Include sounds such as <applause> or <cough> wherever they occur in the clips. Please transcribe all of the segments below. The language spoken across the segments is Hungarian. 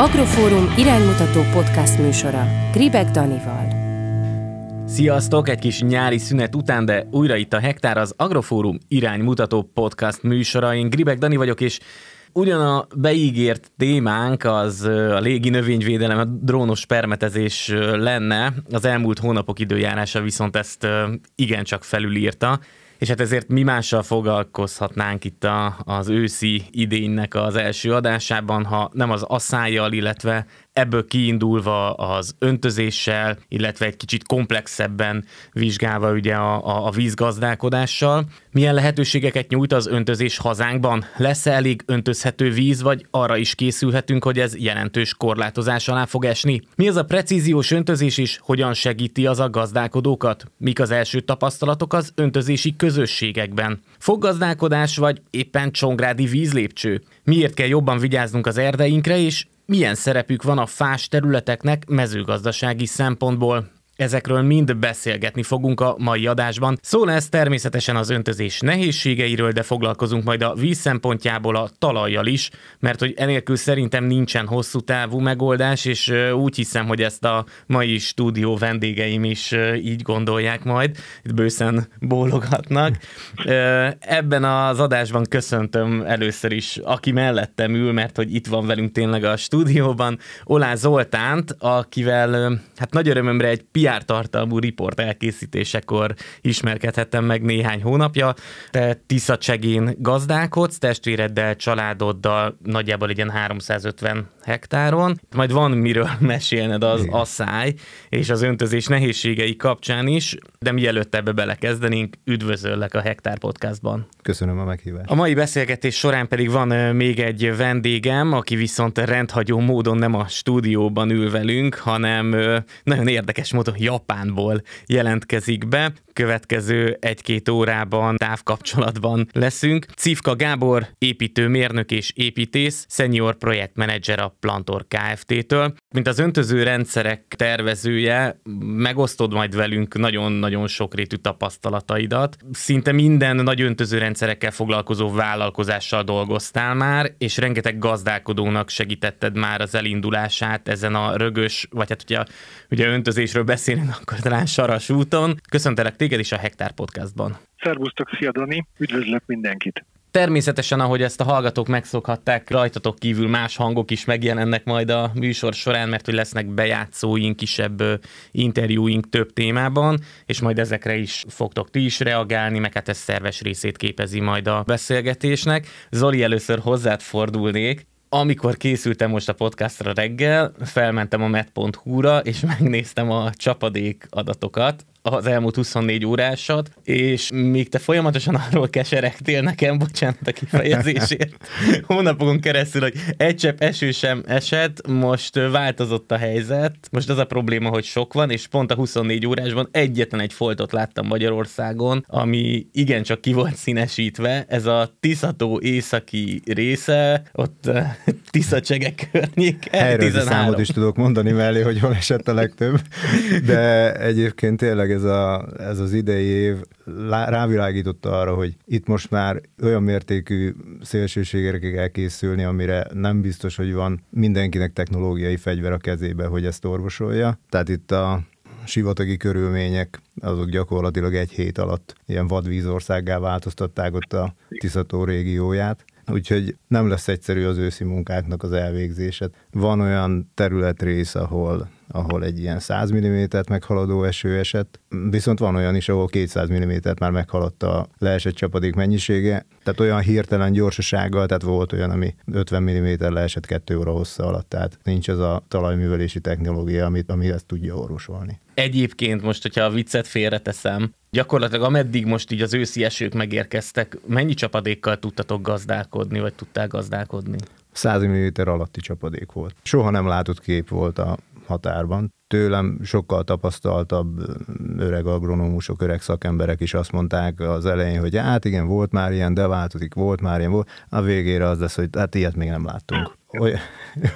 Agrofórum iránymutató podcast műsora Gribek Danival. Sziasztok! Egy kis nyári szünet után, de újra itt a Hektár, az Agrofórum iránymutató podcast műsora. Én Gribek Dani vagyok, és Ugyan a beígért témánk az a légi növényvédelem, a drónos permetezés lenne, az elmúlt hónapok időjárása viszont ezt igencsak felülírta és hát ezért mi mással foglalkozhatnánk itt a, az őszi idénynek az első adásában, ha nem az asszájjal, illetve ebből kiindulva az öntözéssel, illetve egy kicsit komplexebben vizsgálva ugye a, a, a vízgazdálkodással. Milyen lehetőségeket nyújt az öntözés hazánkban? Lesz-e elég öntözhető víz, vagy arra is készülhetünk, hogy ez jelentős korlátozás alá fog esni? Mi az a precíziós öntözés is, hogyan segíti az a gazdálkodókat? Mik az első tapasztalatok az öntözési közösségekben? Foggazdálkodás vagy éppen csongrádi vízlépcső? Miért kell jobban vigyáznunk az erdeinkre, és milyen szerepük van a fás területeknek mezőgazdasági szempontból. Ezekről mind beszélgetni fogunk a mai adásban. Szó lesz természetesen az öntözés nehézségeiről, de foglalkozunk majd a víz szempontjából a talajjal is, mert hogy enélkül szerintem nincsen hosszú távú megoldás, és úgy hiszem, hogy ezt a mai stúdió vendégeim is így gondolják majd, itt bőszen bólogatnak. Ebben az adásban köszöntöm először is, aki mellettem ül, mert hogy itt van velünk tényleg a stúdióban, Olá Zoltánt, akivel hát nagy örömömre egy PR PR tartalmú riport elkészítésekor ismerkedhettem meg néhány hónapja. Te Tiszacsegén gazdálkodsz, testvéreddel, családoddal nagyjából egy ilyen 350 hektáron. Majd van miről <laughs> mesélned az Igen. asszály és az öntözés nehézségei kapcsán is, de mielőtt ebbe belekezdenénk, üdvözöllek a Hektár Podcastban. Köszönöm a meghívást. A mai beszélgetés során pedig van még egy vendégem, aki viszont rendhagyó módon nem a stúdióban ül velünk, hanem nagyon érdekes módon Japánból jelentkezik be. Következő egy-két órában távkapcsolatban leszünk. Cifka Gábor, építőmérnök és építész, senior projektmenedzser a Plantor Kft-től. Mint az öntöző rendszerek tervezője, megosztod majd velünk nagyon-nagyon sokrétű tapasztalataidat. Szinte minden nagy öntöző rendszerekkel foglalkozó vállalkozással dolgoztál már, és rengeteg gazdálkodónak segítetted már az elindulását ezen a rögös, vagy hát ugye, ugye öntözésről beszélünk, <laughs> akkor talán Saras úton. Köszöntelek téged is a Hektár Podcastban. Szervusztok, szia Dani, üdvözlök mindenkit! Természetesen, ahogy ezt a hallgatók megszokhatták, rajtatok kívül más hangok is megjelennek majd a műsor során, mert hogy lesznek bejátszóink, kisebb interjúink több témában, és majd ezekre is fogtok ti is reagálni, meg hát ez szerves részét képezi majd a beszélgetésnek. Zoli, először hozzád fordulnék amikor készültem most a podcastra reggel, felmentem a met.hu-ra, és <laughs> megnéztem a csapadék adatokat, az elmúlt 24 órásat, és még te folyamatosan arról keseregtél nekem, bocsánat a kifejezésért, <laughs> hónapokon keresztül, hogy egy csepp eső sem esett, most változott a helyzet, most az a probléma, hogy sok van, és pont a 24 órásban egyetlen egy foltot láttam Magyarországon, ami igencsak ki volt színesítve, ez a Tiszató északi része, ott <laughs> Tiszacsegek környék. Helyre számot is tudok mondani mellé, hogy hol esett a legtöbb, de egyébként tényleg tényleg ez, a, ez az idei év rávilágította arra, hogy itt most már olyan mértékű szélsőségekre kell készülni, amire nem biztos, hogy van mindenkinek technológiai fegyver a kezébe, hogy ezt orvosolja. Tehát itt a sivatagi körülmények, azok gyakorlatilag egy hét alatt ilyen vadvízországgá változtatták ott a Tiszató régióját úgyhogy nem lesz egyszerű az őszi munkáknak az elvégzése. Van olyan területrész, ahol ahol egy ilyen 100 mm-t meghaladó eső esett, viszont van olyan is, ahol 200 mm-t már meghaladta a leesett csapadék mennyisége, tehát olyan hirtelen gyorsasággal, tehát volt olyan, ami 50 mm leesett 2 óra hossza alatt, tehát nincs az a talajművelési technológia, amit, ami ezt tudja orvosolni. Egyébként most, hogyha a viccet félreteszem, gyakorlatilag ameddig most így az őszi esők megérkeztek, mennyi csapadékkal tudtatok gazdálkodni, vagy tudtál gazdálkodni? 100 mm alatti csapadék volt. Soha nem látott kép volt a határban. Tőlem sokkal tapasztaltabb öreg agronómusok, öreg szakemberek is azt mondták az elején, hogy hát igen, volt már ilyen, de változik, volt már ilyen, volt. A végére az lesz, hogy hát ilyet még nem láttunk. Oly,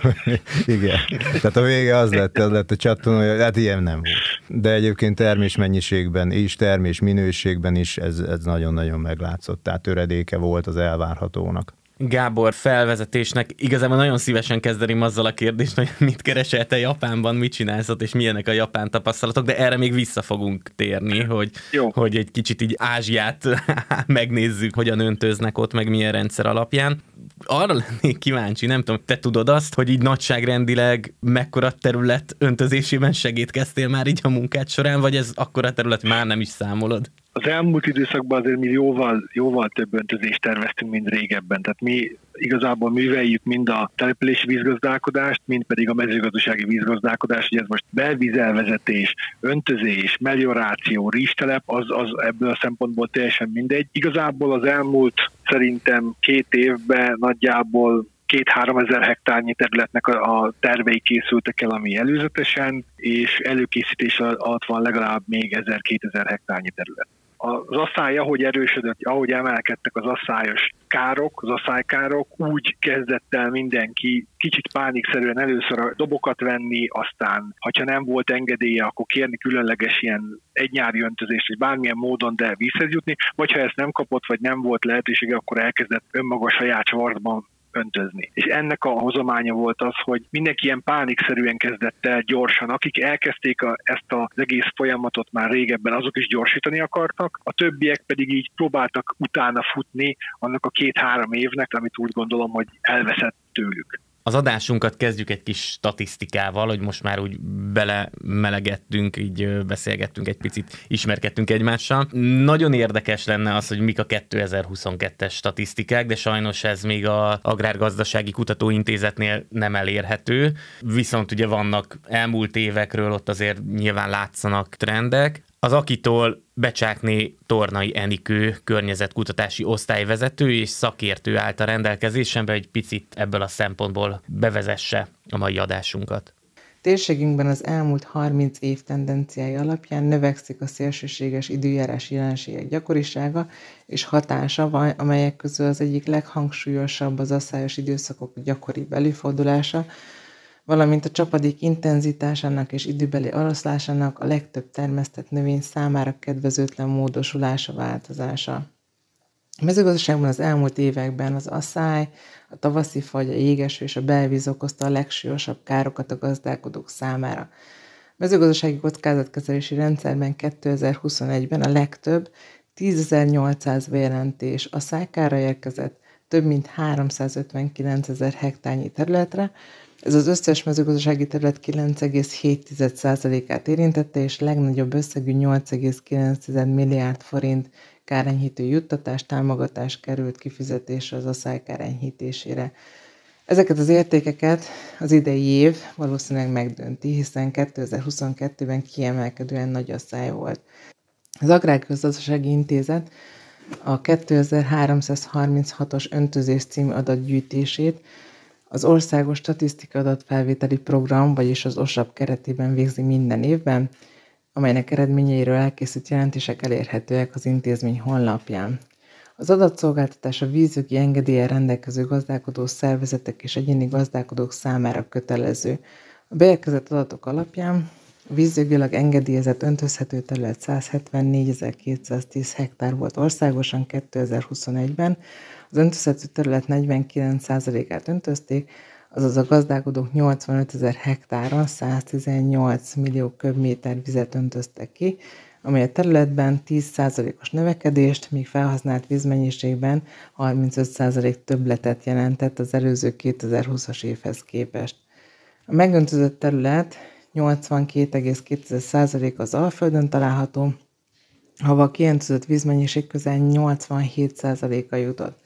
<laughs> igen. Tehát a vége az lett, az lett a csatton, hogy hát ilyen nem volt. De egyébként termés mennyiségben is, termés minőségben is ez, ez nagyon-nagyon meglátszott. Tehát töredéke volt az elvárhatónak. Gábor felvezetésnek. Igazából nagyon szívesen kezdeném azzal a kérdést, hogy mit keresel te Japánban, mit csinálsz ott, és milyenek a japán tapasztalatok, de erre még vissza fogunk térni, hogy, Jó. hogy egy kicsit így Ázsiát <laughs> megnézzük, hogyan öntöznek ott, meg milyen rendszer alapján. Arra lennék kíváncsi, nem tudom, te tudod azt, hogy így nagyságrendileg mekkora terület öntözésében segítkeztél már így a munkát során, vagy ez akkora terület már nem is számolod? Az elmúlt időszakban azért mi jóval, jóval több öntözést terveztünk, mint régebben. Tehát mi igazából műveljük mind a települési vízgazdálkodást, mind pedig a mezőgazdasági vízgazdálkodást, hogy ez most belvízelvezetés, öntözés, melioráció, rizstelep, az, az ebből a szempontból teljesen mindegy. Igazából az elmúlt szerintem két évben nagyjából két-három ezer hektárnyi területnek a tervei készültek el, ami előzetesen, és előkészítés alatt van legalább még 1000-2000 hektárnyi terület az asszály, ahogy erősödött, ahogy emelkedtek az asszályos károk, az asszálykárok, úgy kezdett el mindenki kicsit pánikszerűen először a dobokat venni, aztán, ha nem volt engedélye, akkor kérni különleges ilyen egynyári öntözést, vagy bármilyen módon, de vízhez jutni, vagy ha ezt nem kapott, vagy nem volt lehetősége, akkor elkezdett önmaga saját csavartban öntözni. És ennek a hozománya volt az, hogy mindenki ilyen pánikszerűen kezdett el gyorsan, akik elkezdték a, ezt az egész folyamatot már régebben, azok is gyorsítani akartak, a többiek pedig így próbáltak utána futni annak a két-három évnek, amit úgy gondolom, hogy elveszett tőlük. Az adásunkat kezdjük egy kis statisztikával, hogy most már úgy belemelegettünk, így beszélgettünk egy picit, ismerkedtünk egymással. Nagyon érdekes lenne az, hogy mik a 2022-es statisztikák, de sajnos ez még a Agrárgazdasági Kutatóintézetnél nem elérhető. Viszont ugye vannak elmúlt évekről, ott azért nyilván látszanak trendek. Az Akitól Becsákné Tornai Enikő környezetkutatási osztályvezető és szakértő állt a rendelkezésembe, egy picit ebből a szempontból bevezesse a mai adásunkat. Térségünkben az elmúlt 30 év tendenciái alapján növekszik a szélsőséges időjárás jelenségek gyakorisága és hatása, amelyek közül az egyik leghangsúlyosabb az asszályos időszakok gyakoribb előfordulása, valamint a csapadék intenzitásának és időbeli oroszlásának a legtöbb termesztett növény számára kedvezőtlen módosulása, változása. A mezőgazdaságban az elmúlt években az asszály, a tavaszi fagy, a jégeső és a belvíz okozta a legsúlyosabb károkat a gazdálkodók számára. A mezőgazdasági kockázatkezelési rendszerben 2021-ben a legtöbb 10.800 bejelentés a szájkára érkezett több mint 359 ezer hektárnyi területre, ez az összes mezőgazdasági terület 9,7%-át érintette, és legnagyobb összegű 8,9 milliárd forint kárenyhítő juttatás, támogatás került kifizetésre az asszály kárenyhítésére. Ezeket az értékeket az idei év valószínűleg megdönti, hiszen 2022-ben kiemelkedően nagy asszály volt. Az Agrárközgazdasági Intézet a 2336-os öntözés című adatgyűjtését az Országos Statisztika Adatfelvételi Program, vagyis az OSAP keretében végzi minden évben, amelynek eredményeiről elkészült jelentések elérhetőek az intézmény honlapján. Az adatszolgáltatás a vízügyi engedélye rendelkező gazdálkodó szervezetek és egyéni gazdálkodók számára kötelező. A beérkezett adatok alapján a vízjogilag engedélyezett öntözhető terület 174.210 hektár volt országosan 2021-ben, az öntözhető terület 49%-át öntözték, azaz a gazdálkodók 85 ezer hektáron 118 millió köbméter vizet öntöztek ki, amely a területben 10%-os növekedést, míg felhasznált vízmennyiségben 35% többletet jelentett az előző 2020-as évhez képest. A megöntözött terület 82,2% az Alföldön található, ahova a kiöntözött vízmennyiség közel 87%-a jutott.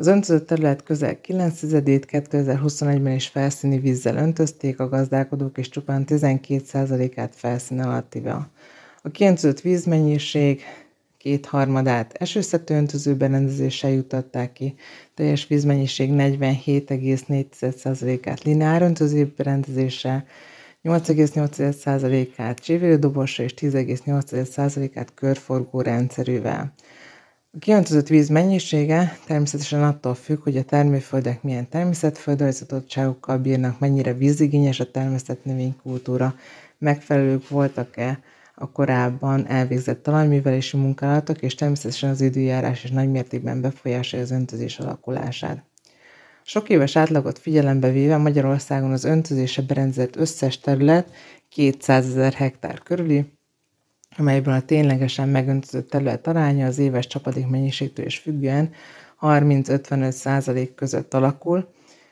Az öntözött terület közel 9 ét 2021-ben is felszíni vízzel öntözték a gazdálkodók, és csupán 12%-át felszín alattival. A kiöntözött vízmennyiség kétharmadát esőszető öntöző berendezéssel jutották ki, teljes vízmennyiség 47,4%-át lineár öntöző berendezéssel, 8,8%-át csívelődobossal és 10,8%-át körforgó rendszerűvel. A kiöntözött víz mennyisége természetesen attól függ, hogy a termőföldek milyen természetföldrajzatottságokkal bírnak, mennyire vízigényes a termesztett növénykultúra, megfelelők voltak-e a korábban elvégzett talajművelési munkálatok, és természetesen az időjárás is nagymértékben befolyásolja az öntözés alakulását. Sok éves átlagot figyelembe véve Magyarországon az öntözése berendezett összes terület 200 ezer hektár körüli, amelyből a ténylegesen megöntözött terület aránya az éves csapadék mennyiségtől is függően 30-55 százalék között alakul,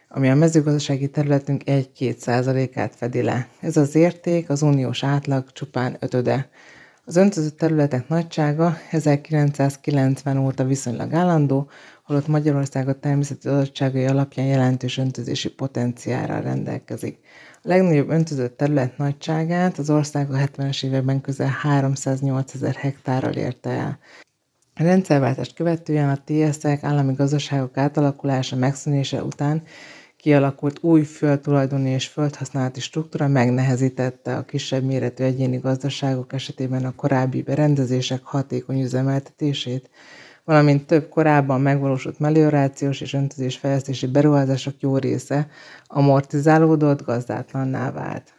ami a mezőgazdasági területünk 1-2 százalékát fedi le. Ez az érték az uniós átlag csupán ötöde. Az öntözött területek nagysága 1990 óta viszonylag állandó, holott Magyarország a természeti adottságai alapján jelentős öntözési potenciálra rendelkezik. A legnagyobb öntözött terület nagyságát az ország a 70-es években közel 308 ezer hektárral érte el. A rendszerváltást követően a TSZ-ek állami gazdaságok átalakulása megszűnése után kialakult új földtulajdoni és földhasználati struktúra megnehezítette a kisebb méretű egyéni gazdaságok esetében a korábbi berendezések hatékony üzemeltetését, valamint több korábban megvalósult meliorációs és öntözésfejlesztési beruházások jó része amortizálódott, gazdátlanná vált.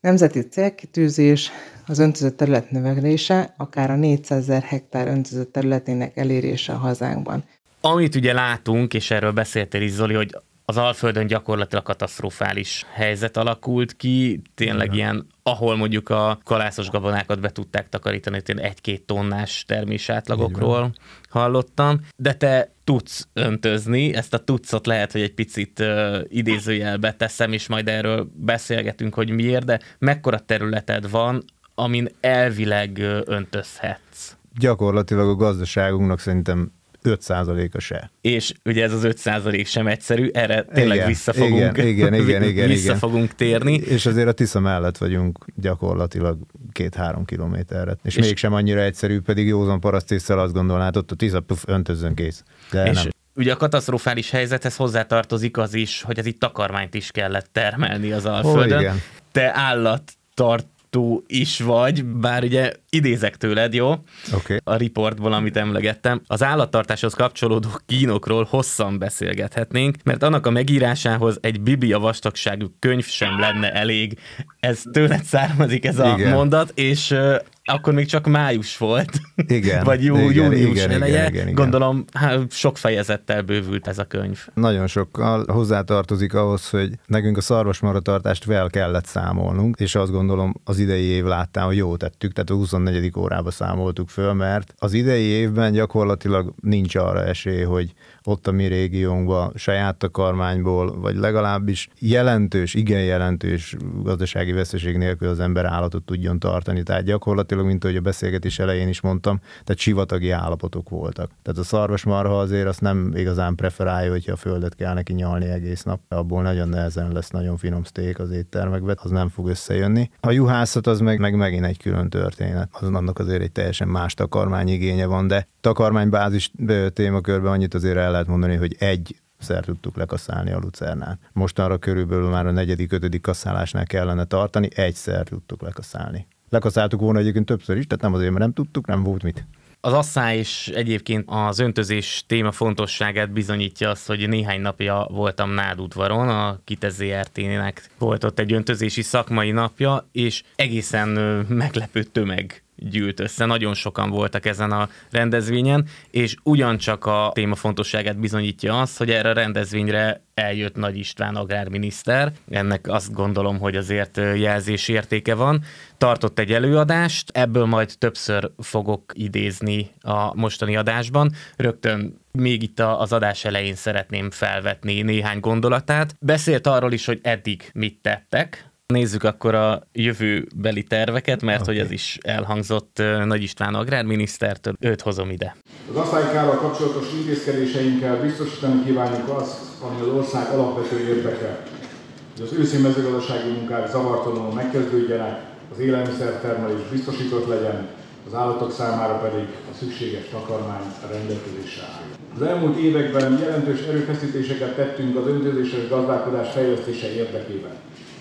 Nemzeti célkitűzés az öntözött terület növelése, akár a 400 ezer hektár öntözött területének elérése a hazánkban. Amit ugye látunk, és erről beszéltél is Zoli, hogy az Alföldön gyakorlatilag katasztrofális helyzet alakult ki, tényleg Igen. ilyen, ahol mondjuk a kalászos gabonákat be tudták takarítani, tényleg egy-két tonnás termés átlagokról hallottam, de te tudsz öntözni, ezt a tudszot lehet, hogy egy picit uh, idézőjelbe teszem, és majd erről beszélgetünk, hogy miért, de mekkora területed van, amin elvileg öntözhetsz? Gyakorlatilag a gazdaságunknak szerintem 5%-a se. És ugye ez az 5% sem egyszerű, erre tényleg igen, vissza fogunk, igen, igen, igen, <laughs> igen, vissza igen. fogunk térni. És azért a Tisza mellett vagyunk gyakorlatilag két-három kilométerre. És, és mégsem annyira egyszerű, pedig józan parasztésszel azt gondolnád, ott a Tisza puf, öntözön kész. De és nem. ugye a katasztrofális helyzethez hozzátartozik az is, hogy ez itt takarmányt is kellett termelni az Alföldön. Ó, igen. Te állat tart is vagy, bár ugye idézek tőled, jó? Okay. A riportból, amit emlegettem. Az állattartáshoz kapcsolódó kínokról hosszan beszélgethetnénk, mert annak a megírásához egy biblia vastagságú könyv sem lenne elég. Ez tőled származik ez a Igen. mondat, és akkor még csak május volt. Igen. <laughs> Vagy jó, igen, június igen, eleje. Igen, igen, igen. Gondolom, hát sok fejezettel bővült ez a könyv. Nagyon sokkal hozzátartozik ahhoz, hogy nekünk a szarvasmaratartást vel kellett számolnunk, és azt gondolom az idei év láttál, hogy jó tettük, tehát a 24. órába számoltuk föl, mert az idei évben gyakorlatilag nincs arra esély, hogy ott a mi régiónkban saját takarmányból, vagy legalábbis jelentős, igen jelentős gazdasági veszteség nélkül az ember állatot tudjon tartani. Tehát gyakorlatilag, mint ahogy a beszélgetés elején is mondtam, tehát sivatagi állapotok voltak. Tehát a szarvasmarha azért azt nem igazán preferálja, hogyha a földet kell neki nyalni egész nap. Abból nagyon nehezen lesz nagyon finom steak az éttermekben, az nem fog összejönni. A juhászat az meg, meg megint egy külön történet. Az annak azért egy teljesen más takarmányigénye van, de takarmánybázis témakörben annyit azért el lehet mondani, hogy egy szer tudtuk lekaszálni a lucernát. Mostanra körülbelül már a negyedik, ötödik kaszálásnál kellene tartani, egyszer tudtuk lekaszálni. Lekaszáltuk volna egyébként többször is, tehát nem azért, mert nem tudtuk, nem volt mit. Az asszály is egyébként az öntözés téma fontosságát bizonyítja azt, hogy néhány napja voltam Nádudvaron, a Kitez ZRT-nek volt ott egy öntözési szakmai napja, és egészen meglepő tömeg gyűlt össze, nagyon sokan voltak ezen a rendezvényen, és ugyancsak a téma fontosságát bizonyítja az, hogy erre a rendezvényre eljött Nagy István agrárminiszter, ennek azt gondolom, hogy azért jelzés értéke van, tartott egy előadást, ebből majd többször fogok idézni a mostani adásban, rögtön még itt az adás elején szeretném felvetni néhány gondolatát. Beszélt arról is, hogy eddig mit tettek, Nézzük akkor a jövőbeli terveket, mert okay. hogy ez is elhangzott Nagy István agrárminisztertől. Őt hozom ide. Az asztálykával kapcsolatos intézkedéseinkkel biztosítani kívánjuk azt, ami az ország alapvető érdeke, hogy az őszi mezőgazdasági munkák zavartalanul megkezdődjenek, az élelmiszertermelés biztosított legyen, az állatok számára pedig a szükséges takarmány a rendelkezésre áll. Az elmúlt években jelentős erőfeszítéseket tettünk az öntözéses gazdálkodás fejlesztése érdekében.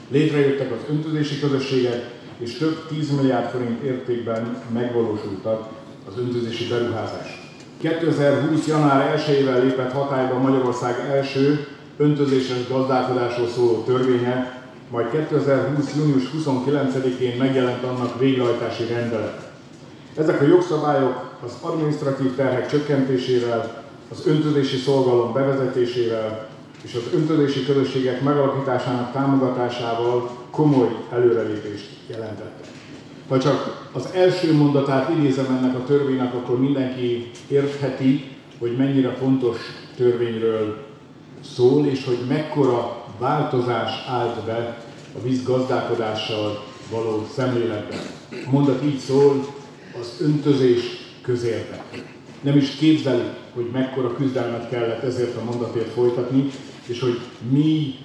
Létrejöttek az öntözési közösségek, és több 10 milliárd forint értékben megvalósultak az öntözési beruházás. 2020. január 1-ével lépett hatályba Magyarország első öntözéses gazdálkodásról szóló törvénye, majd 2020. június 29-én megjelent annak végrehajtási rendelet. Ezek a jogszabályok az administratív terhek csökkentésével, az öntözési szolgalom bevezetésével és az öntözési közösségek megalapításának támogatásával komoly előrelépést jelentettek. Ha csak az első mondatát idézem ennek a törvénynek, akkor mindenki értheti, hogy mennyire fontos törvényről szól, és hogy mekkora változás állt be a víz gazdálkodással való szemléletben. A mondat így szól, az öntözés közérdek. Nem is képzelik, hogy mekkora küzdelmet kellett ezért a mondatért folytatni, és hogy mi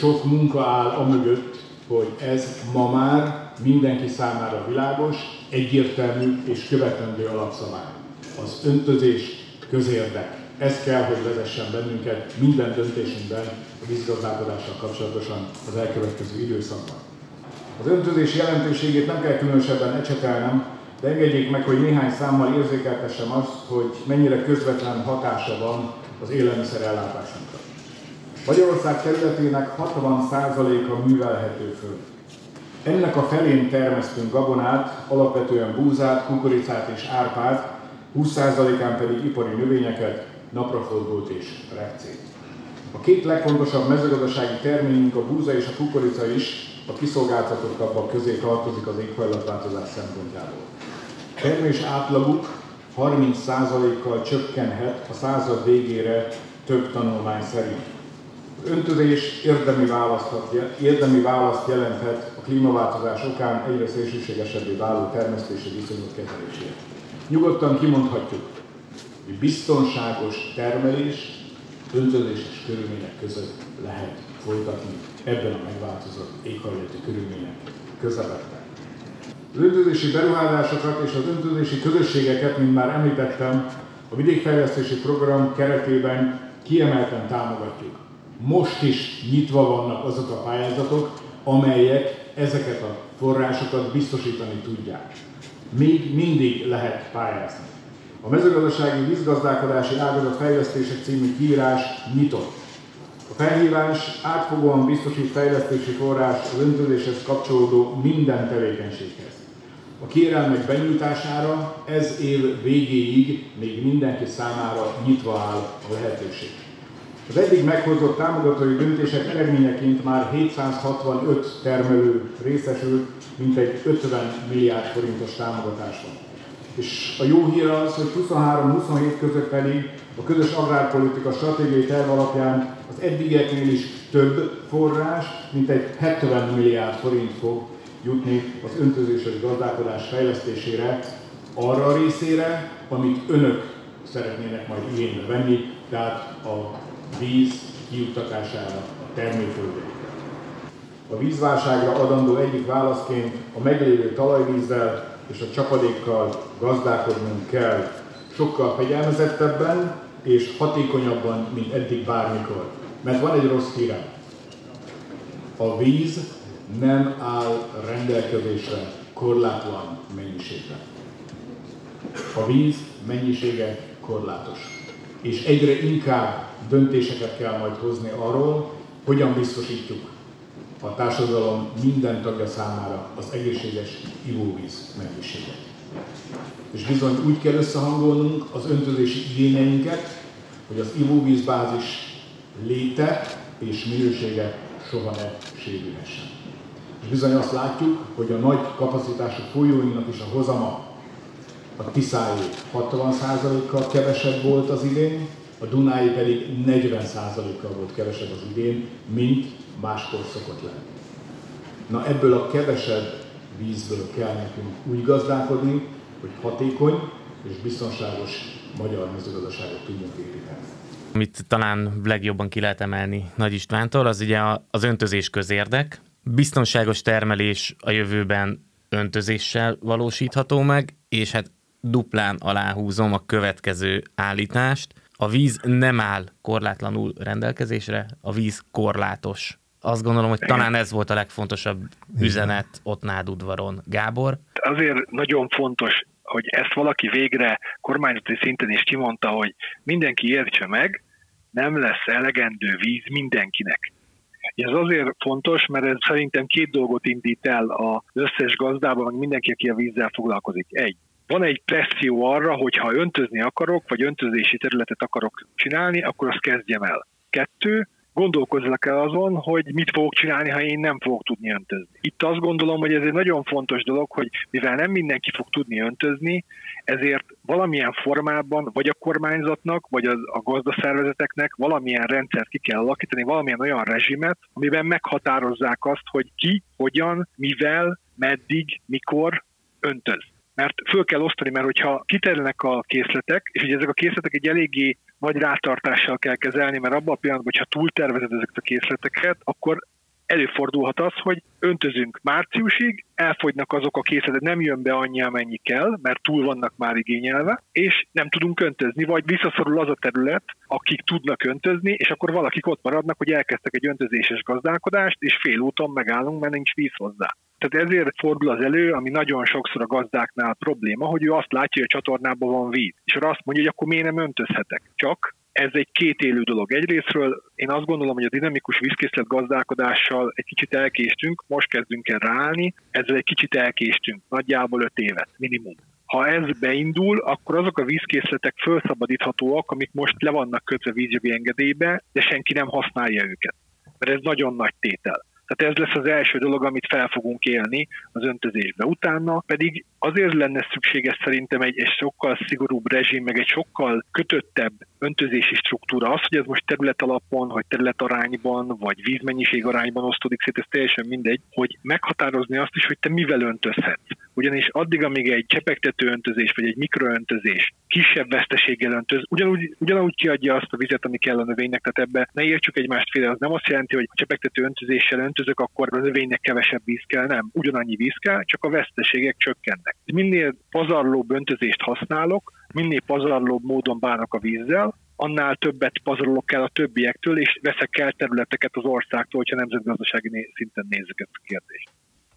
sok munka áll a hogy ez ma már mindenki számára világos, egyértelmű és követendő alapszabály. Az öntözés közérdek. Ez kell, hogy vezessen bennünket minden döntésünkben a vízgazdálkodással kapcsolatosan az elkövetkező időszakban. Az öntözés jelentőségét nem kell különösebben ecsetelnem, de engedjék meg, hogy néhány számmal érzékeltessem azt, hogy mennyire közvetlen hatása van az élelmiszerellátásunkra. Magyarország területének 60%-a művelhető föld. Ennek a felén termesztünk gabonát, alapvetően búzát, kukoricát és árpát, 20%-án pedig ipari növényeket, napraforgót és repcét. A két legfontosabb mezőgazdasági terményünk, a búza és a kukorica is a kiszolgáltatottabbak közé tartozik az éghajlatváltozás szempontjából. Termés átlaguk 30%-kal csökkenhet a század végére több tanulmány szerint. Az öntözés érdemi, érdemi választ jelenthet a klímaváltozás okán egyre szélsőségesebbé váló termesztési viszonyok kezelésére. Nyugodtan kimondhatjuk, hogy biztonságos termelés öntözéses körülmények között lehet folytatni ebben a megváltozott éghajlati körülmények közepette. Az öntözési beruházásokat és az öntözési közösségeket, mint már említettem, a vidékfejlesztési program keretében kiemelten támogatjuk. Most is nyitva vannak azok a pályázatok, amelyek ezeket a forrásokat biztosítani tudják. Még mindig lehet pályázni. A mezőgazdasági vízgazdálkodási ágazat fejlesztések című kiírás nyitott. A felhívás átfogóan biztosít fejlesztési forrás az öntözéshez kapcsolódó minden tevékenységhez. A kérelmek benyújtására ez év végéig még mindenki számára nyitva áll a lehetőség. Az eddig meghozott támogatói döntések eredményeként már 765 termelő részesült, mintegy 50 milliárd forintos támogatásban. És a jó hír az, hogy 23-27 között pedig a közös agrárpolitika stratégiai terv alapján az eddigieknél is több forrás, mint egy 70 milliárd forint fog jutni az öntözéses gazdálkodás fejlesztésére, arra a részére, amit önök szeretnének majd igénybe venni, tehát a víz kiuttatására a termőföldekre. A vízválságra adandó egyik válaszként a meglévő talajvízzel és a csapadékkal gazdálkodnunk kell sokkal fegyelmezettebben és hatékonyabban, mint eddig bármikor. Mert van egy rossz hírem. A víz nem áll rendelkezésre korlátlan mennyiségben. A víz mennyisége korlátos. És egyre inkább döntéseket kell majd hozni arról, hogyan biztosítjuk a társadalom minden tagja számára az egészséges ivóvíz mennyiséget. És bizony úgy kell összehangolnunk az öntözési igényeinket, hogy az ivóvízbázis léte és minősége soha ne sérülhessen. És bizony azt látjuk, hogy a nagy kapacitású folyóinknak is a hozama a Tiszáé 60%-kal kevesebb volt az idén, a Dunái pedig 40%-kal volt kevesebb az idén, mint máskor szokott lenni. Na ebből a kevesebb vízből kell nekünk úgy gazdálkodni, hogy hatékony és biztonságos magyar mezőgazdaságot tudjunk építeni. Amit talán legjobban ki lehet emelni Nagy Istvántól, az ugye az öntözés közérdek, biztonságos termelés a jövőben öntözéssel valósítható meg, és hát duplán aláhúzom a következő állítást. A víz nem áll korlátlanul rendelkezésre, a víz korlátos. Azt gondolom, hogy talán ez volt a legfontosabb üzenet ott Nádudvaron. Gábor? Azért nagyon fontos, hogy ezt valaki végre kormányzati szinten is kimondta, hogy mindenki értse meg, nem lesz elegendő víz mindenkinek Ez azért fontos, mert ez szerintem két dolgot indít el az összes gazdában, meg mindenki, aki a vízzel foglalkozik. Egy, van egy presszió arra, hogy ha öntözni akarok, vagy öntözési területet akarok csinálni, akkor azt kezdjem el. Kettő, gondolkozzak el azon, hogy mit fogok csinálni, ha én nem fogok tudni öntözni. Itt azt gondolom, hogy ez egy nagyon fontos dolog, hogy mivel nem mindenki fog tudni öntözni, ezért valamilyen formában, vagy a kormányzatnak, vagy a, a gazdaszervezeteknek valamilyen rendszert ki kell alakítani, valamilyen olyan rezsimet, amiben meghatározzák azt, hogy ki, hogyan, mivel, meddig, mikor öntöz mert föl kell osztani, mert hogyha kiterülnek a készletek, és ugye ezek a készletek egy eléggé nagy rátartással kell kezelni, mert abban a pillanatban, hogyha túltervezed ezeket a készleteket, akkor előfordulhat az, hogy öntözünk márciusig, elfogynak azok a készletek, nem jön be annyi, amennyi kell, mert túl vannak már igényelve, és nem tudunk öntözni, vagy visszaszorul az a terület, akik tudnak öntözni, és akkor valakik ott maradnak, hogy elkezdtek egy öntözéses gazdálkodást, és fél úton megállunk, mert nincs víz hozzá. Tehát ezért fordul az elő, ami nagyon sokszor a gazdáknál probléma, hogy ő azt látja, hogy a csatornában van víz. És arra azt mondja, hogy akkor miért nem öntözhetek. Csak ez egy két élő dolog. Egyrésztről én azt gondolom, hogy a dinamikus vízkészlet gazdálkodással egy kicsit elkéstünk, most kezdünk el ráállni, ezzel egy kicsit elkéstünk, nagyjából öt évet, minimum. Ha ez beindul, akkor azok a vízkészletek felszabadíthatóak, amik most le vannak kötve vízjogi engedélybe, de senki nem használja őket. Mert ez nagyon nagy tétel. Tehát ez lesz az első dolog, amit fel fogunk élni az öntözésbe. Utána pedig azért lenne szükséges szerintem egy, egy sokkal szigorúbb rezsim, meg egy sokkal kötöttebb öntözési struktúra. Az, hogy ez most terület alapon, vagy terület arányban, vagy vízmennyiség arányban osztódik szét, ez teljesen mindegy, hogy meghatározni azt is, hogy te mivel öntözhetsz. Ugyanis addig, amíg egy csepegtető öntözés, vagy egy mikroöntözés kisebb veszteséggel öntöz, ugyanúgy, ugyanúgy kiadja azt a vizet, ami kell a növénynek, tehát ebbe ne értsük egymást félre, az nem azt jelenti, hogy a csepegtető öntözéssel öntözök, akkor a növénynek kevesebb víz kell, nem, ugyanannyi víz kell, csak a veszteségek csökkennek. Minél pazarlóbb öntözést használok, minél pazarlóbb módon bánok a vízzel, annál többet pazarolok el a többiektől, és veszek el területeket az országtól, hogyha nemzetgazdasági szinten nézzük ezt a kérdést.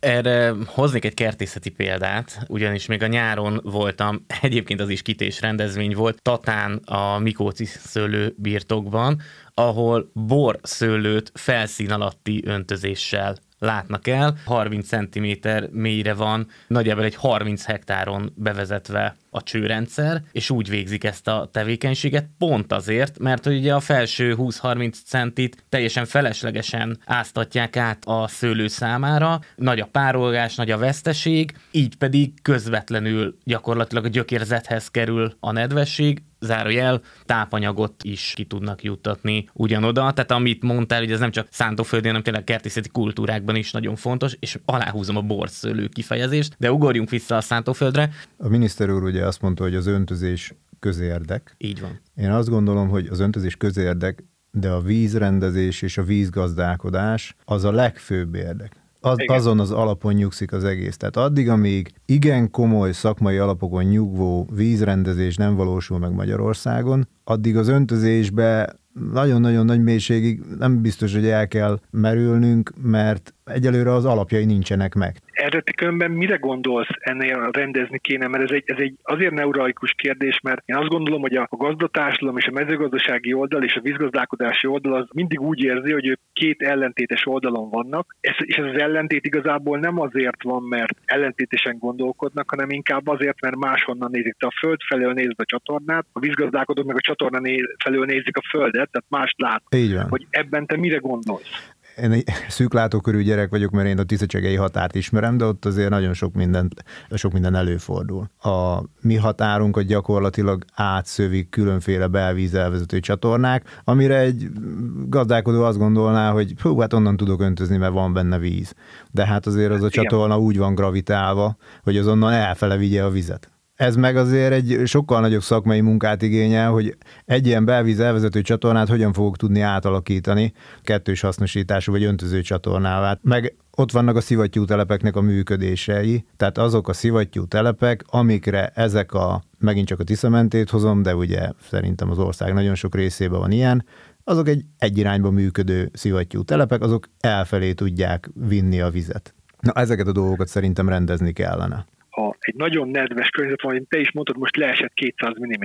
Erre hoznék egy kertészeti példát, ugyanis még a nyáron voltam, <laughs> egyébként az is kités rendezvény volt, Tatán a Mikóci szőlő birtokban, ahol bor szőlőt felszín alatti öntözéssel látnak el. 30 cm mélyre van, nagyjából egy 30 hektáron bevezetve a csőrendszer, és úgy végzik ezt a tevékenységet pont azért, mert hogy ugye a felső 20-30 centit teljesen feleslegesen áztatják át a szőlő számára, nagy a párolgás, nagy a veszteség, így pedig közvetlenül gyakorlatilag a gyökérzethez kerül a nedvesség, zárójel, tápanyagot is ki tudnak juttatni ugyanoda. Tehát amit mondtál, hogy ez nem csak szántóföldén, hanem tényleg kertészeti kultúrákban is nagyon fontos, és aláhúzom a borszőlő kifejezést, de ugorjunk vissza a szántóföldre. A miniszter úr ugye azt mondta, hogy az öntözés közérdek. Így van. Én azt gondolom, hogy az öntözés közérdek, de a vízrendezés és a vízgazdálkodás az a legfőbb érdek az, azon az alapon nyugszik az egész. Tehát addig, amíg igen komoly szakmai alapokon nyugvó vízrendezés nem valósul meg Magyarországon, addig az öntözésbe nagyon-nagyon nagy mélységig nem biztos, hogy el kell merülnünk, mert egyelőre az alapjai nincsenek meg. Eredeti különben mire gondolsz ennél rendezni kéne, mert ez egy, ez egy azért neuraikus kérdés, mert én azt gondolom, hogy a gazdatársadalom és a mezőgazdasági oldal és a vízgazdálkodási oldal az mindig úgy érzi, hogy ők két ellentétes oldalon vannak, ez, és ez az ellentét igazából nem azért van, mert ellentétesen gondolkodnak, hanem inkább azért, mert máshonnan nézik. Te a föld felől nézd a csatornát, a vízgazdálkodók meg a csatorna felől nézik a földet, tehát mást lát. Így van. Hogy ebben te mire gondolsz? Én egy <laughs> szűklátókörű gyerek vagyok, mert én a tiszacsegei határt ismerem, de ott azért nagyon sok minden, sok minden előfordul. A mi határunkat gyakorlatilag átszövik különféle belvízelvezető csatornák, amire egy gazdálkodó azt gondolná, hogy hú, hát onnan tudok öntözni, mert van benne víz. De hát azért az a csatorna úgy van gravitálva, hogy azonnal elfele vigye a vizet. Ez meg azért egy sokkal nagyobb szakmai munkát igényel, hogy egy ilyen belvíz elvezető csatornát hogyan fogok tudni átalakítani kettős hasznosítású vagy öntöző csatornává. Meg ott vannak a szivattyú telepeknek a működései, tehát azok a szivattyú telepek, amikre ezek a, megint csak a Tiszamentét hozom, de ugye szerintem az ország nagyon sok részében van ilyen, azok egy egy irányba működő szivattyú telepek, azok elfelé tudják vinni a vizet. Na, ezeket a dolgokat szerintem rendezni kellene ha egy nagyon nedves környezet van, te is mondtad, most leesett 200 mm,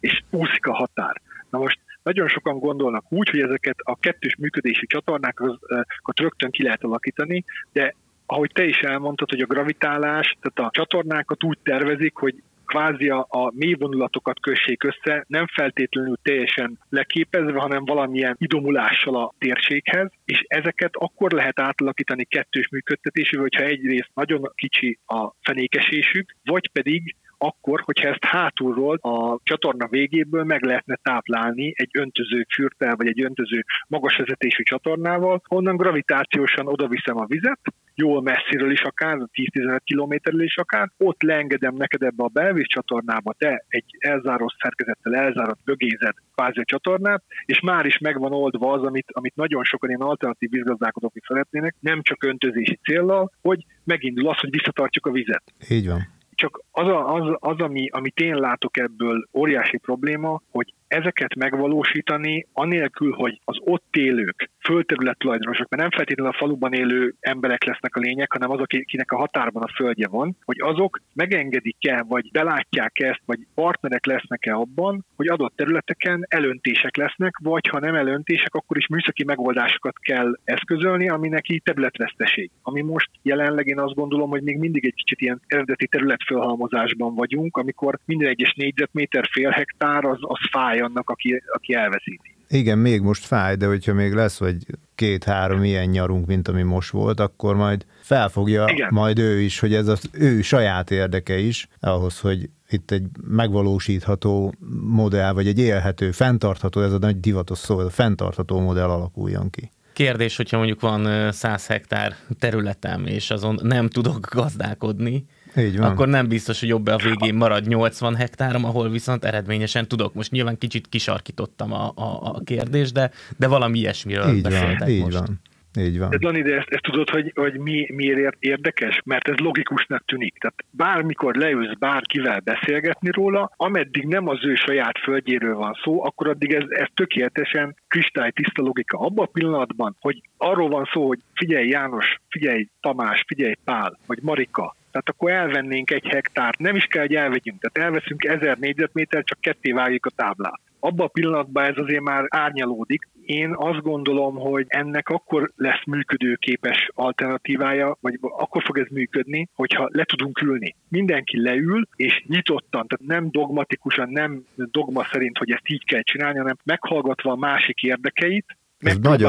és úszik a határ. Na most nagyon sokan gondolnak úgy, hogy ezeket a kettős működési csatornákat rögtön ki lehet alakítani, de ahogy te is elmondtad, hogy a gravitálás, tehát a csatornákat úgy tervezik, hogy kvázi a, a mély vonulatokat kössék össze, nem feltétlenül teljesen leképezve, hanem valamilyen idomulással a térséghez, és ezeket akkor lehet átalakítani kettős működtetésével, hogyha egyrészt nagyon kicsi a fenékesésük, vagy pedig akkor, hogyha ezt hátulról a csatorna végéből meg lehetne táplálni egy öntöző fürtel, vagy egy öntöző magas vezetésű csatornával, onnan gravitációsan oda viszem a vizet, jól messziről is akár, 10-15 kilométerről is akár, ott leengedem neked ebbe a belvíz csatornába, te egy elzáró szerkezettel elzárat bögézed kvázi a csatornát, és már is megvan oldva az, amit, amit nagyon sokan ilyen alternatív vízgazdálkodók is szeretnének, nem csak öntözési céllal, hogy megindul az, hogy visszatartjuk a vizet. Így van. Csak az, a, az, az ami, amit én látok ebből óriási probléma, hogy ezeket megvalósítani, anélkül, hogy az ott élők, földterület tulajdonosok, mert nem feltétlenül a faluban élő emberek lesznek a lények, hanem azok, akinek a határban a földje van, hogy azok megengedik-e, vagy belátják ezt, vagy partnerek lesznek-e abban, hogy adott területeken elöntések lesznek, vagy ha nem elöntések, akkor is műszaki megoldásokat kell eszközölni, ami neki területveszteség. Ami most jelenleg én azt gondolom, hogy még mindig egy kicsit ilyen eredeti területfölhalmozásban vagyunk, amikor minden egyes négyzetméter, fél hektár az, az fáj annak, aki, aki elveszíti. Igen, még most fáj, de hogyha még lesz vagy két-három ilyen nyarunk, mint ami most volt, akkor majd felfogja Igen. majd ő is, hogy ez az ő saját érdeke is, ahhoz, hogy itt egy megvalósítható modell, vagy egy élhető, fenntartható, ez a nagy divatos szó, a fenntartható modell alakuljon ki. Kérdés, hogyha mondjuk van 100 hektár területem, és azon nem tudok gazdálkodni, így van. akkor nem biztos, hogy jobb a végén marad 80 hektárom, ahol viszont eredményesen tudok. Most nyilván kicsit kisarkítottam a, a, a kérdést, de, de valami ilyesmiről így beszéltek van, így most. Van. Így van. De Dani, de ezt, ezt tudod, hogy, hogy mi, miért érdekes? Mert ez logikusnak tűnik. Tehát bármikor leülsz bárkivel beszélgetni róla, ameddig nem az ő saját földjéről van szó, akkor addig ez, ez tökéletesen kristálytiszta logika. Abban a pillanatban, hogy arról van szó, hogy figyelj János, figyelj Tamás, figyelj Pál, vagy Marika, tehát akkor elvennénk egy hektárt, nem is kell, hogy elvegyünk, tehát elveszünk ezer négyzetméter, csak ketté vágjuk a táblát. Abban a pillanatban ez azért már árnyalódik. Én azt gondolom, hogy ennek akkor lesz működőképes alternatívája, vagy akkor fog ez működni, hogyha le tudunk ülni. Mindenki leül, és nyitottan, tehát nem dogmatikusan, nem dogma szerint, hogy ezt így kell csinálni, hanem meghallgatva a másik érdekeit,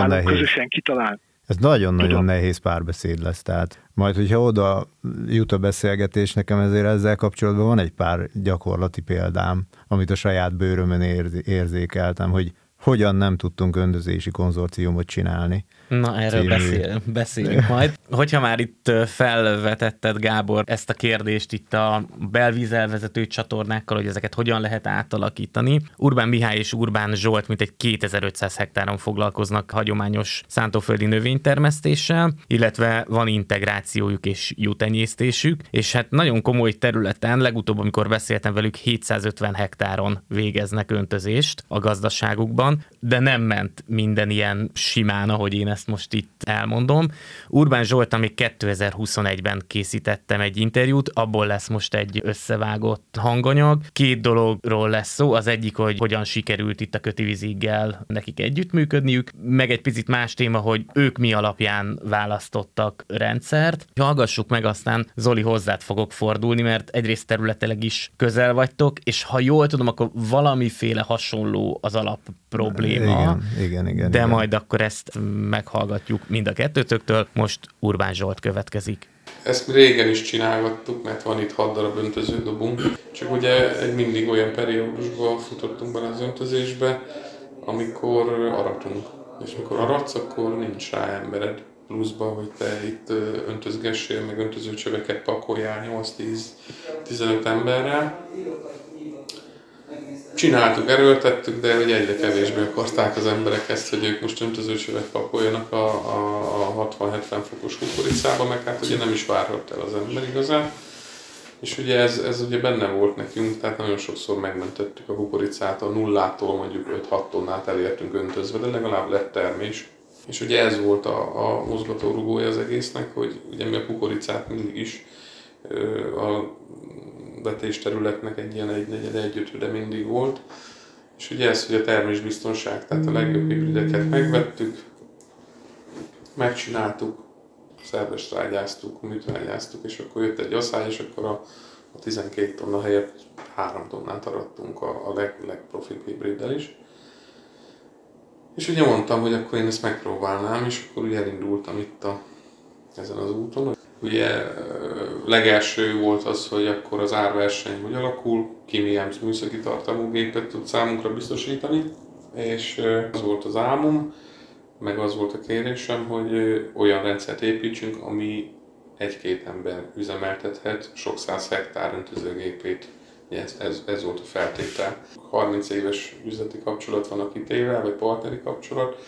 nehéz. közösen kitalálni. Ez nagyon-nagyon nehéz párbeszéd lesz, tehát majd, hogyha oda jut a beszélgetés, nekem ezért ezzel kapcsolatban van egy pár gyakorlati példám, amit a saját bőrömön érzékeltem, hogy hogyan nem tudtunk öndözési konzorciumot csinálni. Na, erről című... beszél, beszélünk <laughs> majd. Hogyha már itt felvetetted, Gábor, ezt a kérdést itt a belvízelvezető csatornákkal, hogy ezeket hogyan lehet átalakítani. Urbán Mihály és Urbán Zsolt mint egy 2500 hektáron foglalkoznak hagyományos szántóföldi növénytermesztéssel, illetve van integrációjuk és jutenyésztésük, és hát nagyon komoly területen, legutóbb, amikor beszéltem velük, 750 hektáron végeznek öntözést a gazdaságukban, de nem ment minden ilyen simán, ahogy én ezt most itt elmondom. Urbán Zsolt, még 2021-ben készítettem egy interjút, abból lesz most egy összevágott hanganyag. Két dologról lesz szó, az egyik, hogy hogyan sikerült itt a kötiviziggel nekik együttműködniük, meg egy picit más téma, hogy ők mi alapján választottak rendszert. Hallgassuk meg, aztán Zoli hozzád fogok fordulni, mert egyrészt területileg is közel vagytok, és ha jól tudom, akkor valamiféle hasonló az alap probléma. Igen, igen, igen. De igen. majd akkor ezt meghallgatjuk mind a kettőtöktől. Most Urbán Zsolt következik. Ezt régen is csinálgattuk, mert van itt hat darab öntöződobunk, csak ugye egy mindig olyan periódusban futottunk bele az öntözésbe, amikor aratunk. És amikor aratsz, akkor nincs rá embered pluszba, hogy te itt öntözgessél, meg öntözőcsöveket pakoljál 8-10-15 emberrel csináltuk, erőltettük, de hogy egyre kevésbé akarták az emberek ezt, hogy ők most öntözőcsövet pakoljanak a, a, a 60-70 fokos kukoricába, meg hát ugye nem is várhat el az ember igazán. És ugye ez, ez ugye benne volt nekünk, tehát nagyon sokszor megmentettük a kukoricát, a nullától mondjuk 5-6 tonnát elértünk öntözve, de legalább lett termés. És ugye ez volt a, a mozgatórugója az egésznek, hogy ugye mi a kukoricát mindig is a vetésterületnek egy ilyen egy negyed, egy ötöde mindig volt, És ugye ez, hogy a termésbiztonság, tehát a legjobb hibrideket megvettük, megcsináltuk, szerves rágyáztuk, műtrágyáztuk, és akkor jött egy asszály, és akkor a, a 12 tonna helyett 3 tonnát arattunk a, a leg, legprofibb hibriddel is. És ugye mondtam, hogy akkor én ezt megpróbálnám, és akkor ugye elindultam itt a, ezen az úton. Ugye legelső volt az, hogy akkor az árverseny hogy alakul, ki milyen műszaki tartalmú gépet tud számunkra biztosítani, és az volt az álmom, meg az volt a kérésem, hogy olyan rendszert építsünk, ami egy-két ember üzemeltethet sok száz hektár öntözőgépét. Ez, ez, ez volt a feltétel. 30 éves üzleti kapcsolat van a kitével, vagy partneri kapcsolat,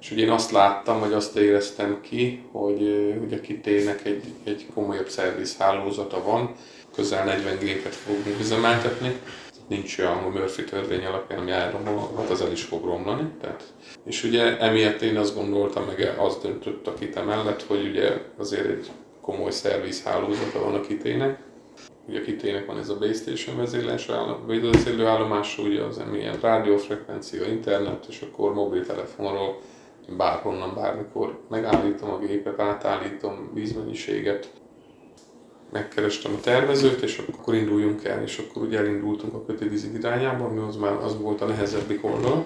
és ugye én azt láttam, vagy azt éreztem ki, hogy, hogy a kitének egy, egy komolyabb szervizhálózata van, közel 40 gépet fogunk üzemeltetni, nincs olyan, hogy Murphy törvény alapján, ami elromolhat, az el is fog romlani. Tehát, és ugye emiatt én azt gondoltam, meg az döntött a kite mellett, hogy ugye azért egy komoly szervizhálózata van a kitének. Ugye a kitének van ez a base station vezérlő állomás, ugye az milyen rádiófrekvencia, internet, és akkor mobiltelefonról bárhonnan, bármikor megállítom a gépet, átállítom vízmennyiséget, megkerestem a tervezőt, és akkor induljunk el, és akkor ugye elindultunk a kötővízi irányába, ami az már az volt a nehezebbik oldal.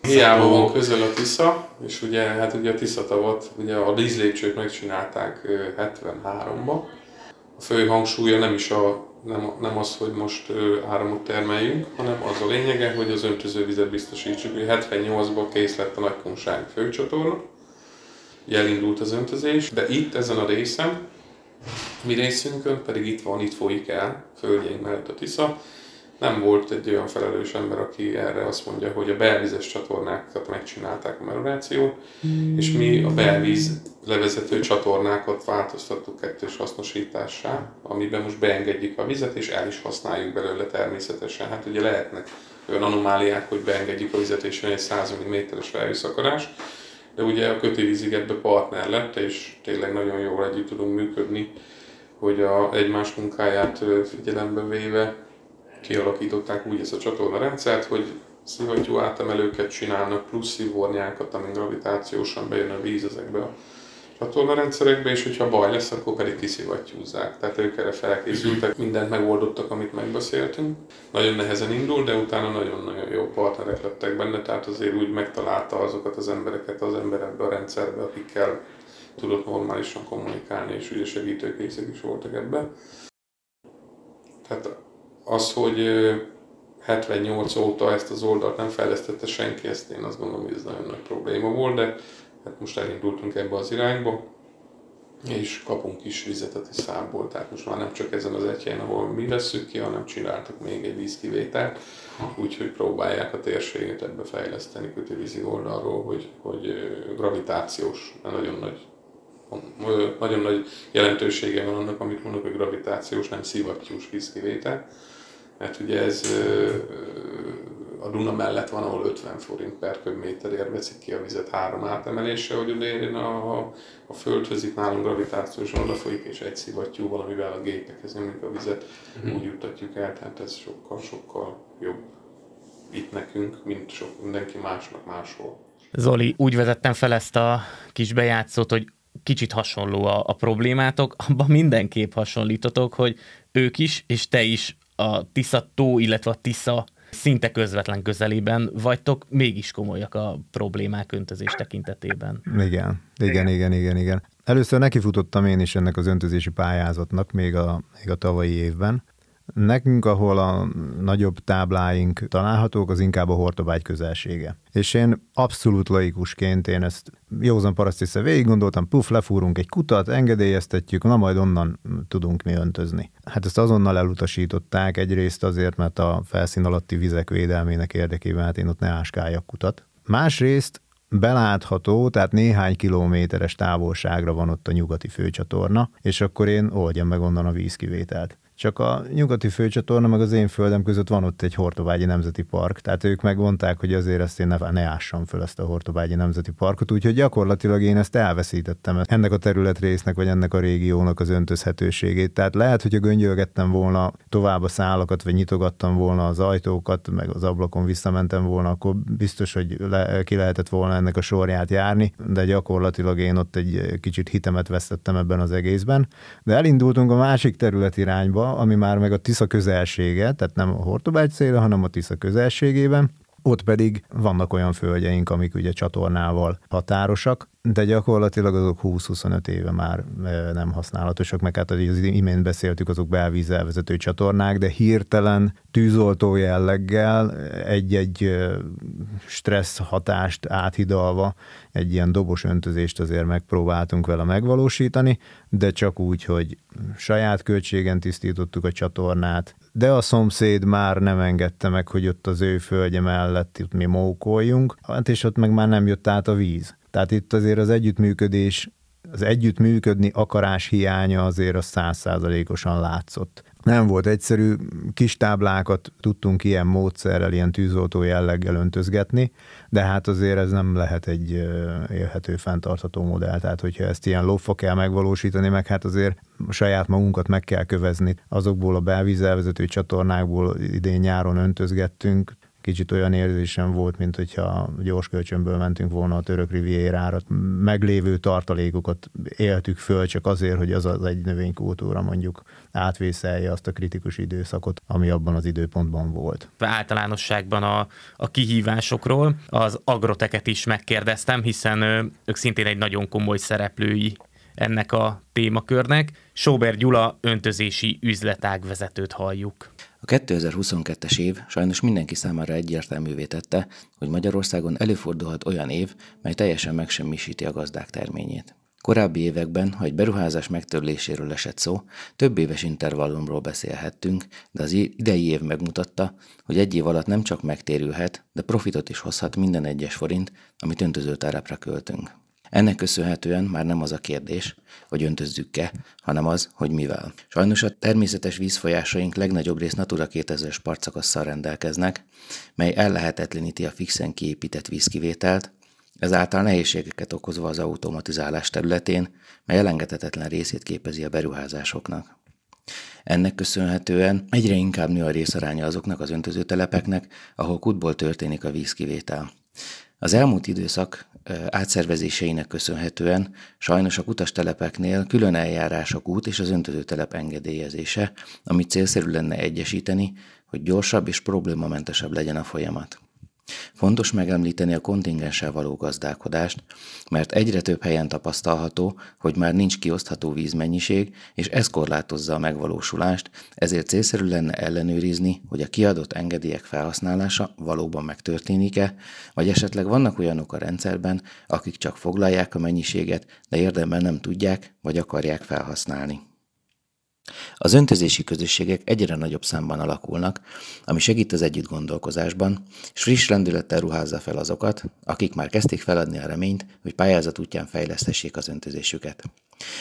Hiába van közel a Tisza, és ugye, hát ugye a Tisza tavat, ugye a vízlépcsőt megcsinálták 73-ba. A fő hangsúlya nem is a, nem, nem az, hogy most áramot termeljünk, hanem az a lényege, hogy az öntözővizet biztosítsuk. 78-ban kész lett a Nagykonság főcsatorna, elindult az öntözés, de itt ezen a részen mi részünkön pedig itt van, itt folyik el, földjeink mellett a Tisza. Nem volt egy olyan felelős ember, aki erre azt mondja, hogy a belvízes csatornákat megcsinálták a meliorációt, mm. és mi a belvíz levezető csatornákat változtattuk kettős hasznosítássá, amiben most beengedjük a vizet, és el is használjuk belőle természetesen. Hát ugye lehetnek olyan anomáliák, hogy beengedjük a vizet, és jön egy 100 mm-es felhőszakadás, de ugye a kötővízigetbe partner lett, és tényleg nagyon jól együtt tudunk működni, hogy a egymás munkáját figyelembe véve kialakították úgy ezt a csatorna rendszert, hogy szivattyú átemelőket csinálnak, plusz szivornyákat, amin gravitációsan bejön a víz ezekbe a csatornarendszerekbe, és hogyha baj lesz, akkor pedig kiszivattyúzzák. Tehát ők erre felkészültek, mindent megoldottak, amit megbeszéltünk. Nagyon nehezen indul, de utána nagyon-nagyon jó partnerek lettek benne, tehát azért úgy megtalálta azokat az embereket az ember ebbe a rendszerbe, akikkel tudott normálisan kommunikálni, és ugye segítőkészek is voltak ebben. Tehát az, hogy 78 óta ezt az oldalt nem fejlesztette senki, ezt én azt gondolom, hogy ez nagyon nagy probléma volt, de hát most elindultunk ebbe az irányba, és kapunk is vizet a Tiszából, tehát most már nem csak ezen az egy helyen, ahol mi veszük ki, hanem csináltak még egy vízkivételt, úgyhogy próbálják a térséget ebbe fejleszteni kötővízi oldalról, hogy, hogy gravitációs, nagyon nagy nagyon nagy jelentősége van annak, amit mondok, hogy gravitációs, nem szivattyús vízkivétel. Mert ugye ez a Duna mellett van, ahol 50 forint per köbméterért veszik ki a vizet három átemelése, hogy odérjen a, a, földhöz, itt nálunk gravitációs folyik, és egy szivattyú valamivel a gépekhez nyomjuk a vizet, uh-huh. úgy juttatjuk el, tehát ez sokkal-sokkal jobb itt nekünk, mint sok mindenki másnak máshol. Zoli, úgy vezettem fel ezt a kis bejátszót, hogy kicsit hasonló a, a problémátok, abban mindenképp hasonlítotok, hogy ők is, és te is a Tisza tó, illetve a Tisza szinte közvetlen közelében vagytok, mégis komolyak a problémák öntözés tekintetében. Igen, igen, igen, igen, igen. Először nekifutottam én is ennek az öntözési pályázatnak még a, még a tavalyi évben, Nekünk, ahol a nagyobb tábláink találhatók, az inkább a Hortobágy közelsége. És én abszolút laikusként én ezt józan paraszt végig gondoltam, puf, lefúrunk egy kutat, engedélyeztetjük, na majd onnan tudunk mi öntözni. Hát ezt azonnal elutasították, egyrészt azért, mert a felszín alatti vizek védelmének érdekében hát én ott ne áskáljak kutat. Másrészt belátható, tehát néhány kilométeres távolságra van ott a nyugati főcsatorna, és akkor én oldjam meg onnan a vízkivételt. Csak a nyugati főcsatorna meg az én földem között van ott egy Hortobágyi Nemzeti Park, tehát ők megmondták, hogy azért ezt én ne, ne ássam föl ezt a Hortobágyi Nemzeti Parkot, úgyhogy gyakorlatilag én ezt elveszítettem, ennek a területrésznek vagy ennek a régiónak az öntözhetőségét. Tehát lehet, hogy a göngyölgettem volna tovább a szálakat, vagy nyitogattam volna az ajtókat, meg az ablakon visszamentem volna, akkor biztos, hogy le, ki lehetett volna ennek a sorját járni, de gyakorlatilag én ott egy kicsit hitemet vesztettem ebben az egészben. De elindultunk a másik terület irányba, ami már meg a Tisza közelsége, tehát nem a Hortobágy célra, hanem a Tisza közelségében. Ott pedig vannak olyan földjeink, amik ugye csatornával határosak, de gyakorlatilag azok 20-25 éve már nem használatosak, meg hát az imént beszéltük, azok belvízzel vezető csatornák, de hirtelen tűzoltó jelleggel egy-egy stressz hatást áthidalva egy ilyen dobos öntözést azért megpróbáltunk vele megvalósítani, de csak úgy, hogy saját költségen tisztítottuk a csatornát, de a szomszéd már nem engedte meg, hogy ott az ő földje mellett itt mi mókoljunk, hát és ott meg már nem jött át a víz. Tehát itt azért az együttműködés, az együttműködni akarás hiánya azért a százszázalékosan látszott. Nem volt egyszerű, kis táblákat tudtunk ilyen módszerrel, ilyen tűzoltó jelleggel öntözgetni, de hát azért ez nem lehet egy élhető, fenntartható modell. Tehát, hogyha ezt ilyen lófa kell megvalósítani, meg hát azért saját magunkat meg kell kövezni. Azokból a belvízelvezető csatornákból idén nyáron öntözgettünk, kicsit olyan érzésem volt, mint hogyha gyors kölcsönből mentünk volna a török rivierára. Meglévő tartalékokat éltük föl csak azért, hogy az az egy növénykultúra mondjuk átvészelje azt a kritikus időszakot, ami abban az időpontban volt. Általánosságban a, a kihívásokról az agroteket is megkérdeztem, hiszen ők szintén egy nagyon komoly szereplői ennek a témakörnek. Sóber Gyula öntözési üzletág vezetőt halljuk. A 2022-es év sajnos mindenki számára egyértelművé tette, hogy Magyarországon előfordulhat olyan év, mely teljesen megsemmisíti a gazdák terményét. Korábbi években, ha egy beruházás megtörléséről esett szó, több éves intervallumról beszélhettünk, de az idei év megmutatta, hogy egy év alatt nem csak megtérülhet, de profitot is hozhat minden egyes forint, amit öntözőtárapra költünk. Ennek köszönhetően már nem az a kérdés, hogy öntözzük-e, hanem az, hogy mivel. Sajnos a természetes vízfolyásaink legnagyobb rész Natura 2000-es partszakasszal rendelkeznek, mely ellehetetleníti a fixen kiépített vízkivételt, ezáltal nehézségeket okozva az automatizálás területén, mely elengedhetetlen részét képezi a beruházásoknak. Ennek köszönhetően egyre inkább nő a részaránya azoknak az öntözőtelepeknek, ahol kutból történik a vízkivétel. Az elmúlt időszak átszervezéseinek köszönhetően sajnos a kutastelepeknél külön eljárások út és az öntözőtelep engedélyezése, amit célszerű lenne egyesíteni, hogy gyorsabb és problémamentesebb legyen a folyamat. Fontos megemlíteni a kontingenssel való gazdálkodást, mert egyre több helyen tapasztalható, hogy már nincs kiosztható vízmennyiség, és ez korlátozza a megvalósulást, ezért célszerű lenne ellenőrizni, hogy a kiadott engedélyek felhasználása valóban megtörténik-e, vagy esetleg vannak olyanok a rendszerben, akik csak foglalják a mennyiséget, de érdemben nem tudják vagy akarják felhasználni. Az öntözési közösségek egyre nagyobb számban alakulnak, ami segít az együtt gondolkozásban, és friss rendülettel ruházza fel azokat, akik már kezdték feladni a reményt, hogy pályázat útján fejlesztessék az öntözésüket.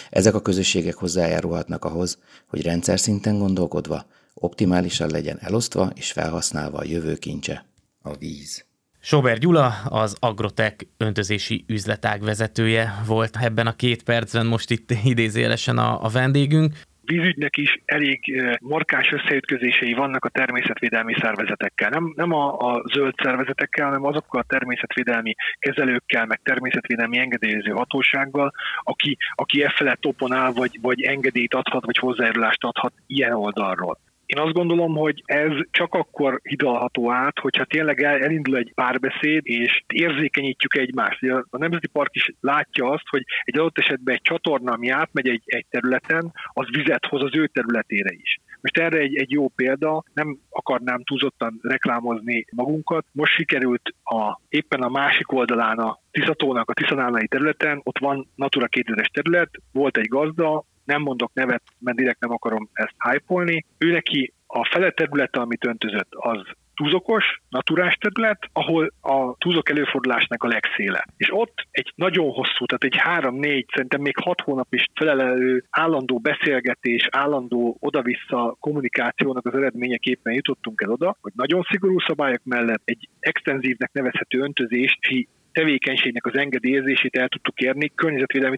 Ezek a közösségek hozzájárulhatnak ahhoz, hogy rendszer szinten gondolkodva optimálisan legyen elosztva és felhasználva a jövő kincse, a víz. Sober Gyula, az Agrotech öntözési üzletág vezetője volt ebben a két percben, most itt idézélesen a, a vendégünk vízügynek is elég markás összeütközései vannak a természetvédelmi szervezetekkel. Nem, nem a, a zöld szervezetekkel, hanem azokkal a természetvédelmi kezelőkkel, meg természetvédelmi engedélyező hatósággal, aki, aki e felett oponál, vagy, vagy engedélyt adhat, vagy hozzájárulást adhat ilyen oldalról. Én azt gondolom, hogy ez csak akkor hidalható át, hogyha tényleg elindul egy párbeszéd, és érzékenyítjük egymást. A Nemzeti Park is látja azt, hogy egy adott esetben egy csatorna, ami átmegy egy, egy területen, az vizet hoz az ő területére is. Most erre egy, egy jó példa, nem akarnám túlzottan reklámozni magunkat. Most sikerült a, éppen a másik oldalán a Tiszatónak, a Tiszanálnai területen, ott van Natura 2000-es terület, volt egy gazda, nem mondok nevet, mert direkt nem akarom ezt hype Ő neki a fele területe, amit öntözött, az túzokos, naturás terület, ahol a túzok előfordulásnak a legszéle. És ott egy nagyon hosszú, tehát egy három-négy, szerintem még hat hónap is felelő állandó beszélgetés, állandó oda-vissza kommunikációnak az eredményeképpen jutottunk el oda, hogy nagyon szigorú szabályok mellett egy extenzívnek nevezhető öntözési tevékenységnek az engedélyezését el tudtuk érni környezetvédelmi,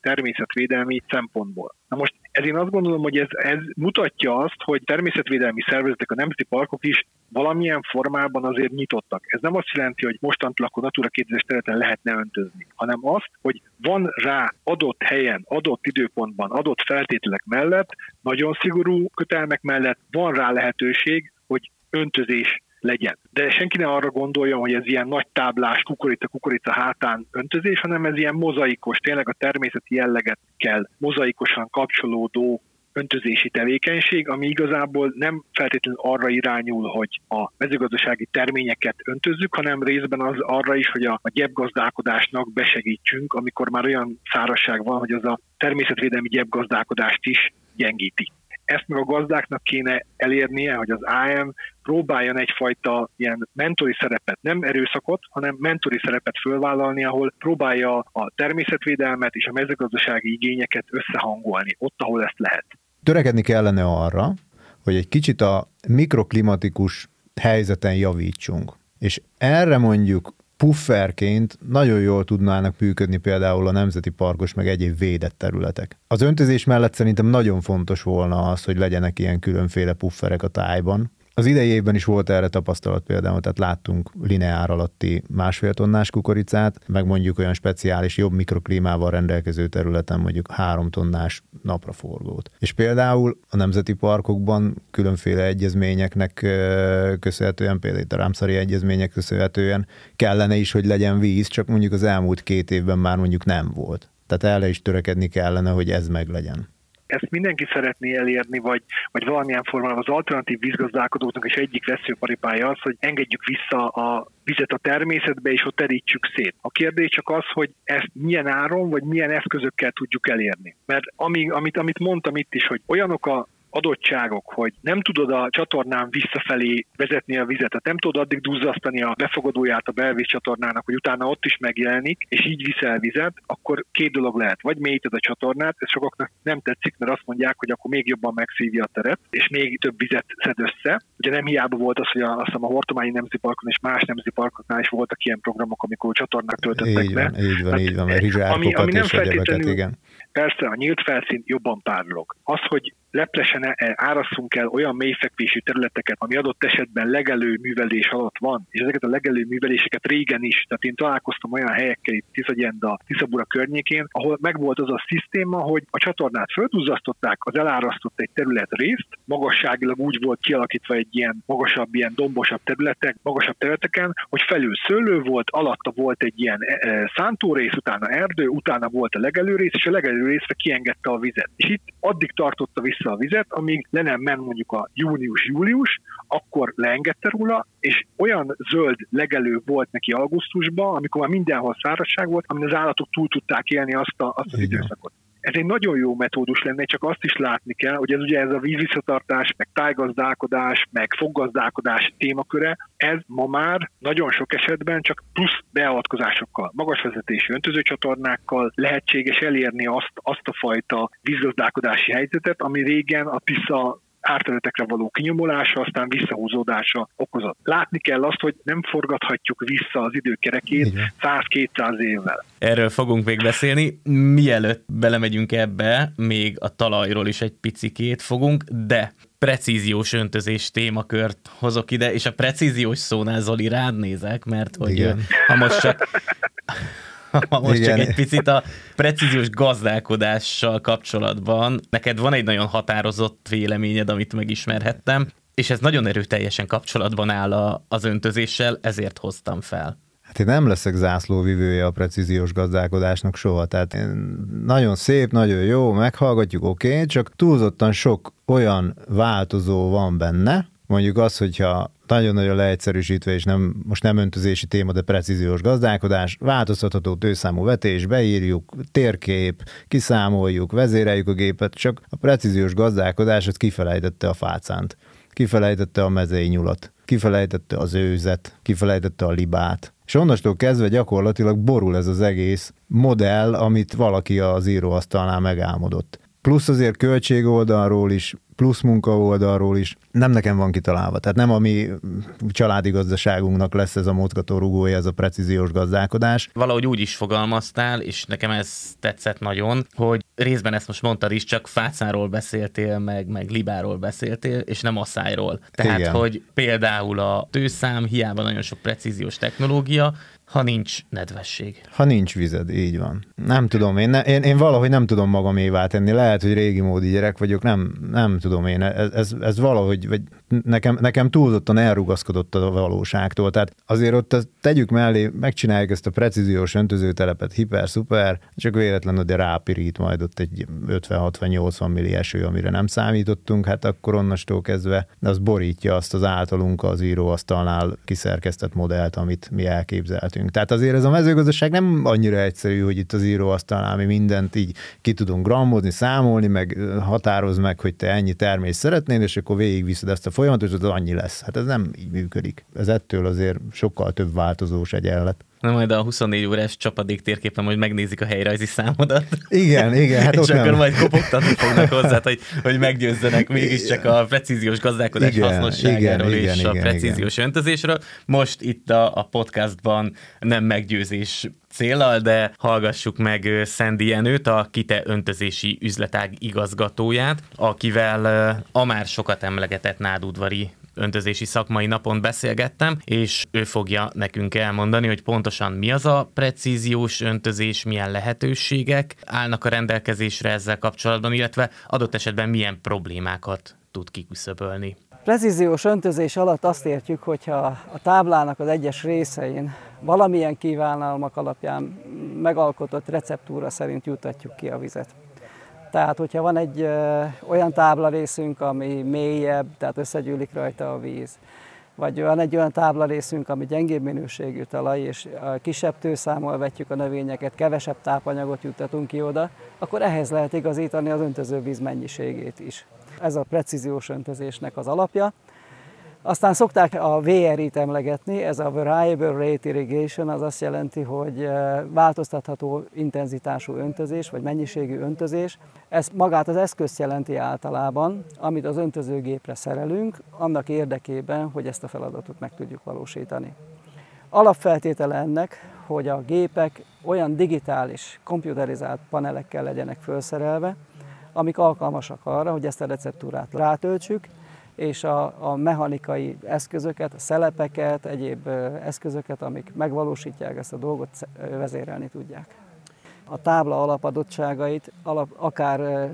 természetvédelmi szempontból. Na most ez én azt gondolom, hogy ez, ez mutatja azt, hogy természetvédelmi szervezetek, a nemzeti parkok is valamilyen formában azért nyitottak. Ez nem azt jelenti, hogy mostantól akkor Natura 2000 területen lehetne öntözni, hanem azt, hogy van rá adott helyen, adott időpontban, adott feltételek mellett, nagyon szigorú kötelmek mellett van rá lehetőség, hogy öntözés legyen. De senki ne arra gondolja, hogy ez ilyen nagy táblás kukorica-kukorica hátán öntözés, hanem ez ilyen mozaikos, tényleg a természeti jelleget kell mozaikosan kapcsolódó öntözési tevékenység, ami igazából nem feltétlenül arra irányul, hogy a mezőgazdasági terményeket öntözzük, hanem részben az arra is, hogy a, a gyepgazdálkodásnak besegítsünk, amikor már olyan szárazság van, hogy az a természetvédelmi gyepgazdálkodást is gyengíti ezt meg a gazdáknak kéne elérnie, hogy az AM próbáljon egyfajta ilyen mentori szerepet, nem erőszakot, hanem mentori szerepet fölvállalni, ahol próbálja a természetvédelmet és a mezőgazdasági igényeket összehangolni, ott, ahol ezt lehet. Törekedni kellene arra, hogy egy kicsit a mikroklimatikus helyzeten javítsunk. És erre mondjuk pufferként nagyon jól tudnának működni például a nemzeti parkos meg egyéb védett területek. Az öntözés mellett szerintem nagyon fontos volna az, hogy legyenek ilyen különféle pufferek a tájban, az idei évben is volt erre tapasztalat például, tehát láttunk lineár alatti másfél tonnás kukoricát, meg mondjuk olyan speciális, jobb mikroklímával rendelkező területen mondjuk három tonnás napraforgót. És például a nemzeti parkokban különféle egyezményeknek köszönhetően, például a Rámszari egyezmények köszönhetően kellene is, hogy legyen víz, csak mondjuk az elmúlt két évben már mondjuk nem volt. Tehát erre is törekedni kellene, hogy ez meglegyen ezt mindenki szeretné elérni, vagy, vagy valamilyen formában az alternatív vízgazdálkodóknak is egyik veszőparipája az, hogy engedjük vissza a vizet a természetbe, és ott terítsük szét. A kérdés csak az, hogy ezt milyen áron, vagy milyen eszközökkel tudjuk elérni. Mert ami, amit, amit mondtam itt is, hogy olyanok a adottságok, hogy nem tudod a csatornán visszafelé vezetni a vizet, tehát nem tudod addig duzzasztani a befogadóját a belvíz csatornának, hogy utána ott is megjelenik, és így viszel vizet, akkor két dolog lehet. Vagy mélyíted a csatornát, ez sokaknak nem tetszik, mert azt mondják, hogy akkor még jobban megszívja a teret, és még több vizet szed össze. Ugye nem hiába volt az, hogy a, azt hiszem a Hortományi Nemzeti Parkon és más nemzeti parkoknál is voltak ilyen programok, amikor csatornák töltöttek így van, le. Így van, hát, így van, mert ami, ami nem feltétlenül, igen. Persze, a nyílt felszín jobban párolog. Az, hogy leplesen árasszunk el olyan mélyfekvésű területeket, ami adott esetben legelő művelés alatt van, és ezeket a legelő műveléseket régen is, tehát én találkoztam olyan helyekkel itt Tiszagyenda, Tiszabura környékén, ahol megvolt az a szisztéma, hogy a csatornát földúzasztották, az elárasztott egy terület részt, magasságilag úgy volt kialakítva egy ilyen magasabb, ilyen dombosabb területek, magasabb területeken, hogy felül szőlő volt, alatta volt egy ilyen e, e, szántórész, utána erdő, utána volt a legelő rész, és a legelő részre kiengedte a vizet. És itt addig tartotta vissza vissza a vizet, amíg le nem ment mondjuk a június-július, akkor leengedte róla, és olyan zöld legelő volt neki augusztusban, amikor már mindenhol szárazság volt, amin az állatok túl tudták élni azt, a, azt az Igen. időszakot. Ez egy nagyon jó metódus lenne, csak azt is látni kell, hogy ez ugye ez a vízvisszatartás, meg tájgazdálkodás, meg foggazdálkodás témaköre, ez ma már nagyon sok esetben csak plusz beavatkozásokkal, magas vezetési öntözőcsatornákkal lehetséges elérni azt, azt a fajta vízgazdálkodási helyzetet, ami régen a Tisza árterületekre való kinyomulása, aztán visszahúzódása okozott. Látni kell azt, hogy nem forgathatjuk vissza az időkerekét 100-200 évvel. Erről fogunk még beszélni. Mielőtt belemegyünk ebbe, még a talajról is egy picikét fogunk, de precíziós öntözés témakört hozok ide, és a precíziós szónál Zoli rád nézek, mert hogy Igen. ha most csak <laughs> <laughs> most Igen. csak egy picit a precíziós gazdálkodással kapcsolatban. Neked van egy nagyon határozott véleményed, amit megismerhettem, és ez nagyon erőteljesen kapcsolatban áll a, az öntözéssel, ezért hoztam fel. Hát én nem leszek zászlóvivője a precíziós gazdálkodásnak soha, tehát én nagyon szép, nagyon jó, meghallgatjuk, oké, okay, csak túlzottan sok olyan változó van benne, mondjuk az, hogyha nagyon-nagyon leegyszerűsítve, és nem, most nem öntözési téma, de precíziós gazdálkodás, változtatható tőszámú vetés, beírjuk, térkép, kiszámoljuk, vezéreljük a gépet, csak a precíziós gazdálkodás az kifelejtette a fácánt. kifelejtette a mezei nyulat, kifelejtette az őzet, kifelejtette a libát, és onnastól kezdve gyakorlatilag borul ez az egész modell, amit valaki az íróasztalnál megálmodott. Plusz azért költség oldalról is plusz munka oldalról is nem nekem van kitalálva. Tehát nem a mi családi gazdaságunknak lesz ez a mozgató rugója, ez a precíziós gazdálkodás. Valahogy úgy is fogalmaztál, és nekem ez tetszett nagyon, hogy részben ezt most mondtad is, csak fácáról beszéltél, meg, meg libáról beszéltél, és nem asszályról. Tehát, Igen. hogy például a tőszám, hiába nagyon sok precíziós technológia, ha nincs nedvesség. Ha nincs vized, így van. Nem tudom, én, ne, én, én valahogy nem tudom magam évá tenni. Lehet, hogy régi módi gyerek vagyok, nem, nem tudom én. Ez, ez, ez valahogy, vagy nekem, nekem túlzottan elrugaszkodott a valóságtól. Tehát azért ott tegyük mellé, megcsináljuk ezt a precíziós öntözőtelepet, hiper-szuper, csak véletlenül de rápirít majd ott egy 50-60-80 milli eső, amire nem számítottunk, hát akkor onnastól kezdve az borítja azt az általunk az íróasztalnál kiszerkesztett modellt, amit mi elképzeltünk. Tehát azért ez a mezőgazdaság nem annyira egyszerű, hogy itt az íróasztalnál mi mindent így ki tudunk grammozni, számolni, meg határoz meg, hogy te ennyi termés szeretnél, és akkor végigviszed ezt a folyamatos, az annyi lesz. Hát ez nem így működik. Ez ettől azért sokkal több változós egyenlet. Na majd a 24 órás csapadék térképen majd megnézik a helyrajzi számodat. Igen, igen. Hát <laughs> és akkor nem. majd kopogtatni fognak hozzá, hogy, hogy meggyőzzenek mégiscsak a precíziós gazdálkodás igen, hasznosságáról igen, és igen, a precíziós igen. öntözésről. Most itt a, a podcastban nem meggyőzés célal, de hallgassuk meg Szendi Jenőt, a Kite öntözési üzletág igazgatóját, akivel a már sokat emlegetett nádudvari öntözési szakmai napon beszélgettem, és ő fogja nekünk elmondani, hogy pontosan mi az a precíziós öntözés, milyen lehetőségek állnak a rendelkezésre ezzel kapcsolatban, illetve adott esetben milyen problémákat tud kiküszöbölni. Precíziós öntözés alatt azt értjük, hogyha a táblának az egyes részein valamilyen kívánalmak alapján megalkotott receptúra szerint jutatjuk ki a vizet. Tehát, hogyha van egy ö, olyan tábla részünk, ami mélyebb, tehát összegyűlik rajta a víz, vagy van egy olyan tábla részünk, ami gyengébb minőségű talaj, és kisebb tőszámmal vetjük a növényeket, kevesebb tápanyagot juttatunk ki oda, akkor ehhez lehet igazítani az öntözővíz mennyiségét is. Ez a precíziós öntözésnek az alapja. Aztán szokták a VRI-t emlegetni, ez a Variable Rate Irrigation, az azt jelenti, hogy eh, változtatható intenzitású öntözés, vagy mennyiségű öntözés. Ez magát az eszközt jelenti általában, amit az öntözőgépre szerelünk, annak érdekében, hogy ezt a feladatot meg tudjuk valósítani. Alapfeltétele ennek, hogy a gépek olyan digitális, komputerizált panelekkel legyenek felszerelve, amik alkalmasak arra, hogy ezt a receptúrát rátöltsük, és a, a mechanikai eszközöket, a szelepeket, egyéb eszközöket, amik megvalósítják ezt a dolgot, vezérelni tudják. A tábla alapadottságait, alap, akár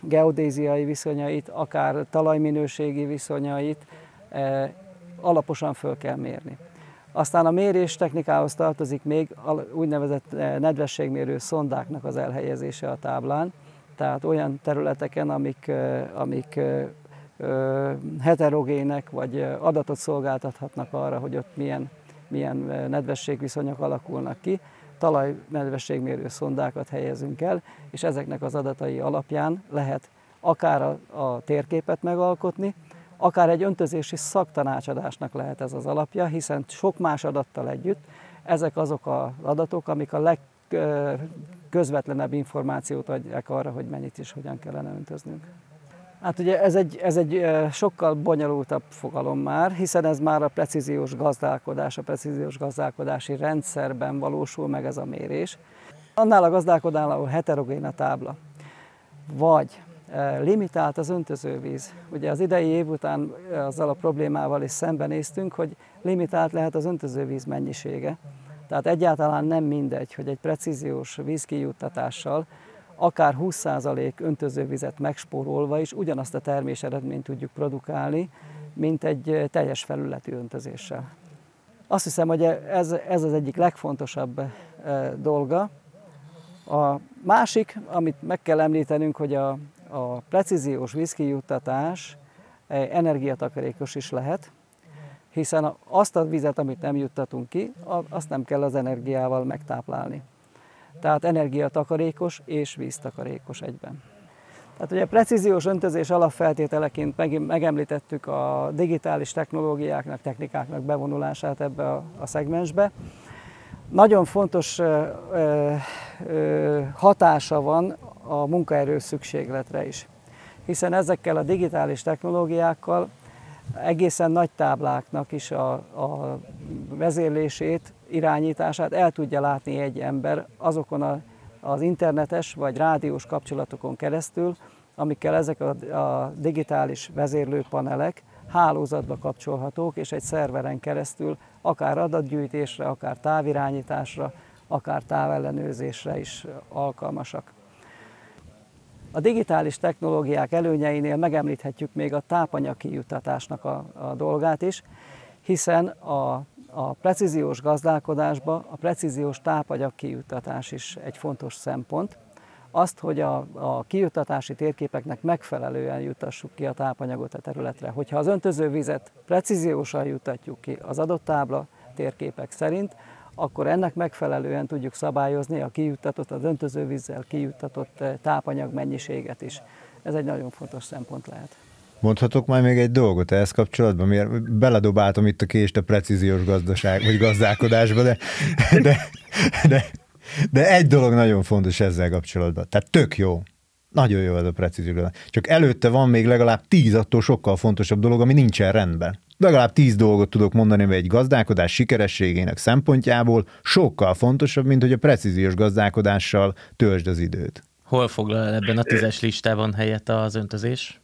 geodéziai viszonyait, akár talajminőségi viszonyait alaposan föl kell mérni. Aztán a mérés technikához tartozik még úgynevezett nedvességmérő szondáknak az elhelyezése a táblán, tehát olyan területeken, amik, amik heterogének, vagy adatot szolgáltathatnak arra, hogy ott milyen, milyen nedvességviszonyok alakulnak ki. Talajnedvességmérő szondákat helyezünk el, és ezeknek az adatai alapján lehet akár a, a térképet megalkotni, akár egy öntözési szaktanácsadásnak lehet ez az alapja, hiszen sok más adattal együtt ezek azok az adatok, amik a legközvetlenebb információt adják arra, hogy mennyit is hogyan kellene öntöznünk. Hát ugye ez egy, ez egy sokkal bonyolultabb fogalom már, hiszen ez már a precíziós gazdálkodás, a precíziós gazdálkodási rendszerben valósul meg ez a mérés. Annál a gazdálkodásnál, ahol heterogén a tábla, vagy limitált az öntözővíz. Ugye az idei év után azzal a problémával is szembenéztünk, hogy limitált lehet az öntözővíz mennyisége. Tehát egyáltalán nem mindegy, hogy egy precíziós vízkijuttatással akár 20% öntözővizet megspórolva is ugyanazt a termés eredményt tudjuk produkálni, mint egy teljes felületű öntözéssel. Azt hiszem, hogy ez, ez az egyik legfontosabb dolga. A másik, amit meg kell említenünk, hogy a, a precíziós vízkijuttatás energiatakarékos is lehet, hiszen azt a vizet, amit nem juttatunk ki, azt nem kell az energiával megtáplálni. Tehát energiatakarékos és víztakarékos egyben. Tehát ugye precíziós öntözés alapfeltételeként meg, megemlítettük a digitális technológiáknak, technikáknak bevonulását ebbe a, a szegmensbe. Nagyon fontos ö, ö, hatása van a munkaerő szükségletre is, hiszen ezekkel a digitális technológiákkal egészen nagy tábláknak is a, a vezérlését, irányítását el tudja látni egy ember azokon a, az internetes vagy rádiós kapcsolatokon keresztül, amikkel ezek a, a digitális vezérlőpanelek hálózatba kapcsolhatók, és egy szerveren keresztül akár adatgyűjtésre, akár távirányításra, akár távellenőrzésre is alkalmasak. A digitális technológiák előnyeinél megemlíthetjük még a tápanyag kijuttatásnak a, a dolgát is, hiszen a, a precíziós gazdálkodásba a precíziós tápanyag kijuttatás is egy fontos szempont. Azt, hogy a, a kijuttatási térképeknek megfelelően jutassuk ki a tápanyagot a területre. Hogyha az öntözővizet precíziósan juttatjuk ki az adott tábla térképek szerint, akkor ennek megfelelően tudjuk szabályozni a kijuttatott, az öntözővízzel kijuttatott eh, tápanyag mennyiséget is. Ez egy nagyon fontos szempont lehet. Mondhatok majd még egy dolgot ehhez kapcsolatban, miért beledobáltam itt a kést a precíziós gazdaság, vagy gazdálkodásba, de, de, de, de egy dolog nagyon fontos ezzel kapcsolatban. Tehát tök jó. Nagyon jó ez a precíziós Csak előtte van még legalább tíz attól sokkal fontosabb dolog, ami nincsen rendben legalább tíz dolgot tudok mondani, hogy egy gazdálkodás sikerességének szempontjából sokkal fontosabb, mint hogy a precíziós gazdálkodással töltsd az időt. Hol foglal ebben a tízes listában helyett az öntözés?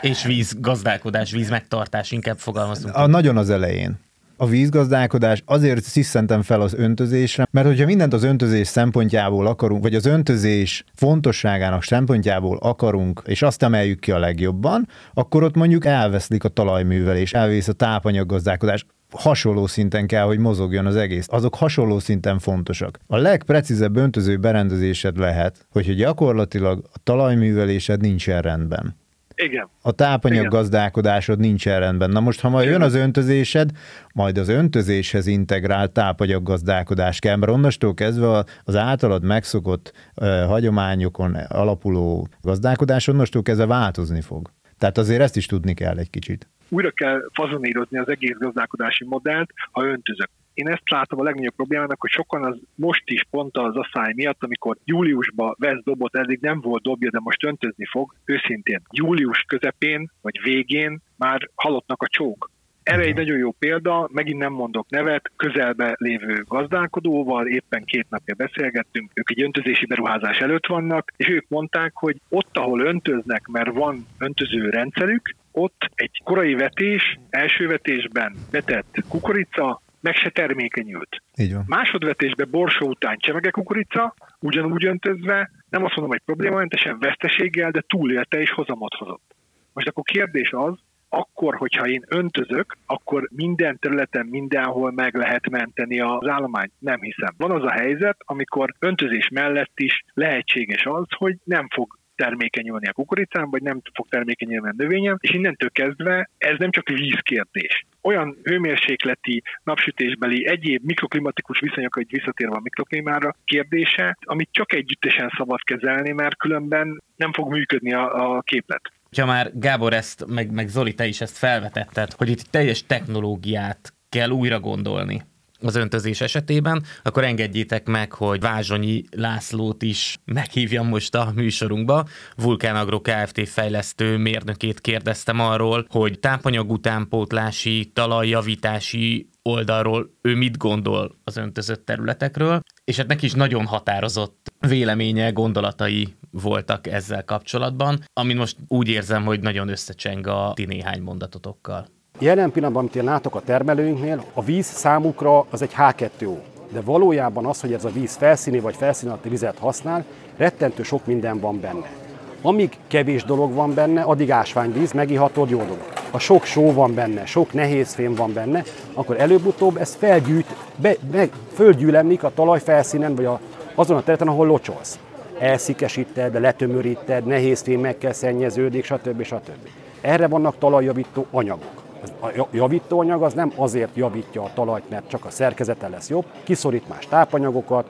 És víz gazdálkodás, víz megtartás, inkább fogalmazunk. A, nagyon az elején a vízgazdálkodás azért sziszentem fel az öntözésre, mert hogyha mindent az öntözés szempontjából akarunk, vagy az öntözés fontosságának szempontjából akarunk, és azt emeljük ki a legjobban, akkor ott mondjuk elveszlik a talajművelés, elvész a tápanyaggazdálkodás hasonló szinten kell, hogy mozogjon az egész. Azok hasonló szinten fontosak. A legprecízebb öntöző berendezésed lehet, hogy gyakorlatilag a talajművelésed nincsen rendben. Igen. A tápanyag Igen. gazdálkodásod nincsen rendben. Na most, ha majd jön az öntözésed, majd az öntözéshez integrált tápanyag gazdálkodás kell, mert onnastól kezdve az általad megszokott uh, hagyományokon alapuló gazdálkodás onnastól kezdve változni fog. Tehát azért ezt is tudni kell egy kicsit. Újra kell fazonírozni az egész gazdálkodási modellt, ha öntözök én ezt látom a legnagyobb problémának, hogy sokan az most is pont az asszály miatt, amikor júliusban vesz dobot, eddig nem volt dobja, de most öntözni fog, őszintén július közepén vagy végén már halottnak a csók. Erre egy nagyon jó példa, megint nem mondok nevet, közelbe lévő gazdálkodóval, éppen két napja beszélgettünk, ők egy öntözési beruházás előtt vannak, és ők mondták, hogy ott, ahol öntöznek, mert van öntöző rendszerük, ott egy korai vetés, első vetésben betett kukorica, meg se termékenyült. Így van. Másodvetésben borsó után csemege kukorica, ugyanúgy öntözve, nem azt mondom, hogy problémamentesen veszteséggel, de túlélte és hozamot hozott. Most akkor kérdés az, akkor, hogyha én öntözök, akkor minden területen, mindenhol meg lehet menteni az állományt. Nem hiszem. Van az a helyzet, amikor öntözés mellett is lehetséges az, hogy nem fog termékenyülni a kukoricám, vagy nem fog termékenyülni a növényem, és innentől kezdve ez nem csak vízkérdés. Olyan hőmérsékleti, napsütésbeli, egyéb mikroklimatikus viszonyok, hogy visszatérve a mikroklimára kérdése, amit csak együttesen szabad kezelni, mert különben nem fog működni a, a képlet. Ha már Gábor ezt, meg, meg Zoli, te is ezt felvetetted, hogy itt teljes technológiát kell újra gondolni az öntözés esetében, akkor engedjétek meg, hogy Vázsonyi Lászlót is meghívjam most a műsorunkba. Vulkán Agro Kft. fejlesztő mérnökét kérdeztem arról, hogy tápanyag utánpótlási, talajjavítási oldalról ő mit gondol az öntözött területekről, és hát neki is nagyon határozott véleménye, gondolatai voltak ezzel kapcsolatban, amin most úgy érzem, hogy nagyon összecseng a ti néhány mondatotokkal. Jelen pillanatban, amit én látok a termelőinknél, a víz számukra az egy H2O. De valójában az, hogy ez a víz felszíni vagy felszíni alatti vizet használ, rettentő sok minden van benne. Amíg kevés dolog van benne, addig ásványvíz, megihatod, jó dolog. Ha sok só van benne, sok nehéz fém van benne, akkor előbb-utóbb ez felgyűjt, be, be, földgyűlemlik a talajfelszínen, vagy a, azon a területen, ahol locsolsz. Elszikesíted, letömöríted, nehéz fémekkel szennyeződik, stb. stb. Erre vannak talajjavító anyagok. A javítóanyag az nem azért javítja a talajt, mert csak a szerkezete lesz jobb, kiszorít más tápanyagokat,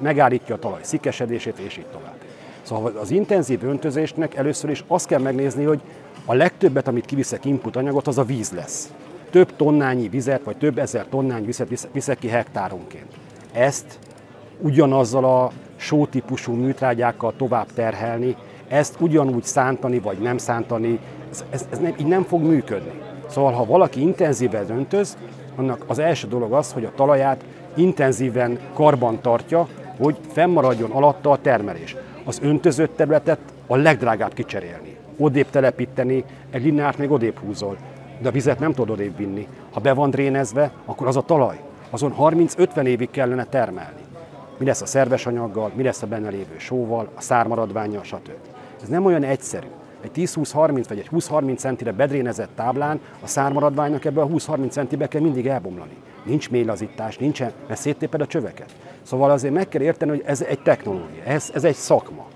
megállítja a talaj szikesedését, és így tovább. Szóval az intenzív öntözésnek először is azt kell megnézni, hogy a legtöbbet, amit kiviszek input anyagot, az a víz lesz. Több tonnányi vizet, vagy több ezer tonnányi vizet viszek ki hektáronként. Ezt ugyanazzal a sótípusú műtrágyákkal tovább terhelni, ezt ugyanúgy szántani vagy nem szántani, ez, ez, ez nem, így nem fog működni. Szóval, ha valaki intenzíven öntöz, annak az első dolog az, hogy a talaját intenzíven karban tartja, hogy fennmaradjon alatta a termelés. Az öntözött területet a legdrágább kicserélni. Odébb telepíteni, egy lineárt még odébb húzol, de a vizet nem tudod odébb vinni. Ha be van drénezve, akkor az a talaj, azon 30-50 évig kellene termelni. Mi lesz a szerves anyaggal, mi lesz a benne lévő sóval, a szármaradványjal, stb. Ez nem olyan egyszerű. Egy 10-20-30 vagy egy 20-30 centire bedrénezett táblán a szármaradványnak ebből a 20-30 centibe kell mindig elbomlani. Nincs mélylazítás, nincsen, mert széttéped a csöveket. Szóval azért meg kell érteni, hogy ez egy technológia, ez, ez egy szakma.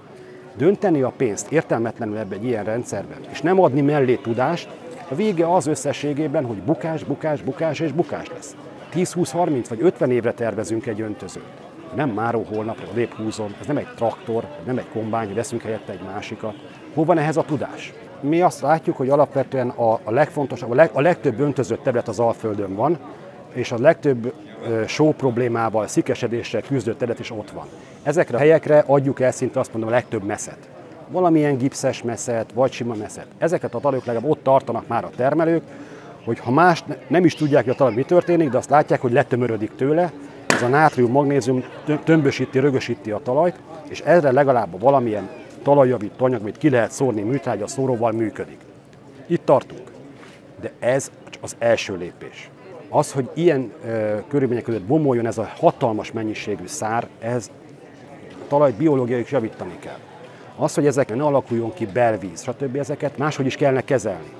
Dönteni a pénzt értelmetlenül ebbe egy ilyen rendszerben, és nem adni mellé tudást, a vége az összességében, hogy bukás, bukás, bukás és bukás lesz. 10-20-30 vagy 50 évre tervezünk egy öntözőt. Nem máról holnapra lép húzom, ez nem egy traktor, nem egy kombány, veszünk helyette egy másikat. Hol van ehhez a tudás? Mi azt látjuk, hogy alapvetően a, a legfontosabb, a, leg, a legtöbb öntözött terület az Alföldön van, és a legtöbb só problémával, szikesedéssel küzdő terület is ott van. Ezekre a helyekre adjuk el szinte azt mondom a legtöbb meszet. Valamilyen gipszes meszet, vagy sima meszet. Ezeket a talajokat legalább ott tartanak már a termelők, hogy ha más nem is tudják, hogy a talaj mi történik, de azt látják, hogy letömörödik tőle, ez a nátrium, magnézium tömbösíti, rögösíti a talajt, és erre legalább valamilyen talajjavító anyag, amit ki lehet szórni műtrágya szóróval működik. Itt tartunk. De ez az első lépés. Az, hogy ilyen ö, körülmények között bomoljon ez a hatalmas mennyiségű szár, ez talajt biológiai is javítani kell. Az, hogy ezek ne alakuljon ki belvíz, stb. ezeket máshogy is kellene kezelni.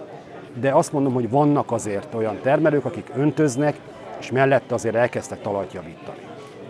De azt mondom, hogy vannak azért olyan termelők, akik öntöznek, és mellette azért elkezdtek talajt javítani.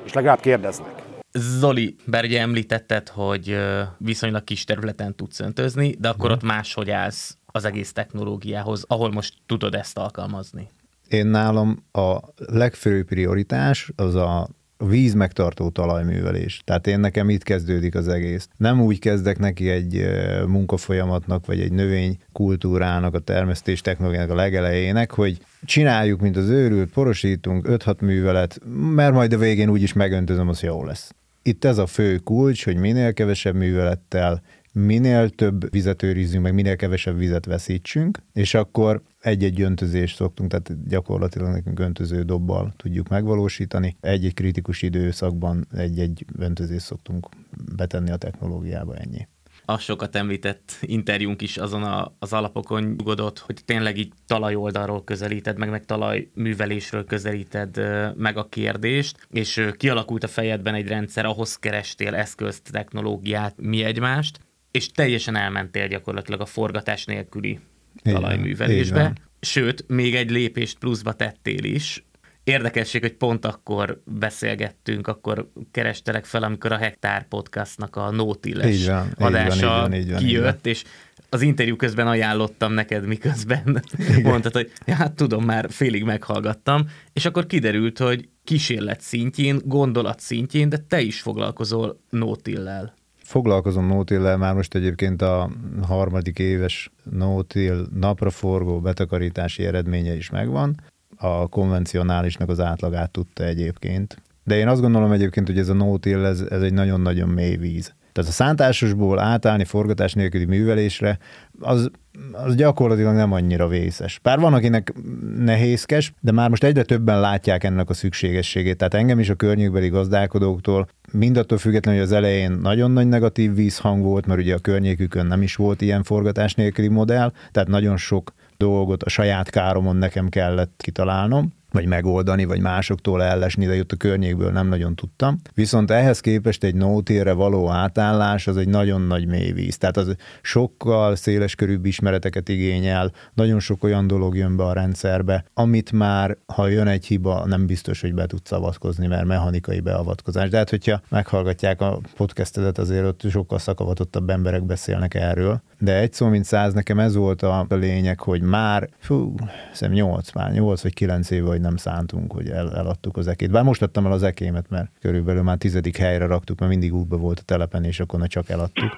És legalább kérdeznek. Zoli, bár ugye említetted, hogy viszonylag kis területen tudsz öntözni, de akkor ott máshogy állsz az egész technológiához, ahol most tudod ezt alkalmazni. Én nálam a legfőbb prioritás az a víz megtartó talajművelés. Tehát én nekem itt kezdődik az egész. Nem úgy kezdek neki egy munkafolyamatnak, vagy egy növény kultúrának, a termesztés technológiának a legelejének, hogy csináljuk, mint az őrült, porosítunk, 5-6 művelet, mert majd a végén úgyis megöntözöm, az jó lesz. Itt ez a fő kulcs, hogy minél kevesebb művelettel, minél több vizet őrizzünk, meg minél kevesebb vizet veszítsünk, és akkor egy-egy öntözést szoktunk, tehát gyakorlatilag nekünk öntöző dobbal tudjuk megvalósítani. Egy-egy kritikus időszakban egy-egy öntözést szoktunk betenni a technológiába, ennyi a sokat említett interjúnk is azon a, az alapokon nyugodott, hogy tényleg így talajoldalról közelíted, meg meg talajművelésről közelíted meg a kérdést, és kialakult a fejedben egy rendszer, ahhoz kerestél eszközt, technológiát, mi egymást, és teljesen elmentél gyakorlatilag a forgatás nélküli talajművelésbe. Sőt, még egy lépést pluszba tettél is, Érdekesség, hogy pont akkor beszélgettünk, akkor kerestelek fel, amikor a Hektár podcastnak a Nótiles adása így van, így van, kijött, és az interjú közben ajánlottam neked, miközben Igen. mondtad, hogy ja, hát tudom, már félig meghallgattam, és akkor kiderült, hogy kísérlet szintjén, gondolat szintjén, de te is foglalkozol Nótillel. Foglalkozom Nótillel már most egyébként a harmadik éves Nótil napraforgó betakarítási eredménye is megvan a konvencionálisnak az átlagát tudta egyébként. De én azt gondolom egyébként, hogy ez a no-till, ez, ez egy nagyon-nagyon mély víz. Tehát a szántásosból átállni forgatás nélküli művelésre, az, az gyakorlatilag nem annyira vészes. Bár van, akinek nehézkes, de már most egyre többen látják ennek a szükségességét. Tehát engem is a környékbeli gazdálkodóktól, mindattól függetlenül, hogy az elején nagyon nagy negatív vízhang volt, mert ugye a környékükön nem is volt ilyen forgatás nélküli modell, tehát nagyon sok dolgot a saját káromon nekem kellett kitalálnom, vagy megoldani, vagy másoktól ellesni, de jött a környékből nem nagyon tudtam. Viszont ehhez képest egy nótérre való átállás az egy nagyon nagy mély víz. Tehát az sokkal széles körűbb ismereteket igényel, nagyon sok olyan dolog jön be a rendszerbe, amit már, ha jön egy hiba, nem biztos, hogy be tudsz avatkozni, mert mechanikai beavatkozás. De hát, hogyha meghallgatják a podcastedet, azért ott sokkal szakavatottabb emberek beszélnek erről. De egy szó, mint száz, nekem ez volt a lényeg, hogy már, fú, hiszem 8, már 8 vagy 9 éve hogy nem szántunk, hogy el, eladtuk az ekét. Bár most adtam el az ekémet, mert körülbelül már tizedik helyre raktuk, mert mindig útba volt a telepen, és akkor csak eladtuk.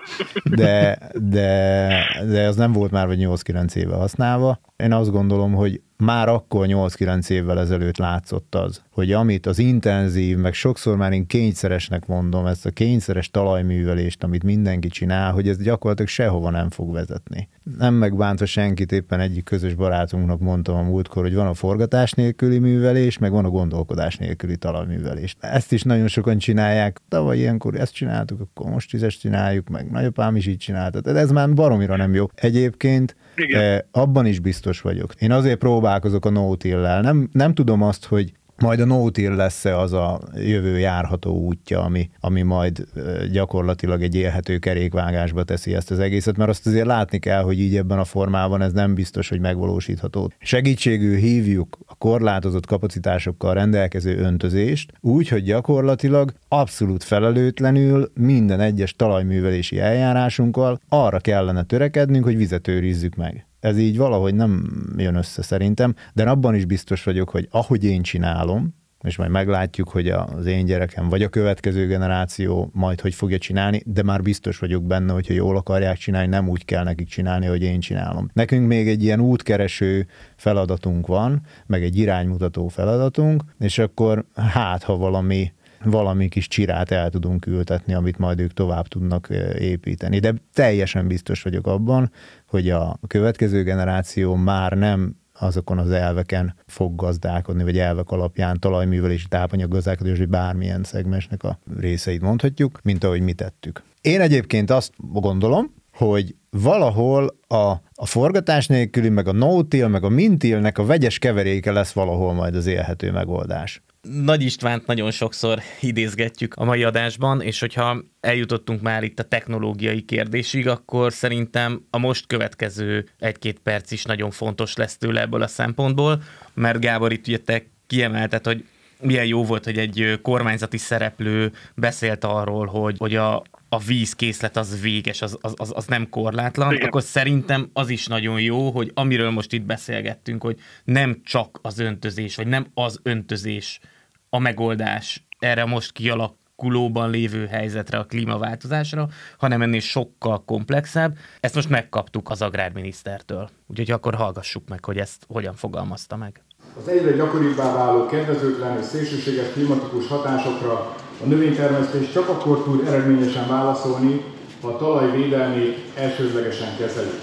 De, de, de az nem volt már vagy 8-9 éve használva. Én azt gondolom, hogy már akkor 8-9 évvel ezelőtt látszott az, hogy amit az intenzív, meg sokszor már én kényszeresnek mondom, ezt a kényszeres talajművelést, amit mindenki csinál, hogy ez gyakorlatilag sehova nem fog vezetni. Nem megbántva senkit, éppen egyik közös barátunknak mondtam a múltkor, hogy van a forgatás nélküli művelés, meg van a gondolkodás nélküli talajművelés. Ezt is nagyon sokan csinálják. Tavaly ilyenkor ezt csináltuk, akkor most is ezt csináljuk, meg nagyapám is így csinálta. Tehát ez már baromira nem jó. Egyébként igen. Eh, abban is biztos vagyok. Én azért próbálkozok a no Nem, nem tudom azt, hogy majd a no lesz-e az a jövő járható útja, ami, ami majd gyakorlatilag egy élhető kerékvágásba teszi ezt az egészet, mert azt azért látni kell, hogy így ebben a formában ez nem biztos, hogy megvalósítható. Segítségül hívjuk a korlátozott kapacitásokkal rendelkező öntözést, úgy, hogy gyakorlatilag abszolút felelőtlenül minden egyes talajművelési eljárásunkkal arra kellene törekednünk, hogy vizet őrizzük meg ez így valahogy nem jön össze szerintem, de abban is biztos vagyok, hogy ahogy én csinálom, és majd meglátjuk, hogy az én gyerekem vagy a következő generáció majd hogy fogja csinálni, de már biztos vagyok benne, hogyha jól akarják csinálni, nem úgy kell nekik csinálni, hogy én csinálom. Nekünk még egy ilyen útkereső feladatunk van, meg egy iránymutató feladatunk, és akkor hát, ha valami valami kis csirát el tudunk ültetni, amit majd ők tovább tudnak építeni. De teljesen biztos vagyok abban, hogy a következő generáció már nem azokon az elveken fog gazdálkodni, vagy elvek alapján talajművelési tápanyag gazdálkodás, vagy bármilyen szegmensnek a részeit mondhatjuk, mint ahogy mi tettük. Én egyébként azt gondolom, hogy valahol a, a forgatás nélküli, meg a no meg a mintilnek a vegyes keveréke lesz valahol majd az élhető megoldás. Nagy Istvánt nagyon sokszor idézgetjük a mai adásban, és hogyha eljutottunk már itt a technológiai kérdésig, akkor szerintem a most következő egy-két perc is nagyon fontos lesz tőle ebből a szempontból, mert Gábor itt ugye te kiemelted, hogy milyen jó volt, hogy egy kormányzati szereplő beszélt arról, hogy, hogy a, a vízkészlet az véges, az, az, az, az nem korlátlan, Igen. akkor szerintem az is nagyon jó, hogy amiről most itt beszélgettünk, hogy nem csak az öntözés, vagy nem az öntözés a megoldás erre most kialakulóban lévő helyzetre, a klímaváltozásra, hanem ennél sokkal komplexebb. Ezt most megkaptuk az agrárminisztertől. Úgyhogy akkor hallgassuk meg, hogy ezt hogyan fogalmazta meg. Az egyre gyakoribbá váló kedvezőtlen és szélsőséges klimatikus hatásokra a növénytermesztés csak akkor tud eredményesen válaszolni, ha a talaj védelmét elsődlegesen kezelik.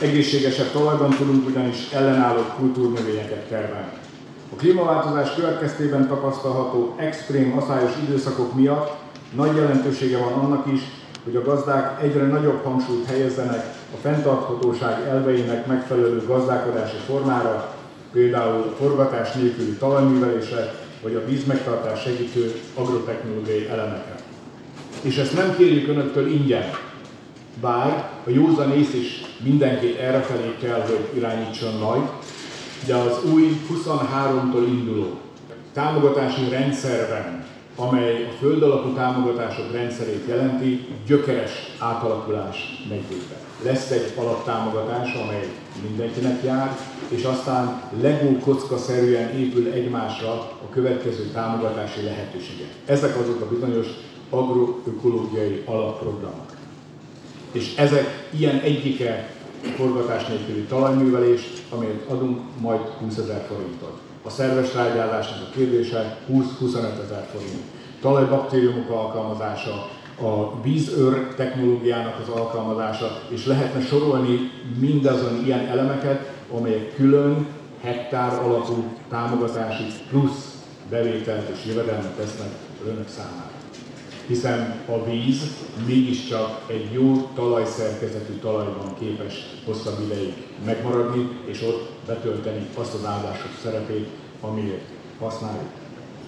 Egészségesebb talajban tudunk ugyanis ellenálló kultúrnövényeket termelni. A klímaváltozás következtében tapasztalható extrém aszályos időszakok miatt nagy jelentősége van annak is, hogy a gazdák egyre nagyobb hangsúlyt helyezzenek a fenntarthatóság elveinek megfelelő gazdálkodási formára, például forgatás nélküli talajművelésre, vagy a vízmegtartás segítő agrotechnológiai elemekre. És ezt nem kérjük Önöktől ingyen, bár a józan ész is mindenkit errefelé kell, hogy irányítson majd, de az új 23-tól induló támogatási rendszerben, amely a földalapú támogatások rendszerét jelenti, gyökeres átalakulás megy végbe. Lesz egy alaptámogatás, amely mindenkinek jár, és aztán legó kocka szerűen épül egymásra a következő támogatási lehetőségek. Ezek azok a bizonyos agroökológiai alapprogramok. És ezek ilyen egyike forgatás nélküli talajművelés, amelyet adunk majd 20 ezer forintot. A szerves trágyázásnak a kérdése 20-25 ezer forint. Talajbaktériumok alkalmazása, a vízőr technológiának az alkalmazása, és lehetne sorolni mindazon ilyen elemeket, amelyek külön hektár alapú támogatási plusz bevételt és jövedelmet tesznek önök számára hiszen a víz mégiscsak egy jó talajszerkezetű talajban képes hosszabb ideig megmaradni, és ott betölteni azt az áldásos szerepét, amiért használjuk.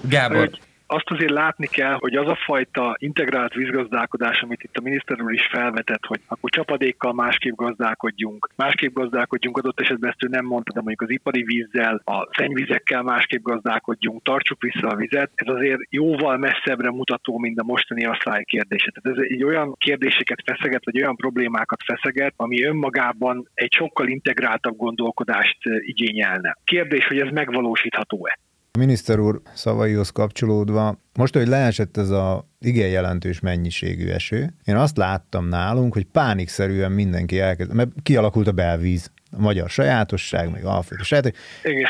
Gábor, azt azért látni kell, hogy az a fajta integrált vízgazdálkodás, amit itt a miniszter úr is felvetett, hogy akkor csapadékkal másképp gazdálkodjunk, másképp gazdálkodjunk, adott esetben ezt ő nem mondta, de mondjuk az ipari vízzel, a szennyvizekkel másképp gazdálkodjunk, tartsuk vissza a vizet, ez azért jóval messzebbre mutató, mint a mostani asszály kérdése. Tehát ez egy olyan kérdéseket feszeget, vagy olyan problémákat feszeget, ami önmagában egy sokkal integráltabb gondolkodást igényelne. Kérdés, hogy ez megvalósítható-e? A miniszter úr szavaihoz kapcsolódva, most, hogy leesett ez a igen jelentős mennyiségű eső, én azt láttam nálunk, hogy pánikszerűen mindenki elkezd, mert kialakult a belvíz, a magyar sajátosság, meg alföldi saját,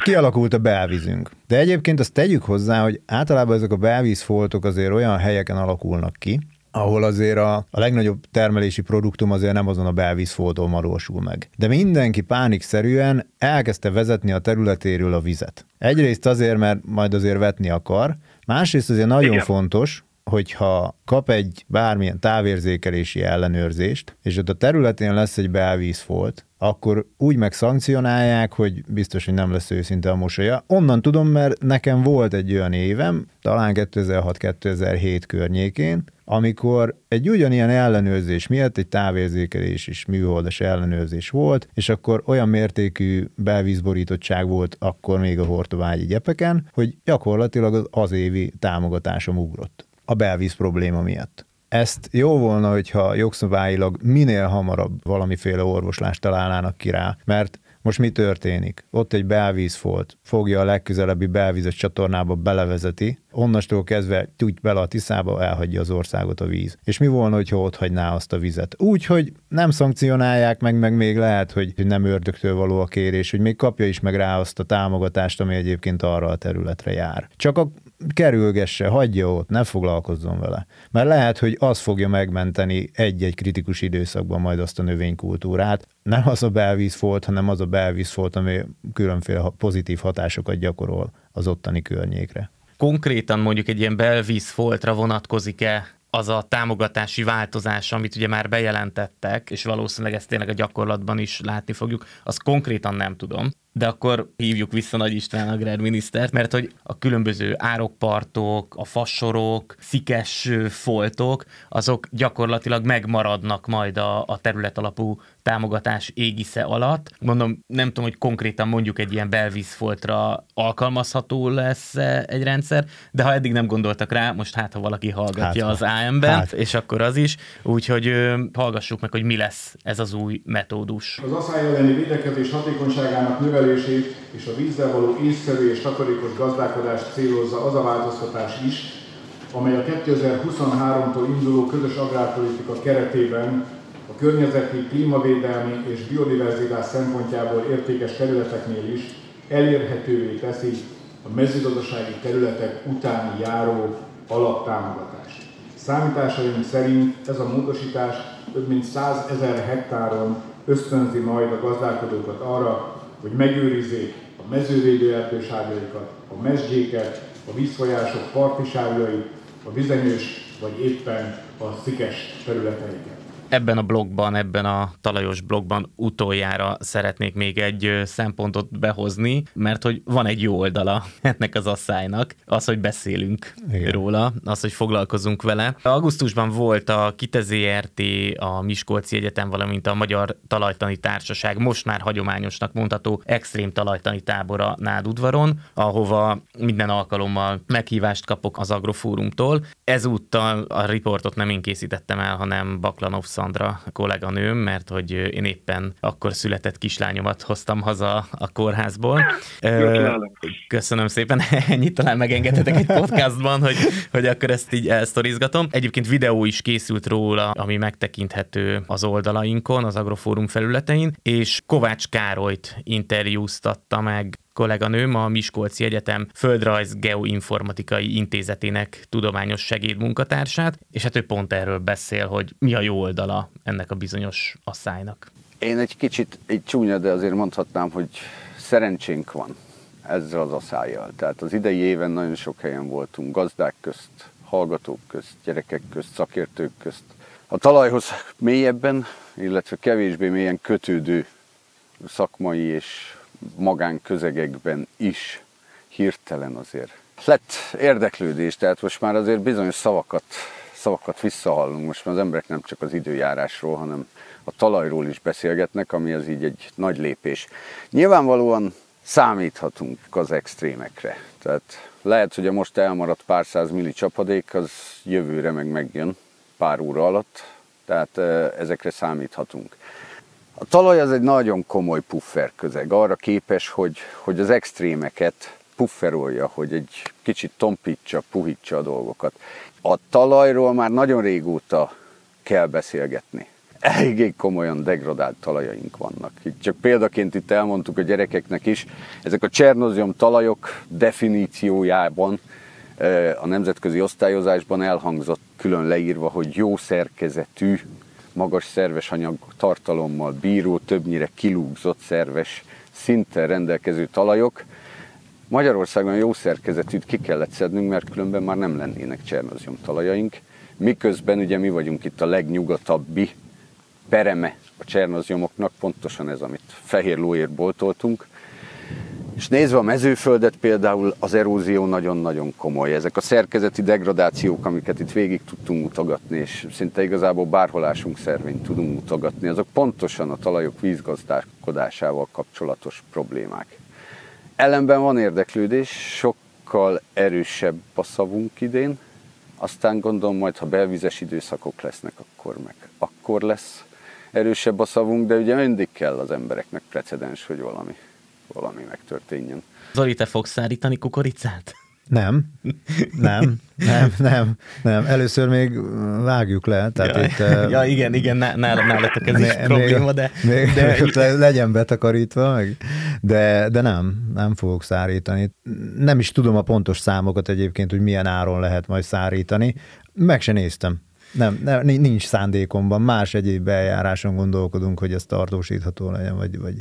kialakult a belvízünk. De egyébként azt tegyük hozzá, hogy általában ezek a belvízfoltok azért olyan helyeken alakulnak ki, ahol azért a, a legnagyobb termelési produktum azért nem azon a belvízfoltól valósul meg. De mindenki pánikszerűen elkezdte vezetni a területéről a vizet. Egyrészt azért, mert majd azért vetni akar, másrészt azért nagyon Igen. fontos, hogyha kap egy bármilyen távérzékelési ellenőrzést, és ott a területén lesz egy belvízfolt, akkor úgy meg szankcionálják, hogy biztos, hogy nem lesz őszinte a mosolya. Onnan tudom, mert nekem volt egy olyan évem, talán 2006-2007 környékén, amikor egy ugyanilyen ellenőrzés miatt egy távérzékelés és műholdas ellenőrzés volt, és akkor olyan mértékű belvízborítottság volt akkor még a hortovágyi gyepeken, hogy gyakorlatilag az évi támogatásom ugrott a belvíz probléma miatt. Ezt jó volna, hogyha jogszabályilag minél hamarabb valamiféle orvoslást találnának ki rá, mert most mi történik? Ott egy belvízfolt, fogja a legközelebbi belvízes csatornába, belevezeti, onnastól kezdve úgy bele a Tiszába, elhagyja az országot a víz. És mi volna, hogyha ott hagyná azt a vizet? Úgy, hogy nem szankcionálják meg, meg még lehet, hogy nem ördögtől való a kérés, hogy még kapja is meg rá azt a támogatást, ami egyébként arra a területre jár. Csak a kerülgesse, hagyja ott, ne foglalkozzon vele. Mert lehet, hogy az fogja megmenteni egy-egy kritikus időszakban majd azt a növénykultúrát. Nem az a belvízfolt, hanem az a belvízfolt, ami különféle pozitív hatásokat gyakorol az ottani környékre. Konkrétan mondjuk egy ilyen belvízfoltra vonatkozik-e az a támogatási változás, amit ugye már bejelentettek, és valószínűleg ezt tényleg a gyakorlatban is látni fogjuk, azt konkrétan nem tudom. De akkor hívjuk vissza Nagy István agrárminisztert, mert hogy a különböző árokpartok, a fassorok, szikes foltok, azok gyakorlatilag megmaradnak majd a, a terület alapú támogatás égisze alatt. Mondom, nem tudom, hogy konkrétan mondjuk egy ilyen belvízfoltra alkalmazható lesz egy rendszer, de ha eddig nem gondoltak rá, most hát, ha valaki hallgatja hát, az AM-ben, hát. és akkor az is, úgyhogy hallgassuk meg, hogy mi lesz ez az új metódus. Az asszály elleni védekezés hatékonyságának növelését és a vízzel való észszerű és takarékos gazdálkodást célozza az a változtatás is, amely a 2023-tól induló közös agrárpolitika keretében környezeti, klímavédelmi és biodiverzitás szempontjából értékes területeknél is elérhetővé teszi a mezőgazdasági területek utáni járó alaptámogatást. Számításaink szerint ez a módosítás több mint 100 ezer hektáron ösztönzi majd a gazdálkodókat arra, hogy megőrizzék a mezővédő erdősávjaikat, a mesdjéket, a vízfolyások parti a vizenyős vagy éppen a szikes területeiket ebben a blogban, ebben a talajos blogban utoljára szeretnék még egy szempontot behozni, mert hogy van egy jó oldala <laughs> ennek az asszálynak, az, hogy beszélünk Igen. róla, az, hogy foglalkozunk vele. Augusztusban volt a KITEZRT, a Miskolci Egyetem, valamint a Magyar Talajtani Társaság most már hagyományosnak mondható extrém talajtani tábora Nádudvaron, ahova minden alkalommal meghívást kapok az Agrofórumtól. Ezúttal a riportot nem én készítettem el, hanem Baklanov Szandra kolléganőm, mert hogy én éppen akkor született kislányomat hoztam haza a kórházból. Köszönöm szépen, <laughs> ennyit talán megengedhetek egy podcastban, hogy, hogy akkor ezt így elsztorizgatom. Egyébként videó is készült róla, ami megtekinthető az oldalainkon, az Agrofórum felületein, és Kovács Károlyt interjúztatta meg kolléganőm a Miskolci Egyetem Földrajz Geoinformatikai Intézetének tudományos segédmunkatársát, és hát ő pont erről beszél, hogy mi a jó oldala ennek a bizonyos asszálynak. Én egy kicsit egy csúnya, de azért mondhatnám, hogy szerencsénk van ezzel az asszályjal. Tehát az idei éven nagyon sok helyen voltunk, gazdák közt, hallgatók közt, gyerekek közt, szakértők közt. A talajhoz mélyebben, illetve kevésbé mélyen kötődő szakmai és magánközegekben is hirtelen azért lett érdeklődés, tehát most már azért bizonyos szavakat, szavakat visszahallunk. Most már az emberek nem csak az időjárásról, hanem a talajról is beszélgetnek, ami az így egy nagy lépés. Nyilvánvalóan számíthatunk az extrémekre. Tehát lehet, hogy a most elmaradt pár száz milli csapadék, az jövőre meg megjön pár óra alatt, tehát ezekre számíthatunk. A talaj az egy nagyon komoly puffer közeg, arra képes, hogy, hogy az extrémeket pufferolja, hogy egy kicsit tompítsa, puhítsa a dolgokat. A talajról már nagyon régóta kell beszélgetni. Eléggé komolyan degradált talajaink vannak. Itt csak példaként itt elmondtuk a gyerekeknek is, ezek a csernozium talajok definíciójában a nemzetközi osztályozásban elhangzott külön leírva, hogy jó szerkezetű, magas szerves anyag tartalommal bíró, többnyire kilúgzott szerves szinten rendelkező talajok. Magyarországon jó szerkezetűt ki kellett szednünk, mert különben már nem lennének csernozium talajaink. Miközben ugye mi vagyunk itt a legnyugatabbi pereme a csernoziumoknak, pontosan ez, amit fehér lóért boltoltunk. És nézve a mezőföldet például az erózió nagyon-nagyon komoly. Ezek a szerkezeti degradációk, amiket itt végig tudtunk mutogatni, és szinte igazából bárholásunk szervényt tudunk mutogatni, azok pontosan a talajok vízgazdálkodásával kapcsolatos problémák. Ellenben van érdeklődés, sokkal erősebb a szavunk idén, aztán gondolom majd, ha belvizes időszakok lesznek, akkor meg akkor lesz erősebb a szavunk, de ugye mindig kell az embereknek precedens, hogy valami valami megtörténjen. Zoli, te fogsz szárítani kukoricát? Nem, nem, nem, nem, nem. Először még vágjuk le. Tehát ja, itt, ja igen, igen, nálam nálatok ez is probléma, de... Még, de le, legyen betakarítva, meg, de, de nem, nem fogok szárítani. Nem is tudom a pontos számokat egyébként, hogy milyen áron lehet majd szárítani. Meg se néztem. Nem, nem, nincs szándékomban. Más egyéb eljáráson gondolkodunk, hogy ez tartósítható legyen, vagy, vagy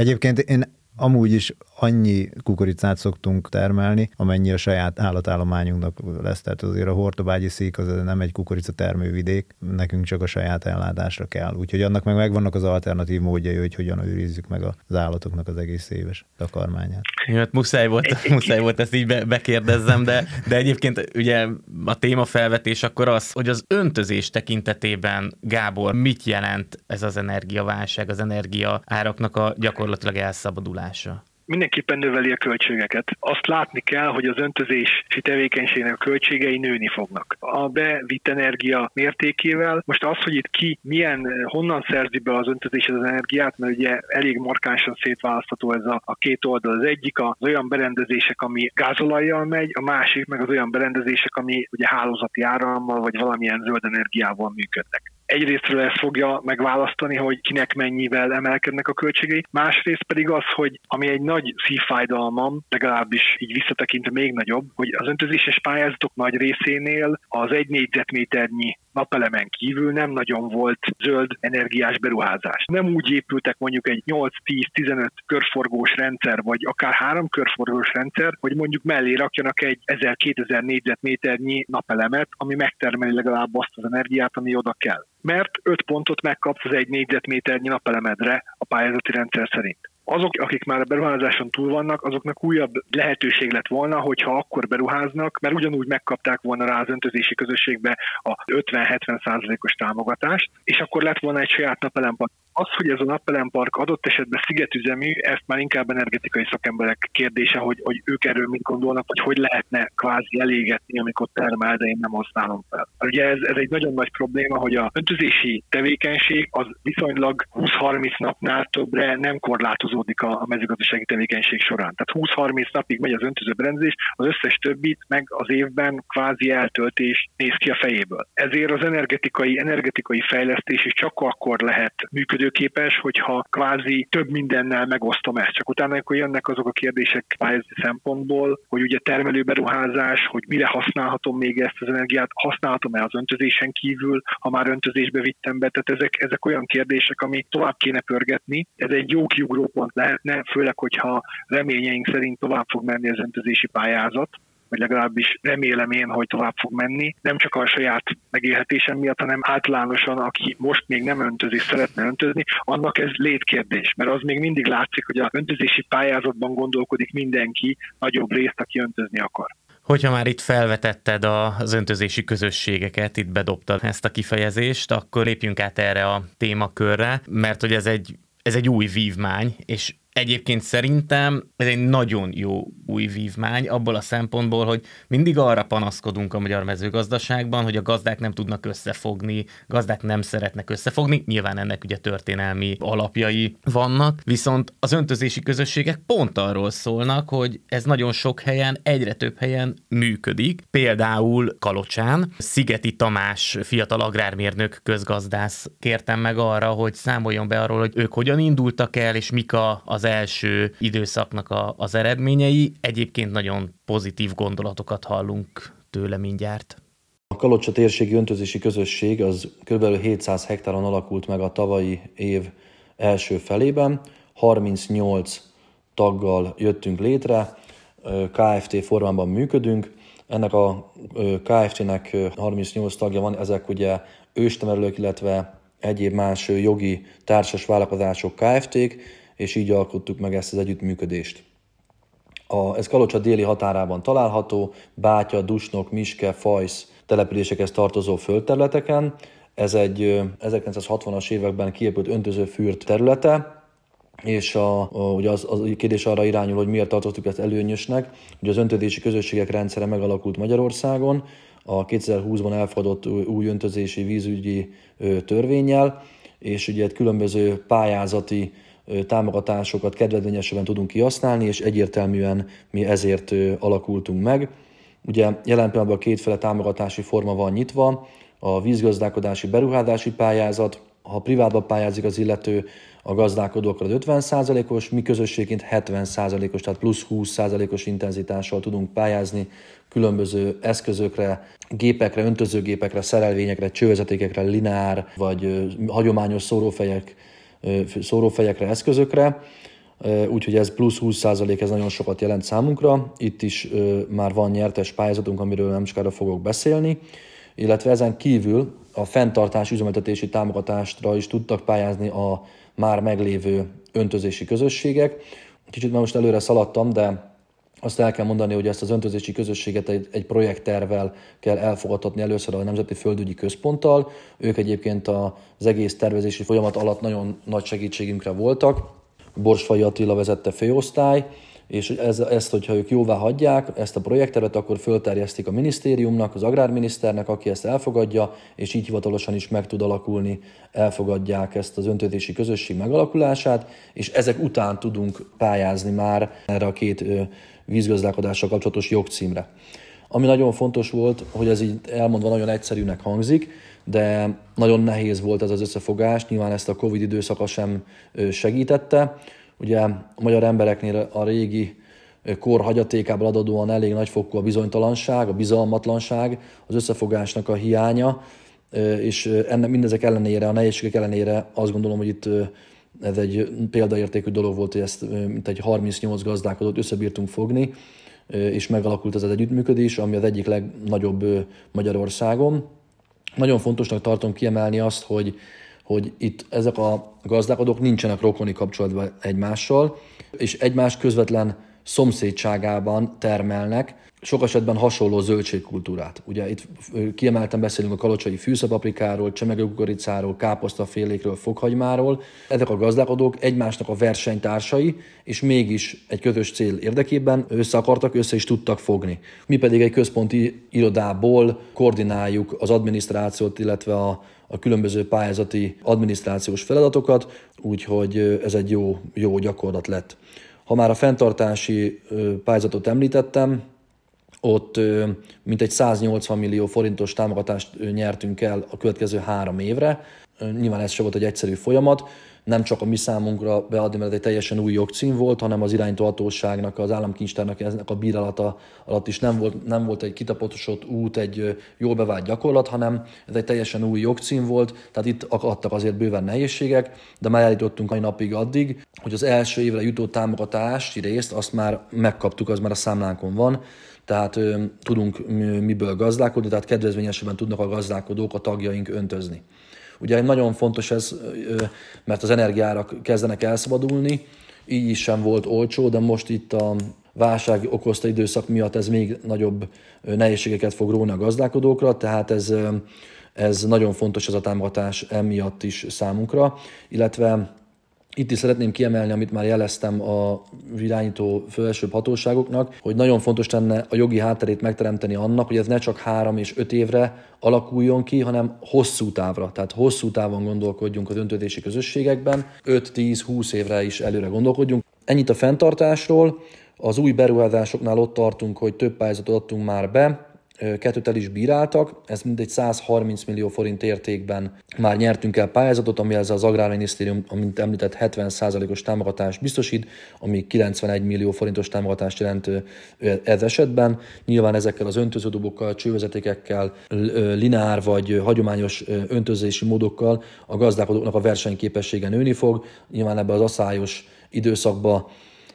Egyébként én Amúgy is annyi kukoricát szoktunk termelni, amennyi a saját állatállományunknak lesz. Tehát azért a Hortobágyi szék az nem egy kukorica termővidék, nekünk csak a saját ellátásra kell. Úgyhogy annak meg megvannak az alternatív módjai, hogy hogyan őrizzük meg az állatoknak az egész éves takarmányát. Jó, hát muszáj volt, <laughs> muszáj volt ezt így be, bekérdezzem, de, de egyébként ugye a téma felvetés akkor az, hogy az öntözés tekintetében, Gábor, mit jelent ez az energiaválság, az energia áraknak a gyakorlatilag elszabadulása? Mindenképpen növeli a költségeket. Azt látni kell, hogy az öntözési tevékenységnek a költségei nőni fognak. A bevitt energia mértékével, most az, hogy itt ki milyen, honnan szerzi be az öntözés az energiát, mert ugye elég markánsan szétválasztható ez a, a két oldal. Az egyik az olyan berendezések, ami gázolajjal megy, a másik meg az olyan berendezések, ami ugye hálózati árammal vagy valamilyen zöld energiával működnek egyrésztről ezt fogja megválasztani, hogy kinek mennyivel emelkednek a költségei, másrészt pedig az, hogy ami egy nagy szívfájdalmam, legalábbis így visszatekintve még nagyobb, hogy az öntözéses pályázatok nagy részénél az egy négyzetméternyi napelemen kívül nem nagyon volt zöld energiás beruházás. Nem úgy épültek mondjuk egy 8-10-15 körforgós rendszer, vagy akár három körforgós rendszer, hogy mondjuk mellé rakjanak egy 1000-2000 négyzetméternyi napelemet, ami megtermeli legalább azt az energiát, ami oda kell. Mert 5 pontot megkapsz az egy négyzetméternyi napelemedre a pályázati rendszer szerint azok, akik már a beruházáson túl vannak, azoknak újabb lehetőség lett volna, hogyha akkor beruháznak, mert ugyanúgy megkapták volna rá az öntözési közösségbe a 50-70 százalékos támogatást, és akkor lett volna egy saját napelempark. Az, hogy ez a napelempark adott esetben szigetüzemű, ezt már inkább energetikai szakemberek kérdése, hogy, hogy ők erről mit gondolnak, vagy hogy lehetne kvázi elégetni, amikor termel, de én nem használom fel. Ugye ez, ez egy nagyon nagy probléma, hogy a öntözési tevékenység az viszonylag 20-30 napnál többre nem korlátozó folytatódik a, mezőgazdasági tevékenység során. Tehát 20-30 napig megy az öntöző berendezés, az összes többit meg az évben kvázi eltöltés néz ki a fejéből. Ezért az energetikai, energetikai fejlesztés is csak akkor lehet működőképes, hogyha kvázi több mindennel megosztom ezt. Csak utána akkor jönnek azok a kérdések pályázati szempontból, hogy ugye termelőberuházás, hogy mire használhatom még ezt az energiát, használhatom-e az öntözésen kívül, ha már öntözésbe vittem be. Tehát ezek, ezek olyan kérdések, ami tovább kéne pörgetni. Ez egy jó kiugrópont lehetne, főleg, hogyha reményeink szerint tovább fog menni az öntözési pályázat, vagy legalábbis remélem én, hogy tovább fog menni, nem csak a saját megélhetésem miatt, hanem általánosan, aki most még nem öntözi, szeretne öntözni, annak ez létkérdés, mert az még mindig látszik, hogy a öntözési pályázatban gondolkodik mindenki nagyobb részt, aki öntözni akar. Hogyha már itt felvetetted az öntözési közösségeket, itt bedobtad ezt a kifejezést, akkor lépjünk át erre a témakörre, mert hogy ez egy, ez egy új vívmány, és Egyébként szerintem ez egy nagyon jó új vívmány abból a szempontból, hogy mindig arra panaszkodunk a magyar mezőgazdaságban, hogy a gazdák nem tudnak összefogni, gazdák nem szeretnek összefogni, nyilván ennek ugye történelmi alapjai vannak, viszont az öntözési közösségek pont arról szólnak, hogy ez nagyon sok helyen, egyre több helyen működik. Például Kalocsán Szigeti Tamás fiatal agrármérnök közgazdász kértem meg arra, hogy számoljon be arról, hogy ők hogyan indultak el, és mik a, az első időszaknak a, az eredményei. Egyébként nagyon pozitív gondolatokat hallunk tőle mindjárt. A Kalocsa térségi öntözési közösség az kb. 700 hektáron alakult meg a tavalyi év első felében. 38 taggal jöttünk létre, KFT formában működünk. Ennek a KFT-nek 38 tagja van, ezek ugye őstemelők, illetve egyéb más jogi társas vállalkozások KFT-k, és így alkottuk meg ezt az együttműködést. A, ez Kalocsa déli határában található, Bátya, Dusnok, Miske, Fajsz településekhez tartozó földterületeken. Ez egy 1960-as években kiépült öntözőfürt területe, és a, a, ugye az, az kérdés arra irányul, hogy miért tartottuk ezt előnyösnek. Ugye az öntözési közösségek rendszere megalakult Magyarországon, a 2020-ban elfogadott új öntözési vízügyi törvényel, és ugye egy különböző pályázati támogatásokat kedvezményesebben tudunk kihasználni, és egyértelműen mi ezért alakultunk meg. Ugye jelen pillanatban kétféle támogatási forma van nyitva, a vízgazdálkodási beruházási pályázat, ha privátban pályázik az illető, a gazdálkodó akkor az 50%-os, mi közösségként 70%-os, tehát plusz 20%-os intenzitással tudunk pályázni különböző eszközökre, gépekre, öntözőgépekre, szerelvényekre, csővezetékekre, linár, vagy hagyományos szórófejek szórófejekre, eszközökre, úgyhogy ez plusz 20% ez nagyon sokat jelent számunkra. Itt is már van nyertes pályázatunk, amiről nem sokára fogok beszélni, illetve ezen kívül a fenntartás üzemeltetési támogatásra is tudtak pályázni a már meglévő öntözési közösségek. Kicsit már most előre szaladtam, de azt el kell mondani, hogy ezt az öntözési közösséget egy, egy projekttervel kell elfogadtatni először a Nemzeti Földügyi Központtal. Ők egyébként az egész tervezési folyamat alatt nagyon nagy segítségünkre voltak. Borsfai Attila vezette főosztály, és ez, ezt, hogyha ők jóvá hagyják, ezt a projekteret, akkor fölterjesztik a minisztériumnak, az agrárminiszternek, aki ezt elfogadja, és így hivatalosan is meg tud alakulni, elfogadják ezt az öntözési közösség megalakulását, és ezek után tudunk pályázni már erre a két vízgazdálkodással kapcsolatos jogcímre. Ami nagyon fontos volt, hogy ez így elmondva nagyon egyszerűnek hangzik, de nagyon nehéz volt ez az összefogás, nyilván ezt a Covid időszaka sem segítette. Ugye a magyar embereknél a régi kor hagyatékából adódóan elég nagyfokú a bizonytalanság, a bizalmatlanság, az összefogásnak a hiánya, és ennek mindezek ellenére, a nehézségek ellenére azt gondolom, hogy itt ez egy példaértékű dolog volt, hogy ezt mint egy 38 gazdálkodót összebírtunk fogni, és megalakult ez az együttműködés, ami az egyik legnagyobb Magyarországon. Nagyon fontosnak tartom kiemelni azt, hogy, hogy itt ezek a gazdálkodók nincsenek rokoni kapcsolatban egymással, és egymás közvetlen szomszédságában termelnek, sok esetben hasonló zöldségkultúrát. Ugye itt kiemelten beszélünk a kalocsai fűszapaprikáról, csemegőkukoricáról, káposztafélékről, fokhagymáról. Ezek a gazdálkodók egymásnak a versenytársai, és mégis egy közös cél érdekében össze akartak, össze is tudtak fogni. Mi pedig egy központi irodából koordináljuk az adminisztrációt, illetve a, a különböző pályázati adminisztrációs feladatokat, úgyhogy ez egy jó, jó gyakorlat lett. Ha már a fenntartási pályázatot említettem, ott mintegy 180 millió forintos támogatást nyertünk el a következő három évre. Nyilván ez se volt egy egyszerű folyamat, nem csak a mi számunkra beadni, mert egy teljesen új jogcím volt, hanem az irányító hatóságnak, az államkincstárnak eznek a bírálata alatt is nem volt, nem volt egy kitapotosott út, egy jól bevált gyakorlat, hanem ez egy teljesen új jogcím volt, tehát itt akadtak azért bőven nehézségek, de már eljutottunk a napig addig, hogy az első évre jutó támogatási részt azt már megkaptuk, az már a számlánkon van, tehát ö, tudunk miből gazdálkodni, tehát kedvezményesebben tudnak a gazdálkodók, a tagjaink öntözni. Ugye nagyon fontos ez, ö, mert az energiárak kezdenek elszabadulni, így is sem volt olcsó, de most itt a válság okozta időszak miatt ez még nagyobb nehézségeket fog róni a gazdálkodókra, tehát ez, ez nagyon fontos ez a támogatás emiatt is számunkra, illetve itt is szeretném kiemelni, amit már jeleztem a irányító felsőbb hatóságoknak, hogy nagyon fontos lenne a jogi hátterét megteremteni annak, hogy ez ne csak három és öt évre alakuljon ki, hanem hosszú távra. Tehát hosszú távon gondolkodjunk az öntötési közösségekben, 5-10-20 évre is előre gondolkodjunk. Ennyit a fenntartásról. Az új beruházásoknál ott tartunk, hogy több pályázatot adtunk már be, kettőt el is bíráltak, ez mindegy 130 millió forint értékben már nyertünk el pályázatot, ami ez az Agrárminisztérium, amint említett, 70%-os támogatást biztosít, ami 91 millió forintos támogatást jelent ez esetben. Nyilván ezekkel az öntöződobokkal, csővezetékekkel, lineár vagy hagyományos öntözési módokkal a gazdálkodóknak a versenyképessége nőni fog. Nyilván ebben az asszályos időszakban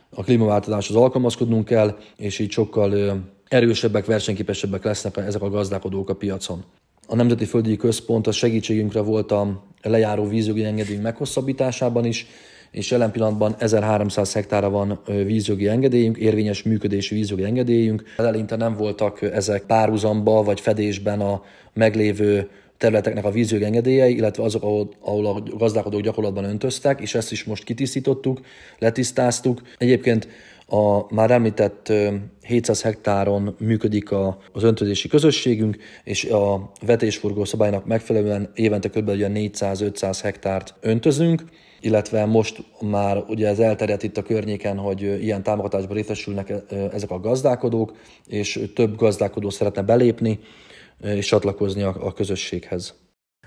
a klímaváltozáshoz alkalmazkodnunk kell, és így sokkal erősebbek, versenyképesebbek lesznek ezek a gazdálkodók a piacon. A Nemzeti Földi Központ a segítségünkre volt a lejáró vízjogi engedély meghosszabbításában is, és jelen pillanatban 1300 hektára van vízjogi engedélyünk, érvényes működési vízjogi engedélyünk. Eleinte nem voltak ezek párhuzamba vagy fedésben a meglévő területeknek a vízjogi engedélyei, illetve azok, ahol, ahol a gazdálkodók gyakorlatban öntöztek, és ezt is most kitisztítottuk, letisztáztuk. Egyébként a már említett 700 hektáron működik a, az öntözési közösségünk, és a vetésforgó szabálynak megfelelően évente kb. 400-500 hektárt öntözünk, illetve most már ugye ez elterjedt itt a környéken, hogy ilyen támogatásban részesülnek ezek a gazdálkodók, és több gazdálkodó szeretne belépni és csatlakozni a, a közösséghez.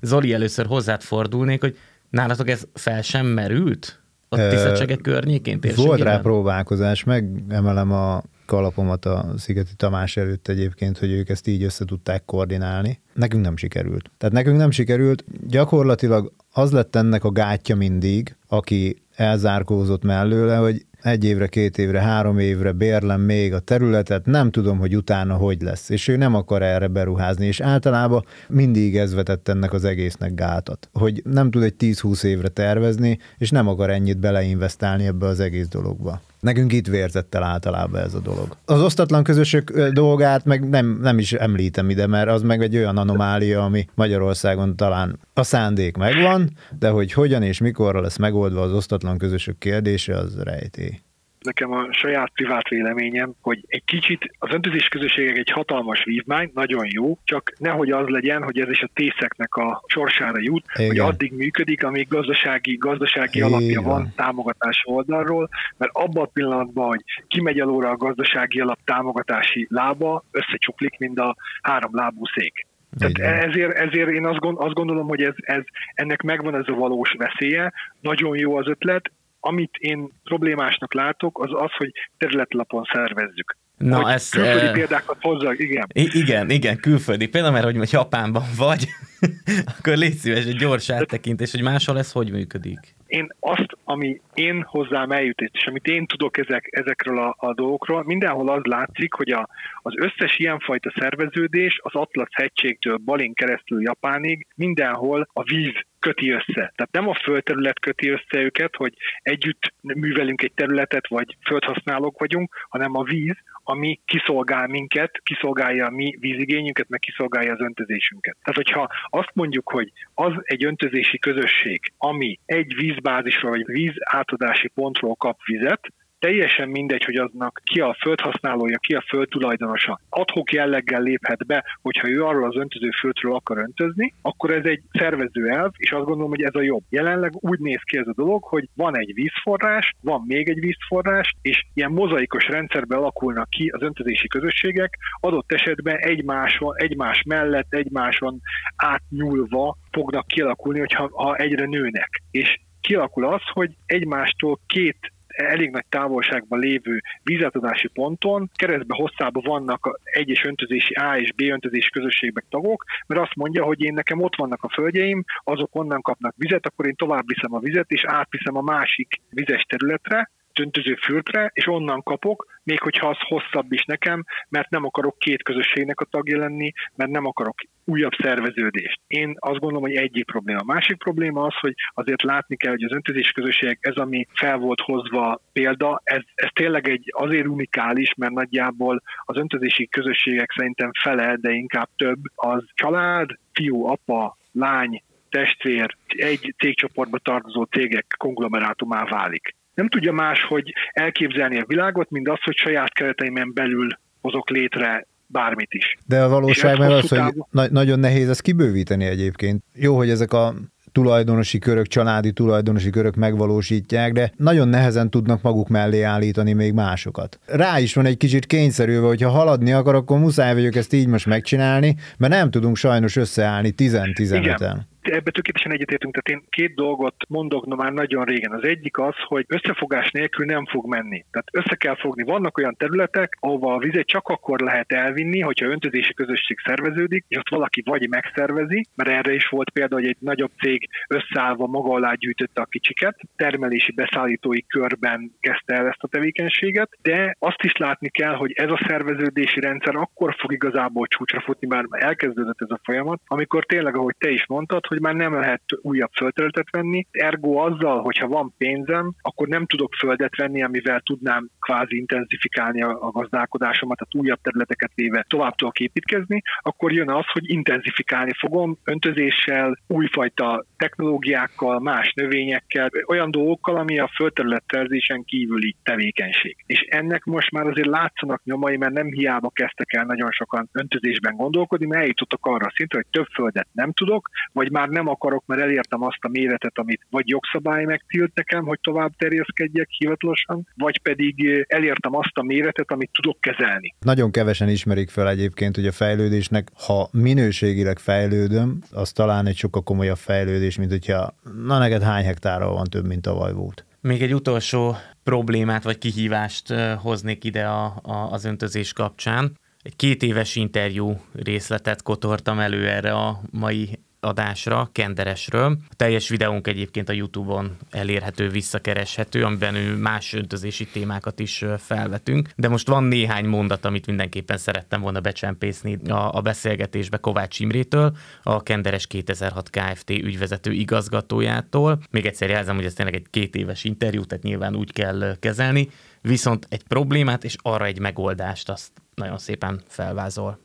Zoli, először hozzád fordulnék, hogy nálatok ez fel sem merült? A Tiszacsege környékén? Volt rá próbálkozás, megemelem a kalapomat a Szigeti Tamás előtt egyébként, hogy ők ezt így össze tudták koordinálni. Nekünk nem sikerült. Tehát nekünk nem sikerült. Gyakorlatilag az lett ennek a gátja mindig, aki elzárkózott mellőle, hogy egy évre, két évre, három évre bérlem még a területet, nem tudom, hogy utána hogy lesz, és ő nem akar erre beruházni, és általában mindig ez vetett ennek az egésznek gátat, hogy nem tud egy 10-20 évre tervezni, és nem akar ennyit beleinvestálni ebbe az egész dologba. Nekünk itt vérzett el általában ez a dolog. Az osztatlan közösök dolgát meg nem, nem is említem ide, mert az meg egy olyan anomália, ami Magyarországon talán a szándék megvan, de hogy hogyan és mikorra lesz megoldva az osztatlan közösök kérdése, az rejtély nekem a saját privát véleményem, hogy egy kicsit az öntözés közösségek egy hatalmas vívmány, nagyon jó, csak nehogy az legyen, hogy ez is a tészeknek a sorsára jut, Igen. hogy addig működik, amíg gazdasági, gazdasági Igen. alapja van támogatás oldalról, mert abban a pillanatban, hogy kimegy alóra a gazdasági alap támogatási lába, összecsuklik, mint a három lábú szék. Tehát ezért, ezért én azt, gondolom, hogy ez, ez, ennek megvan ez a valós veszélye, nagyon jó az ötlet, amit én problémásnak látok, az az, hogy területlapon szervezzük. Na, hogy ezt, külföldi e... példákat hozzak, igen. I- igen, igen, külföldi példa, mert hogy Japánban vagy, <laughs> akkor légy szíves egy gyors áttekintés, hogy máshol ez hogy működik én azt, ami én hozzám eljut, és amit én tudok ezek, ezekről a, a dolgokról, mindenhol az látszik, hogy a, az összes ilyenfajta szerveződés az Atlasz hegységtől Balin keresztül Japánig mindenhol a víz köti össze. Tehát nem a földterület köti össze őket, hogy együtt művelünk egy területet, vagy földhasználók vagyunk, hanem a víz, ami kiszolgál minket, kiszolgálja a mi vízigényünket, meg kiszolgálja az öntözésünket. Tehát, hogyha azt mondjuk, hogy az egy öntözési közösség, ami egy vízbázisról vagy víz átadási pontról kap vizet, teljesen mindegy, hogy aznak ki a földhasználója, ki a földtulajdonosa. Adhok jelleggel léphet be, hogyha ő arról az öntöző földről akar öntözni, akkor ez egy szervező elv, és azt gondolom, hogy ez a jobb. Jelenleg úgy néz ki ez a dolog, hogy van egy vízforrás, van még egy vízforrás, és ilyen mozaikos rendszerbe alakulnak ki az öntözési közösségek, adott esetben egymás, egymás mellett, egymáson átnyúlva fognak kialakulni, hogyha ha egyre nőnek. És kialakul az, hogy egymástól két elég nagy távolságban lévő vízátadási ponton keresztbe hosszába vannak egyes öntözési A és B öntözési közösségek tagok, mert azt mondja, hogy én nekem ott vannak a földjeim, azok onnan kapnak vizet, akkor én tovább viszem a vizet, és átviszem a másik vizes területre, öntöző fültre, és onnan kapok, még hogyha az hosszabb is nekem, mert nem akarok két közösségnek a tagja lenni, mert nem akarok újabb szerveződést. Én azt gondolom, hogy egyik probléma. A másik probléma az, hogy azért látni kell, hogy az öntözési közösségek, ez ami fel volt hozva példa, ez, ez tényleg egy azért unikális, mert nagyjából az öntözési közösségek szerintem fele, de inkább több, az család, fiú, apa, lány, testvér, egy cégcsoportba tartozó cégek konglomerátumá válik. Nem tudja más, hogy elképzelni a világot, mint az, hogy saját kereteimen belül hozok létre bármit is. De a valóság meg az, hogy na- nagyon nehéz ezt kibővíteni egyébként. Jó, hogy ezek a tulajdonosi körök, családi tulajdonosi körök megvalósítják, de nagyon nehezen tudnak maguk mellé állítani még másokat. Rá is van egy kicsit kényszerülve, hogy ha haladni akar, akkor muszáj vagyok ezt így most megcsinálni, mert nem tudunk sajnos összeállni 10-15-en ebbe tökéletesen egyetértünk, tehát én két dolgot mondok no már nagyon régen. Az egyik az, hogy összefogás nélkül nem fog menni. Tehát össze kell fogni. Vannak olyan területek, ahova a vizet csak akkor lehet elvinni, hogyha öntözési közösség szerveződik, és ott valaki vagy megszervezi, mert erre is volt példa, hogy egy nagyobb cég összeállva maga alá gyűjtötte a kicsiket, termelési beszállítói körben kezdte el ezt a tevékenységet, de azt is látni kell, hogy ez a szerveződési rendszer akkor fog igazából csúcsra futni, már elkezdődött ez a folyamat, amikor tényleg, ahogy te is mondtad, hogy már nem lehet újabb földterületet venni. Ergo azzal, hogyha van pénzem, akkor nem tudok földet venni, amivel tudnám kvázi intenzifikálni a, gazdálkodásomat, tehát újabb területeket véve tovább tudok építkezni, akkor jön az, hogy intenzifikálni fogom öntözéssel, újfajta technológiákkal, más növényekkel, olyan dolgokkal, ami a földterületszerzésen kívüli tevékenység. És ennek most már azért látszanak nyomai, mert nem hiába kezdtek el nagyon sokan öntözésben gondolkodni, mert eljutottak arra szintre, hogy több földet nem tudok, vagy már nem akarok, mert elértem azt a méretet, amit vagy jogszabály megtilt nekem, hogy tovább terjeszkedjek hivatalosan, vagy pedig elértem azt a méretet, amit tudok kezelni. Nagyon kevesen ismerik fel egyébként, hogy a fejlődésnek, ha minőségileg fejlődöm, az talán egy sokkal komolyabb fejlődés, mint hogyha na neked hány hektárral van több, mint tavaly volt. Még egy utolsó problémát vagy kihívást hoznék ide a, a, az öntözés kapcsán. Egy két éves interjú részletet kotortam elő erre a mai adásra, Kenderesről. A teljes videónk egyébként a YouTube-on elérhető, visszakereshető, amiben ő más öntözési témákat is felvetünk. De most van néhány mondat, amit mindenképpen szerettem volna becsempészni a, a beszélgetésbe Kovács Imrétől, a Kenderes 2006 Kft. ügyvezető igazgatójától. Még egyszer jelzem, hogy ez tényleg egy két éves interjú, tehát nyilván úgy kell kezelni, viszont egy problémát és arra egy megoldást azt nagyon szépen felvázol.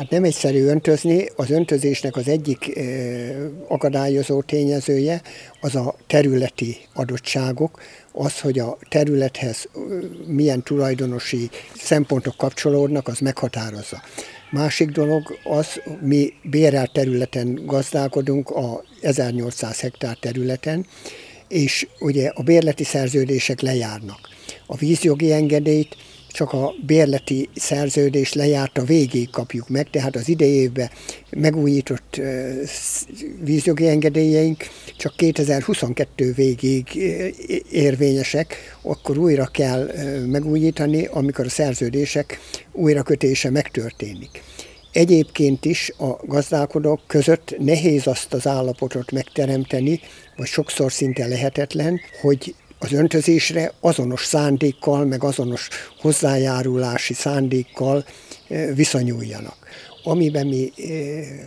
Hát nem egyszerű öntözni, az öntözésnek az egyik akadályozó tényezője az a területi adottságok, az, hogy a területhez milyen tulajdonosi szempontok kapcsolódnak, az meghatározza. Másik dolog az, mi bérelt területen gazdálkodunk a 1800 hektár területen, és ugye a bérleti szerződések lejárnak. A vízjogi engedélyt csak a bérleti szerződés lejárta végéig kapjuk meg, tehát az idejében megújított vízjogi engedélyeink csak 2022 végéig érvényesek, akkor újra kell megújítani, amikor a szerződések újrakötése megtörténik. Egyébként is a gazdálkodók között nehéz azt az állapotot megteremteni, vagy sokszor szinte lehetetlen, hogy az öntözésre azonos szándékkal, meg azonos hozzájárulási szándékkal eh, viszonyuljanak. Amiben mi eh,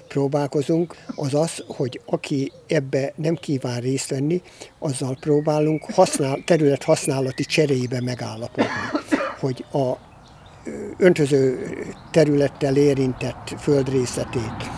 próbálkozunk, az az, hogy aki ebbe nem kíván részt venni, azzal próbálunk használ, terület használati cserébe megállapodni, hogy a eh, öntöző területtel érintett földrészletét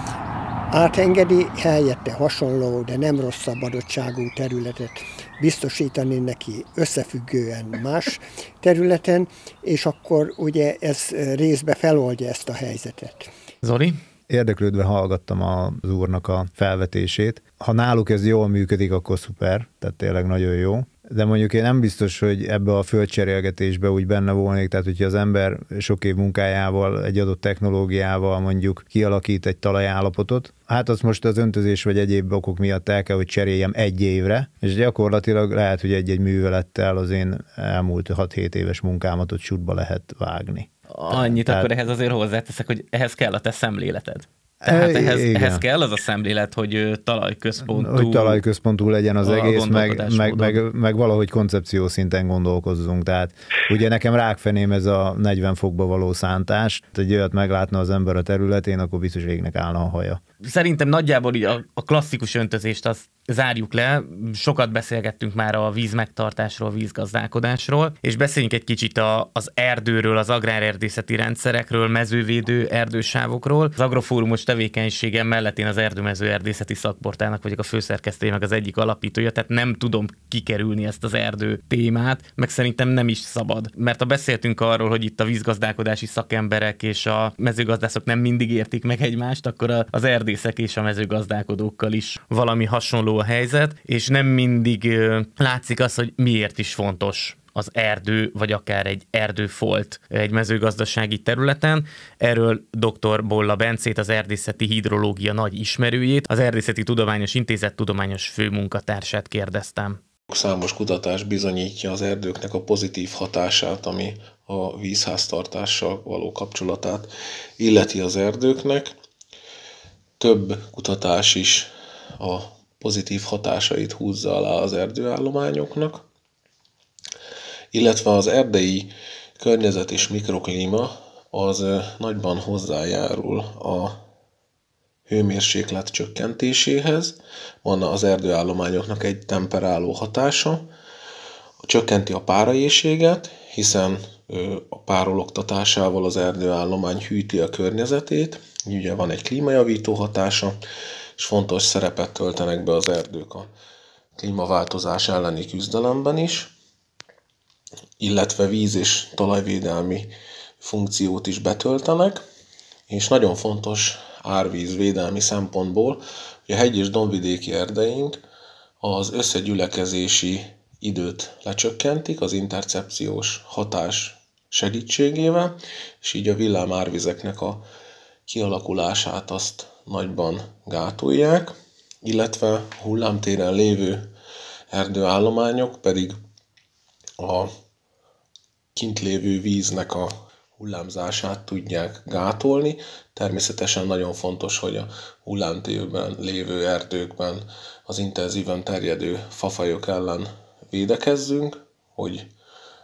átengedi, helyette hasonló, de nem rosszabb adottságú területet biztosítani neki összefüggően más területen, és akkor ugye ez részbe feloldja ezt a helyzetet. Zoli? Érdeklődve hallgattam az úrnak a felvetését. Ha náluk ez jól működik, akkor szuper, tehát tényleg nagyon jó de mondjuk én nem biztos, hogy ebbe a földcserélgetésbe úgy benne volnék, tehát hogyha az ember sok év munkájával, egy adott technológiával mondjuk kialakít egy talajállapotot, hát az most az öntözés vagy egyéb okok miatt el kell, hogy cseréljem egy évre, és gyakorlatilag lehet, hogy egy-egy művelettel az én elmúlt 6-7 éves munkámat ott sútba lehet vágni. Annyit Tehát... akkor ehhez azért hozzáteszek, hogy ehhez kell a te szemléleted. Tehát ehhez, ehhez kell az a szemlélet, hogy talajközpontú... Hogy talajközpontú legyen az egész, meg, meg, meg, meg valahogy koncepció szinten gondolkozzunk. Tehát ugye nekem rákfeném ez a 40 fokba való szántás, egy olyat meglátna az ember a területén, akkor biztos égnek állna a haja. Szerintem nagyjából így a, a klasszikus öntözést az zárjuk le. Sokat beszélgettünk már a vízmegtartásról, vízgazdálkodásról, és beszéljünk egy kicsit a, az erdőről, az agrárerdészeti rendszerekről, mezővédő erdősávokról. Az agrofórumos tevékenységem mellett én az erdőmező erdészeti szakportának vagyok a főszerkesztője, meg az egyik alapítója, tehát nem tudom kikerülni ezt az erdő témát, meg szerintem nem is szabad. Mert ha beszéltünk arról, hogy itt a vízgazdálkodási szakemberek és a mezőgazdászok nem mindig értik meg egymást, akkor az erdészek és a mezőgazdálkodókkal is valami hasonló a helyzet, és nem mindig látszik az, hogy miért is fontos az erdő, vagy akár egy erdőfolt egy mezőgazdasági területen. Erről dr. Bolla Bencét, az erdészeti hidrológia nagy ismerőjét, az Erdészeti Tudományos Intézet tudományos főmunkatársát kérdeztem. Számos kutatás bizonyítja az erdőknek a pozitív hatását, ami a vízháztartással való kapcsolatát illeti az erdőknek. Több kutatás is a pozitív hatásait húzza alá az erdőállományoknak, illetve az erdei környezet és mikroklíma az nagyban hozzájárul a hőmérséklet csökkentéséhez. Van az erdőállományoknak egy temperáló hatása, csökkenti a páraéjséget, hiszen a párologtatásával az erdőállomány hűti a környezetét, ugye van egy klímajavító hatása, és fontos szerepet töltenek be az erdők a klímaváltozás elleni küzdelemben is, illetve víz- és talajvédelmi funkciót is betöltenek, és nagyon fontos árvízvédelmi szempontból, hogy a hegy- és dombvidéki erdeink az összegyülekezési időt lecsökkentik az intercepciós hatás segítségével, és így a villámárvizeknek a kialakulását azt nagyban gátolják, illetve hullámtéren lévő erdőállományok pedig a kint lévő víznek a hullámzását tudják gátolni. Természetesen nagyon fontos, hogy a hullámtérben lévő erdőkben az intenzíven terjedő fafajok ellen védekezzünk, hogy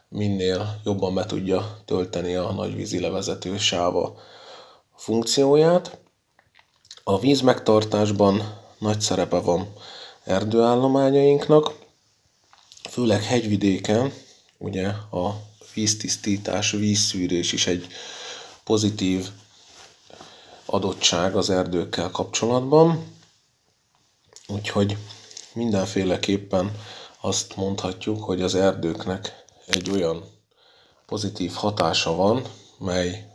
minél jobban be tudja tölteni a nagyvízi levezető sáva funkcióját. A vízmegtartásban nagy szerepe van erdőállományainknak, főleg hegyvidéken, ugye a víztisztítás, vízszűrés is egy pozitív adottság az erdőkkel kapcsolatban, úgyhogy mindenféleképpen azt mondhatjuk, hogy az erdőknek egy olyan pozitív hatása van, mely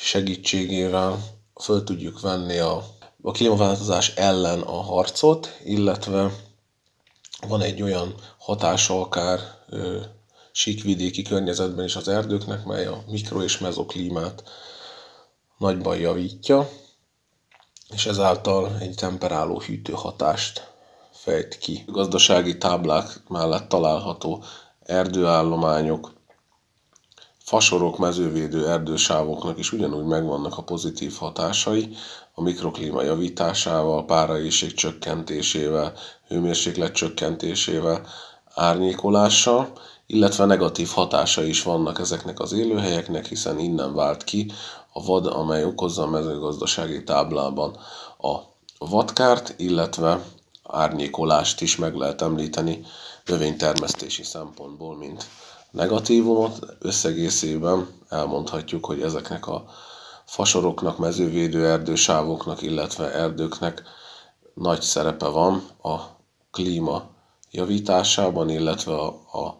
segítségével föl tudjuk venni a, a klímaváltozás ellen a harcot, illetve van egy olyan hatása akár ö, síkvidéki környezetben is az erdőknek, mely a mikro- és mezoklímát nagyban javítja, és ezáltal egy temperáló hűtő hatást fejt ki. Gazdasági táblák mellett található erdőállományok, fasorok, mezővédő erdősávoknak is ugyanúgy megvannak a pozitív hatásai, a mikroklíma javításával, páraéjség csökkentésével, hőmérséklet csökkentésével, árnyékolással, illetve negatív hatása is vannak ezeknek az élőhelyeknek, hiszen innen vált ki a vad, amely okozza a mezőgazdasági táblában a vadkárt, illetve árnyékolást is meg lehet említeni növénytermesztési szempontból, mint negatívumot. Összegészében elmondhatjuk, hogy ezeknek a fasoroknak, mezővédő erdősávoknak, illetve erdőknek nagy szerepe van a klíma javításában, illetve a,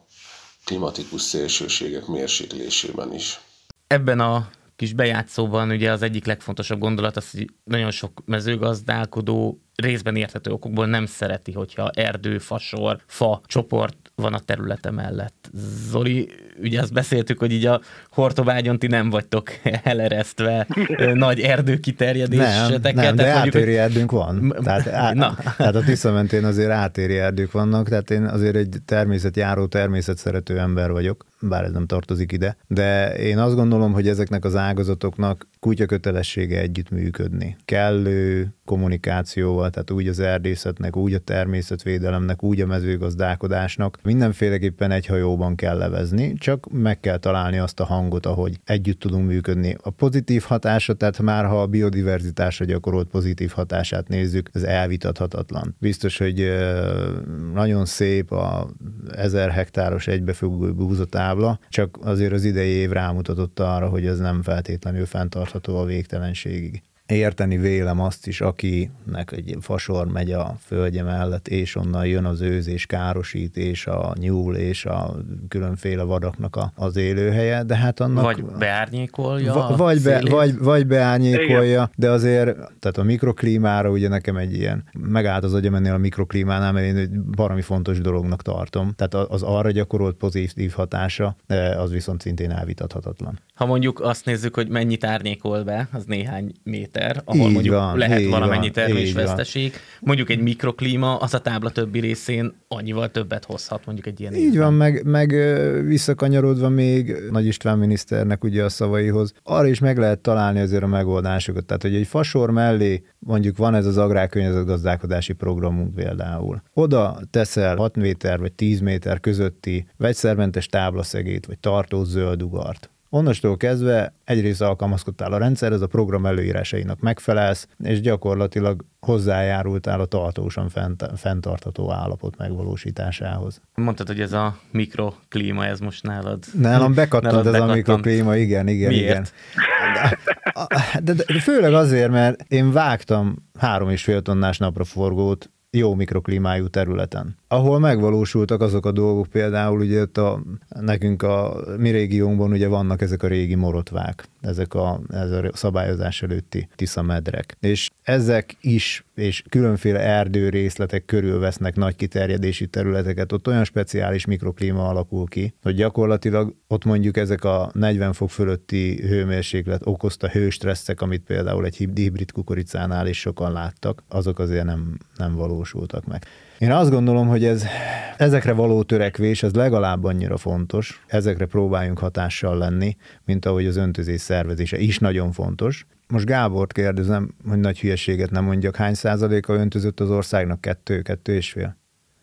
klimatikus szélsőségek mérséklésében is. Ebben a kis bejátszóban ugye az egyik legfontosabb gondolat az, hogy nagyon sok mezőgazdálkodó részben érthető okokból nem szereti, hogyha erdő, fasor, fa csoport van a területe mellett. Zoli, ugye azt beszéltük, hogy így a Hortobágyon ti nem vagytok <laughs> eleresztve nagy erdő kiterjedéseteket. Nem, nem, de átéri erdőnk van. Tehát, á, Na. tehát a Tisza mentén azért átéri erdők vannak, tehát én azért egy természetjáró, természet szerető ember vagyok. Bár ez nem tartozik ide, de én azt gondolom, hogy ezeknek az ágazatoknak kutya kötelessége együttműködni. Kellő kommunikációval, tehát úgy az erdészetnek, úgy a természetvédelemnek, úgy a mezőgazdálkodásnak mindenféleképpen egy hajóban kell levezni, csak meg kell találni azt a hangot, ahogy együtt tudunk működni. A pozitív hatása, tehát már ha a biodiverzitásra gyakorolt pozitív hatását nézzük, ez elvitathatatlan. Biztos, hogy nagyon szép a ezer hektáros egybefüggő búzatábla, csak azért az idei év rámutatott arra, hogy ez nem feltétlenül fenntartható a végtelenségig érteni vélem azt is, akinek egy fasor megy a földje mellett, és onnan jön az őz és károsít, és a nyúl, és a különféle vadaknak a, az élőhelye, de hát annak... Vagy beárnyékolja va, vagy, be, vagy, vagy beárnyékolja, Igen. de azért, tehát a mikroklímára ugye nekem egy ilyen, megállt az agyam ennél a mikroklímánál, mert én egy baromi fontos dolognak tartom. Tehát az arra gyakorolt pozitív hatása, az viszont szintén elvitathatatlan. Ha mondjuk azt nézzük, hogy mennyit árnyékol be, az néhány méter, ahol így mondjuk van, lehet valamennyi termésveszteség. Mondjuk egy mikroklíma, az a tábla többi részén annyival többet hozhat mondjuk egy ilyen Így évben. van, meg, meg visszakanyarodva még Nagy István miniszternek ugye a szavaihoz, arra is meg lehet találni azért a megoldásokat. Tehát, hogy egy fasor mellé mondjuk van ez az agrárkörnyezetgazdálkodási programunk például. Oda teszel 6 méter vagy 10 méter közötti vegyszermentes táblaszegét, vagy tartó zöldugart Onnastól kezdve egyrészt alkalmazkodtál a rendszerhez, a program előírásainak megfelelsz, és gyakorlatilag hozzájárultál a tartósan fent, fenntartható állapot megvalósításához. Mondtad, hogy ez a mikroklíma, ez most nálad. Nálam bekattant nálad ez bekattant. a mikroklíma, igen, igen, Miért? igen. De, de, de főleg azért, mert én vágtam három és fél tonnás napraforgót jó mikroklímájú területen, ahol megvalósultak azok a dolgok, például ugye a, nekünk a mi régiónkban ugye vannak ezek a régi morotvák, ezek a, ez a szabályozás előtti tiszamedrek. És ezek is, és különféle erdő részletek körül vesznek nagy kiterjedési területeket, ott olyan speciális mikroklíma alakul ki, hogy gyakorlatilag ott mondjuk ezek a 40 fok fölötti hőmérséklet okozta hőstresszek, amit például egy hibrid kukoricánál is sokan láttak, azok azért nem, nem valósultak meg. Én azt gondolom, hogy ez ezekre való törekvés, ez legalább annyira fontos, ezekre próbáljunk hatással lenni, mint ahogy az öntözés szervezése is nagyon fontos. Most Gábort kérdezem, hogy nagy hülyeséget nem mondjak, hány százaléka öntözött az országnak? Kettő, kettő és fél?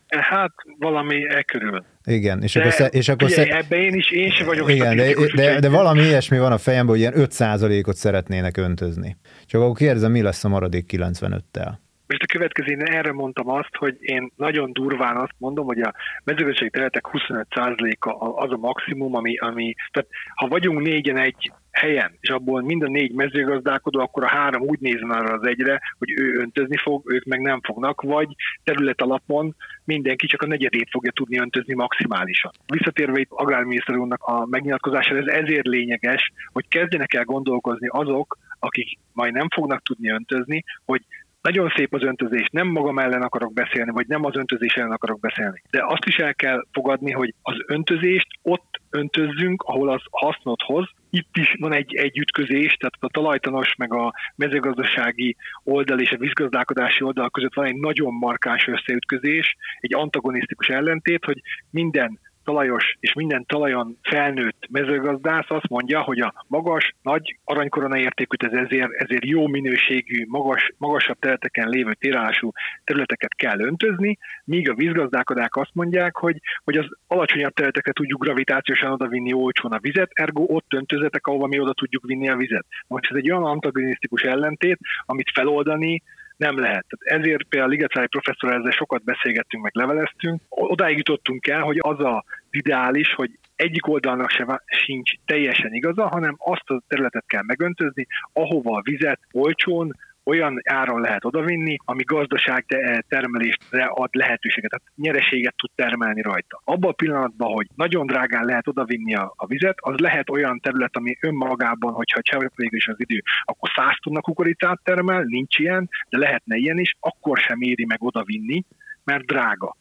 Hát valami e körül. Igen, és de, akkor, és akkor ugye, sze... ebbe én is, én sem vagyok Igen, de, de, de, valami ilyesmi van a fejemben, hogy ilyen 5 ot szeretnének öntözni. Csak akkor kérdezem, mi lesz a maradék 95-tel? Most a következő, én erre mondtam azt, hogy én nagyon durván azt mondom, hogy a mezőgazdasági területek 25%-a az a maximum, ami, ami, tehát ha vagyunk négyen egy helyen, és abból mind a négy mezőgazdálkodó, akkor a három úgy nézzen arra az egyre, hogy ő öntözni fog, ők meg nem fognak, vagy terület alapon mindenki csak a negyedét fogja tudni öntözni maximálisan. Visszatérve itt agrárminiszter úrnak a megnyilatkozására, ez ezért lényeges, hogy kezdjenek el gondolkozni azok, akik majd nem fognak tudni öntözni, hogy nagyon szép az öntözés, nem magam ellen akarok beszélni, vagy nem az öntözés ellen akarok beszélni. De azt is el kell fogadni, hogy az öntözést ott öntözzünk, ahol az hasznot hoz. Itt is van egy, egy ütközés, tehát a talajtanos meg a mezőgazdasági oldal és a vízgazdálkodási oldal között van egy nagyon markáns összeütközés, egy antagonisztikus ellentét, hogy minden talajos és minden talajon felnőtt mezőgazdász azt mondja, hogy a magas, nagy aranykorona értékűt, ez ezért, ezért jó minőségű, magas, magasabb területeken lévő térálású területeket kell öntözni, míg a vízgazdálkodák azt mondják, hogy, hogy az alacsonyabb területekre tudjuk gravitációsan odavinni olcsón a vizet, ergo ott öntözetek, ahova mi oda tudjuk vinni a vizet. Most ez egy olyan antagonisztikus ellentét, amit feloldani nem lehet. Tehát ezért például Ligetvári professzor ezzel sokat beszélgettünk, meg leveleztünk. Odáig jutottunk el, hogy az a ideális, hogy egyik oldalnak se sincs teljesen igaza, hanem azt a területet kell megöntözni, ahova a vizet olcsón, olyan áron lehet odavinni, ami gazdaság termelésre ad lehetőséget, tehát nyereséget tud termelni rajta. Abban a pillanatban, hogy nagyon drágán lehet odavinni a, a vizet, az lehet olyan terület, ami önmagában, hogyha csepp végül is az idő, akkor 100 tonna kukoricát termel, nincs ilyen, de lehetne ilyen is, akkor sem éri meg odavinni, mert drága.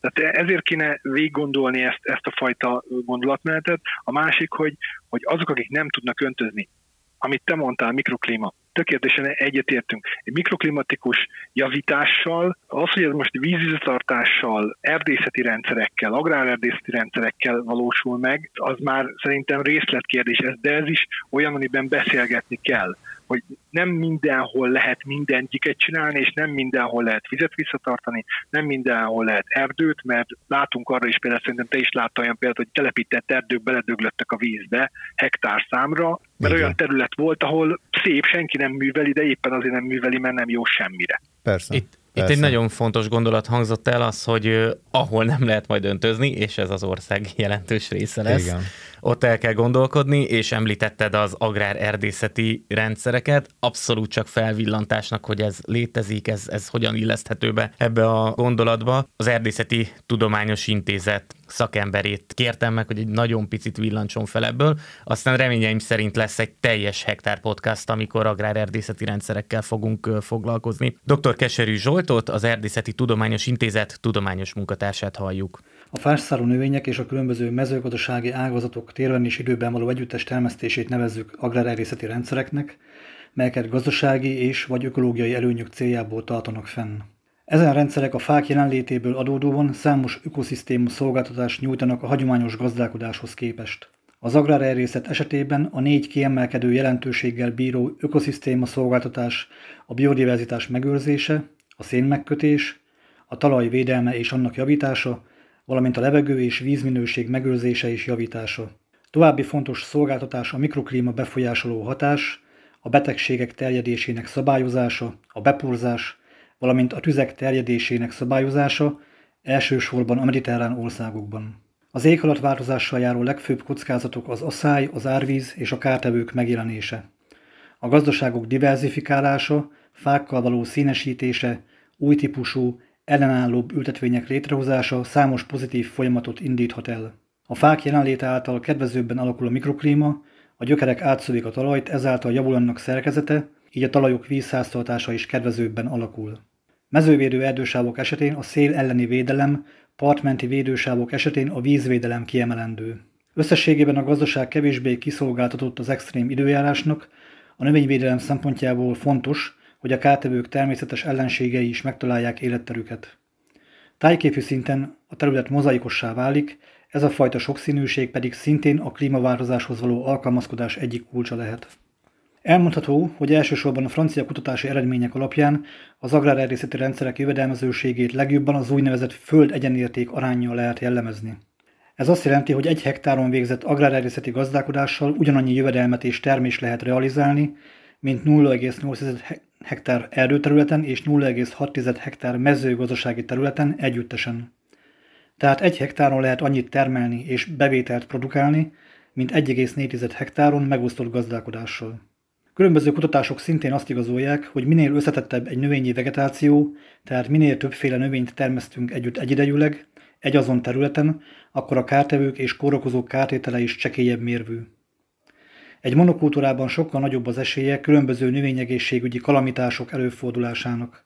Tehát ezért kéne végig gondolni ezt, ezt a fajta gondolatmenetet. A másik, hogy, hogy azok, akik nem tudnak öntözni, amit te mondtál, mikroklíma, tökéletesen egyetértünk. Egy mikroklimatikus javítással, az, hogy ez most vízvizstartással, erdészeti rendszerekkel, agrárerdészeti rendszerekkel valósul meg, az már szerintem részletkérdés, de ez is olyan, amiben beszélgetni kell hogy nem mindenhol lehet mindegyiket csinálni, és nem mindenhol lehet vizet visszatartani, nem mindenhol lehet erdőt, mert látunk arra is például, szerintem te is láttál olyan példát, hogy telepített erdők beledöglöttek a vízbe hektár számra, mert Igen. olyan terület volt, ahol szép, senki nem műveli, de éppen azért nem műveli, mert nem jó semmire. Persze. Itt, itt egy nagyon fontos gondolat hangzott el az, hogy ahol nem lehet majd öntözni, és ez az ország <laughs> jelentős része lesz, Igen. Ott el kell gondolkodni, és említetted az agrár-erdészeti rendszereket, abszolút csak felvillantásnak, hogy ez létezik, ez, ez hogyan illeszthető be ebbe a gondolatba. Az Erdészeti Tudományos Intézet szakemberét kértem meg, hogy egy nagyon picit villancson fel ebből, aztán reményeim szerint lesz egy teljes hektár podcast, amikor agrárerdészeti rendszerekkel fogunk foglalkozni. Dr. Keserű Zsoltot, az Erdészeti Tudományos Intézet tudományos munkatársát halljuk. A fásszáró növények és a különböző mezőgazdasági ágazatok térben és időben való együttes termesztését nevezzük agrárerészeti rendszereknek, melyeket gazdasági és vagy ökológiai előnyök céljából tartanak fenn. Ezen rendszerek a fák jelenlétéből adódóan számos ökoszisztéma szolgáltatást nyújtanak a hagyományos gazdálkodáshoz képest. Az agrárerészet esetében a négy kiemelkedő jelentőséggel bíró ökoszisztéma szolgáltatás a biodiverzitás megőrzése, a szénmegkötés, a talaj védelme és annak javítása, valamint a levegő és vízminőség megőrzése és javítása. További fontos szolgáltatás a mikroklíma befolyásoló hatás, a betegségek terjedésének szabályozása, a beporzás, valamint a tüzek terjedésének szabályozása, elsősorban a mediterrán országokban. Az éghajlatváltozással járó legfőbb kockázatok az asszály, az árvíz és a kártevők megjelenése. A gazdaságok diversifikálása, fákkal való színesítése, új típusú, ellenállóbb ültetvények létrehozása számos pozitív folyamatot indíthat el. A fák jelenléte által kedvezőbben alakul a mikroklíma, a gyökerek átszövik a talajt, ezáltal javul annak szerkezete, így a talajok vízháztartása is kedvezőbben alakul. Mezővédő erdősávok esetén a szél elleni védelem, partmenti védősávok esetén a vízvédelem kiemelendő. Összességében a gazdaság kevésbé kiszolgáltatott az extrém időjárásnak, a növényvédelem szempontjából fontos, hogy a kártevők természetes ellenségei is megtalálják életterüket. Tájképű szinten a terület mozaikossá válik, ez a fajta sokszínűség pedig szintén a klímaváltozáshoz való alkalmazkodás egyik kulcsa lehet. Elmondható, hogy elsősorban a francia kutatási eredmények alapján az agrárerdészeti rendszerek jövedelmezőségét legjobban az úgynevezett föld egyenérték arányjal lehet jellemezni. Ez azt jelenti, hogy egy hektáron végzett agrárerdészeti gazdálkodással ugyanannyi jövedelmet és termés lehet realizálni, mint 0,8 hektár erdőterületen és 0,6 hektár mezőgazdasági területen együttesen. Tehát egy hektáron lehet annyit termelni és bevételt produkálni, mint 1,4 hektáron megosztott gazdálkodással. Különböző kutatások szintén azt igazolják, hogy minél összetettebb egy növényi vegetáció, tehát minél többféle növényt termesztünk együtt egyidejűleg, egy azon területen, akkor a kártevők és kórokozók kártétele is csekélyebb mérvű. Egy monokultúrában sokkal nagyobb az esélye különböző növényegészségügyi kalamitások előfordulásának.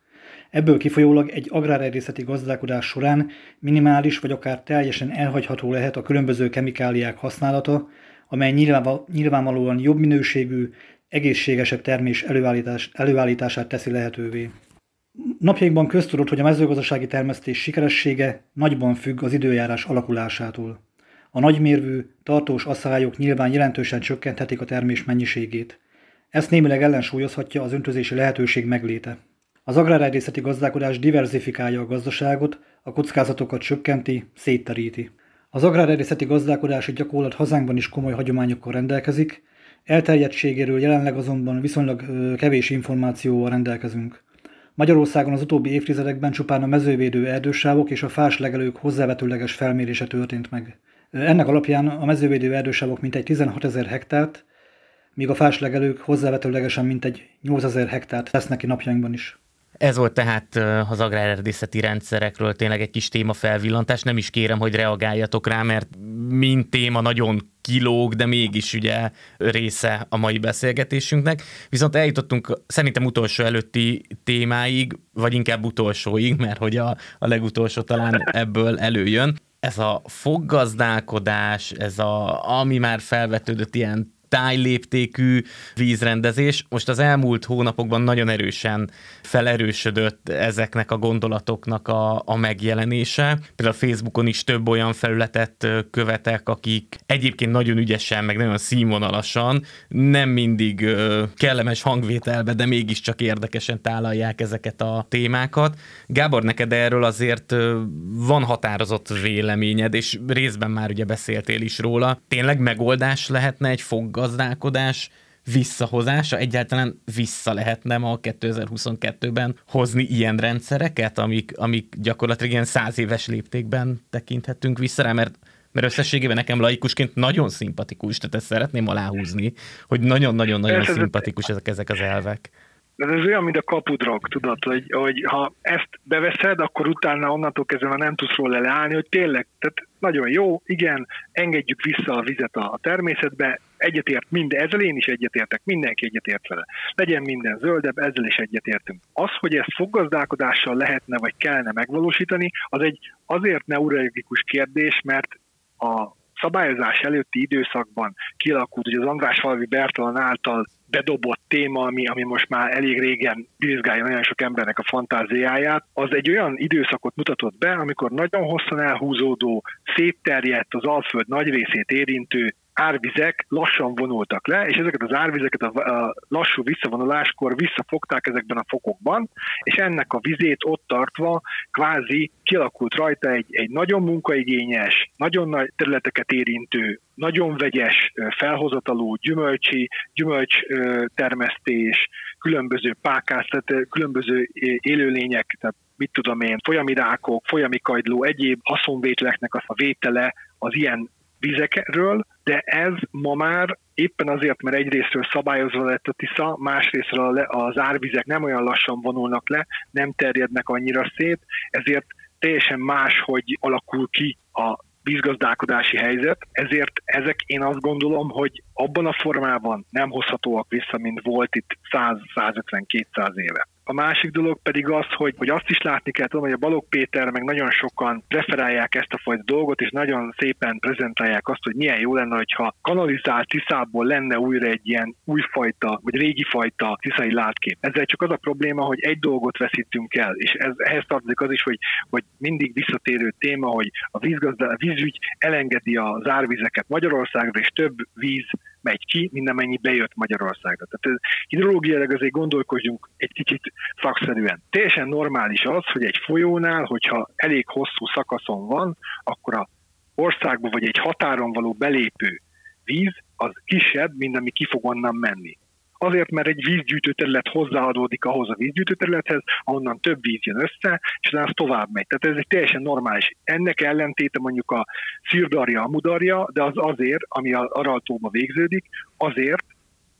Ebből kifolyólag egy agrárerdészeti gazdálkodás során minimális vagy akár teljesen elhagyható lehet a különböző kemikáliák használata, amely nyilvánvalóan jobb minőségű, egészségesebb termés előállítás, előállítását teszi lehetővé. Napjainkban köztudott, hogy a mezőgazdasági termesztés sikeressége nagyban függ az időjárás alakulásától. A nagymérvű, tartós asszályok nyilván jelentősen csökkenthetik a termés mennyiségét. Ezt némileg ellensúlyozhatja az öntözési lehetőség megléte. Az agrárerdészeti gazdálkodás diversifikálja a gazdaságot, a kockázatokat csökkenti, szétteríti. Az agrárerdészeti gazdálkodási gyakorlat hazánkban is komoly hagyományokkal rendelkezik, elterjedtségéről jelenleg azonban viszonylag kevés információval rendelkezünk. Magyarországon az utóbbi évtizedekben csupán a mezővédő erdősávok és a fás legelők hozzávetőleges felmérése történt meg. Ennek alapján a mezővédő erdősávok mintegy 16 ezer hektárt, míg a fáslegelők hozzávetőlegesen mintegy 8 ezer hektárt tesznek ki napjainkban is. Ez volt tehát az agrárerdészeti rendszerekről tényleg egy kis téma felvillantás. Nem is kérem, hogy reagáljatok rá, mert mint téma nagyon kilóg, de mégis ugye része a mai beszélgetésünknek. Viszont eljutottunk szerintem utolsó előtti témáig, vagy inkább utolsóig, mert hogy a, a legutolsó talán ebből előjön ez a foggazdálkodás, ez a, ami már felvetődött ilyen tájléptékű vízrendezés. Most az elmúlt hónapokban nagyon erősen felerősödött ezeknek a gondolatoknak a, a megjelenése. Például a Facebookon is több olyan felületet követek, akik egyébként nagyon ügyesen, meg nagyon színvonalasan, nem mindig kellemes hangvételbe, de mégiscsak érdekesen tálalják ezeket a témákat. Gábor, neked erről azért van határozott véleményed, és részben már ugye beszéltél is róla. Tényleg megoldás lehetne egy foggazdálkodás visszahozása? Egyáltalán vissza lehetne ma 2022-ben hozni ilyen rendszereket, amik, amik gyakorlatilag ilyen száz éves léptékben tekinthetünk vissza rá, mert mert összességében nekem laikusként nagyon szimpatikus, tehát ezt szeretném aláhúzni, hogy nagyon-nagyon-nagyon szimpatikus ezek, ezek az elvek. Ez, ez olyan, mint a kapudrog, tudod, hogy, hogy ha ezt beveszed, akkor utána onnantól kezdve már nem tudsz róla leállni, hogy tényleg, tehát nagyon jó, igen, engedjük vissza a vizet a, természetbe, egyetért minden, ezzel én is egyetértek, mindenki egyetért vele. Legyen minden zöldebb, ezzel is egyetértünk. Az, hogy ezt foggazdálkodással lehetne vagy kellene megvalósítani, az egy azért neurologikus kérdés, mert a szabályozás előtti időszakban kialakult, hogy az András Falvi Bertalan által bedobott téma, ami, ami most már elég régen vizsgálja nagyon sok embernek a fantáziáját, az egy olyan időszakot mutatott be, amikor nagyon hosszan elhúzódó, szétterjedt az Alföld nagy részét érintő árvizek lassan vonultak le, és ezeket az árvizeket a, lassú visszavonuláskor visszafogták ezekben a fokokban, és ennek a vizét ott tartva kvázi kialakult rajta egy, egy nagyon munkaigényes, nagyon nagy területeket érintő, nagyon vegyes felhozatalú gyümölcsi, gyümölcs termesztés, különböző pákász, tehát különböző élőlények, tehát mit tudom én, folyami rákok, folyami kajdló, egyéb haszonvétleknek a vétele az ilyen vizekről, de ez ma már éppen azért, mert egyrésztről szabályozva lett a Tisza, másrésztről az árvizek nem olyan lassan vonulnak le, nem terjednek annyira szét, ezért teljesen más, hogy alakul ki a vízgazdálkodási helyzet, ezért ezek én azt gondolom, hogy abban a formában nem hozhatóak vissza, mint volt itt 100-150-200 éve. A másik dolog pedig az, hogy, hogy azt is látni kell, tudom, hogy a Balog Péter meg nagyon sokan preferálják ezt a fajta dolgot, és nagyon szépen prezentálják azt, hogy milyen jó lenne, hogyha kanalizált tiszából lenne újra egy ilyen újfajta, vagy régi fajta tiszai látkép. Ezzel csak az a probléma, hogy egy dolgot veszítünk el, és ez, ehhez tartozik az is, hogy, hogy mindig visszatérő téma, hogy a, vízgazda, a vízügy elengedi az árvizeket Magyarországra, és több víz megy ki, mint amennyi bejött Magyarországra. Tehát hidrológiailag azért gondolkodjunk egy kicsit szakszerűen. Teljesen normális az, hogy egy folyónál, hogyha elég hosszú szakaszon van, akkor a országba vagy egy határon való belépő víz az kisebb, mint ami ki fog onnan menni. Azért, mert egy vízgyűjtő terület hozzáadódik ahhoz a vízgyűjtő területhez, ahonnan több víz jön össze, és az tovább megy. Tehát ez egy teljesen normális. Ennek ellentéte mondjuk a szirdarja, a mudarja, de az azért, ami a Araltóba végződik, azért,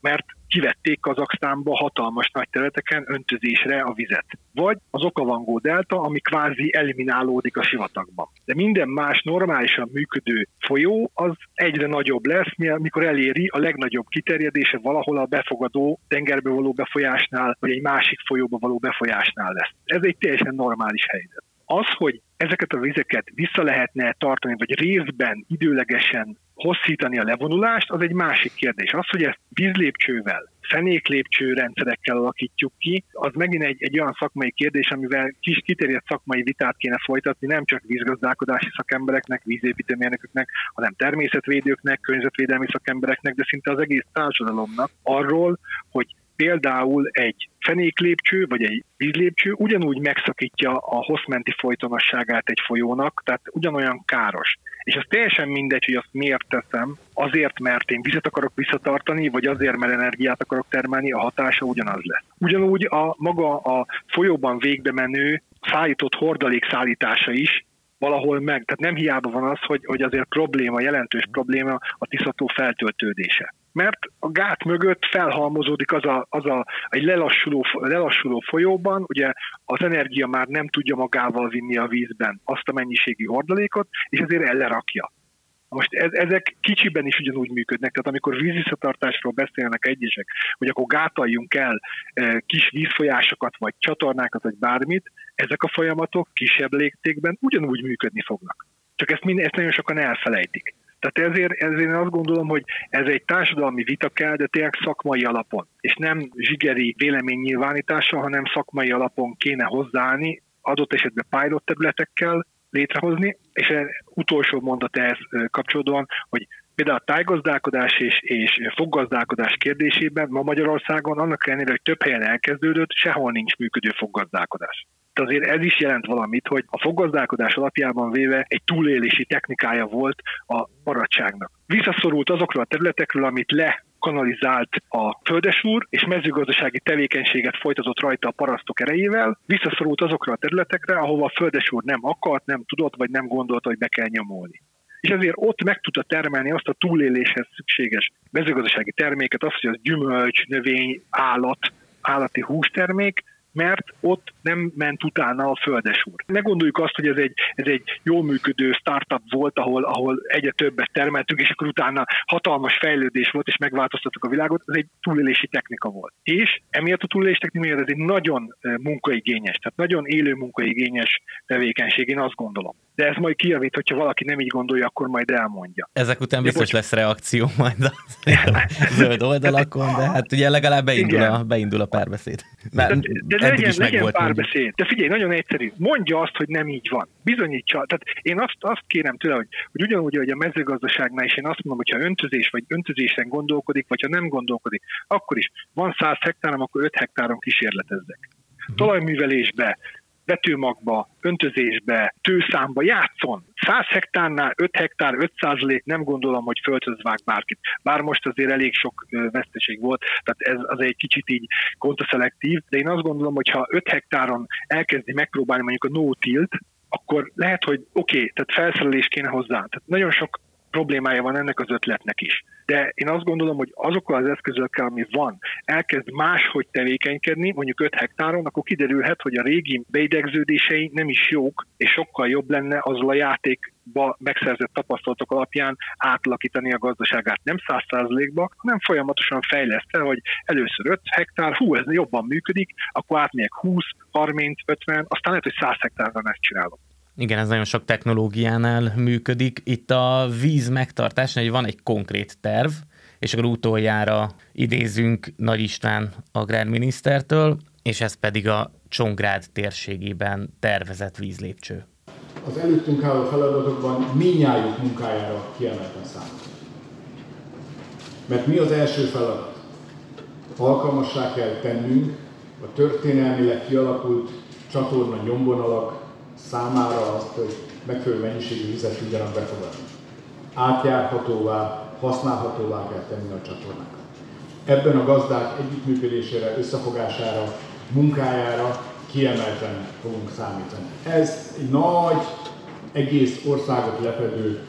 mert kivették Kazaksztánba hatalmas nagy területeken öntözésre a vizet. Vagy az Okavangó delta, ami kvázi eliminálódik a sivatagban. De minden más normálisan működő folyó az egyre nagyobb lesz, mikor eléri a legnagyobb kiterjedése valahol a befogadó tengerbe való befolyásnál, vagy egy másik folyóba való befolyásnál lesz. Ez egy teljesen normális helyzet. Az, hogy ezeket a vizeket vissza lehetne tartani, vagy részben időlegesen hosszítani a levonulást, az egy másik kérdés. Az, hogy ezt vízlépcsővel, fenéklépcső rendszerekkel alakítjuk ki, az megint egy, egy olyan szakmai kérdés, amivel kis kiterjedt szakmai vitát kéne folytatni, nem csak vízgazdálkodási szakembereknek, vízépítőmérnököknek, hanem természetvédőknek, környezetvédelmi szakembereknek, de szinte az egész társadalomnak arról, hogy például egy fenéklépcső vagy egy vízlépcső ugyanúgy megszakítja a hosszmenti folytonosságát egy folyónak, tehát ugyanolyan káros. És az teljesen mindegy, hogy azt miért teszem, azért, mert én vizet akarok visszatartani, vagy azért, mert energiát akarok termelni, a hatása ugyanaz lesz. Ugyanúgy a maga a folyóban végbe menő szállított hordalék szállítása is valahol meg. Tehát nem hiába van az, hogy, hogy azért probléma, jelentős probléma a tisztató feltöltődése mert a gát mögött felhalmozódik az a, az a egy lelassuló, lelassuló folyóban, ugye az energia már nem tudja magával vinni a vízben azt a mennyiségű hordalékot, és ezért ellerakja. Most ez, ezek kicsiben is ugyanúgy működnek, tehát amikor vízvisszatartásról beszélnek egyesek, hogy akkor gátaljunk el e, kis vízfolyásokat, vagy csatornákat, vagy bármit, ezek a folyamatok kisebb légtékben ugyanúgy működni fognak. Csak ezt, mind, ezt nagyon sokan elfelejtik. Tehát ezért, ezért én azt gondolom, hogy ez egy társadalmi vita kell, de tényleg szakmai alapon. És nem zsigeri véleménynyilvánítással, hanem szakmai alapon kéne hozzáállni, adott esetben pilot területekkel létrehozni, és utolsó mondat ehhez kapcsolódóan, hogy például a tájgazdálkodás és, és foggazdálkodás kérdésében ma Magyarországon annak ellenére, hogy több helyen elkezdődött, sehol nincs működő foggazdálkodás. De azért ez is jelent valamit, hogy a foggazdálkodás alapjában véve egy túlélési technikája volt a maradságnak. Visszaszorult azokról a területekről, amit le kanalizált a földesúr, és mezőgazdasági tevékenységet folytatott rajta a parasztok erejével, visszaszorult azokra a területekre, ahova a földesúr nem akart, nem tudott, vagy nem gondolta, hogy be kell nyomolni és ezért ott meg tudta termelni azt a túléléshez szükséges mezőgazdasági terméket, azt, hogy az gyümölcs, növény, állat, állati hústermék, mert ott nem ment utána a földesúr. Ne gondoljuk azt, hogy ez egy, ez egy jól működő startup volt, ahol, ahol egyre többet termeltünk, és akkor utána hatalmas fejlődés volt, és megváltoztattuk a világot, ez egy túlélési technika volt. És emiatt a túlélési technika ez egy nagyon munkaigényes, tehát nagyon élő munkaigényes tevékenység, én azt gondolom. De ez majd kijavít, hogyha valaki nem így gondolja, akkor majd elmondja. Ezek után biztos lesz reakció majd a <laughs> zöld oldalakon, de hát ugye legalább beindul, a, beindul a párbeszéd. Mert de, de legyen, is legyen párbeszéd. De figyelj, nagyon egyszerű. Mondja azt, hogy nem így van. Bizonyítsa. Tehát én azt, azt kérem tőle, hogy, hogy ugyanúgy, hogy a mezőgazdaságnál is én azt mondom, hogy ha öntözés vagy öntözésen gondolkodik, vagy ha nem gondolkodik, akkor is van 100 hektárom, akkor 5 hektáron kísérletezzek. Mhm. Talajművelésbe, vetőmagba, öntözésbe, tőszámba játszon. 100 hektárnál 5 hektár, 5 lét nem gondolom, hogy földhöz vág bárkit. Bár most azért elég sok veszteség volt, tehát ez az egy kicsit így kontraszelektív, de én azt gondolom, hogy ha 5 hektáron elkezdi megpróbálni mondjuk a no-tilt, akkor lehet, hogy oké, okay, tehát felszerelés kéne hozzá. Tehát nagyon sok problémája van ennek az ötletnek is. De én azt gondolom, hogy azokkal az eszközökkel, ami van, elkezd máshogy tevékenykedni, mondjuk 5 hektáron, akkor kiderülhet, hogy a régi beidegződései nem is jók, és sokkal jobb lenne azzal a játékba megszerzett tapasztalatok alapján átalakítani a gazdaságát nem 100%-ba, hanem folyamatosan fejleszte, hogy először 5 hektár, hú, ez jobban működik, akkor átmegyek 20, 30, 50, aztán lehet, hogy 100 hektárban ezt csinálom. Igen, ez nagyon sok technológiánál működik. Itt a víz megtartásnál van egy konkrét terv, és akkor utoljára idézünk Nagy István agrárminisztertől, és ez pedig a Csongrád térségében tervezett vízlépcső. Az előttünk álló feladatokban minnyájuk munkájára kiemelten számít. Mert mi az első feladat? Alkalmassá kell tennünk a történelmileg kialakult csatorna nyomvonalak számára azt, hogy megfelelő mennyiségű vizet tudjanak befogadni. Átjárhatóvá, használhatóvá kell tenni a csatornákat. Ebben a gazdák együttműködésére, összefogására, munkájára kiemelten fogunk számítani. Ez egy nagy, egész országot lefedő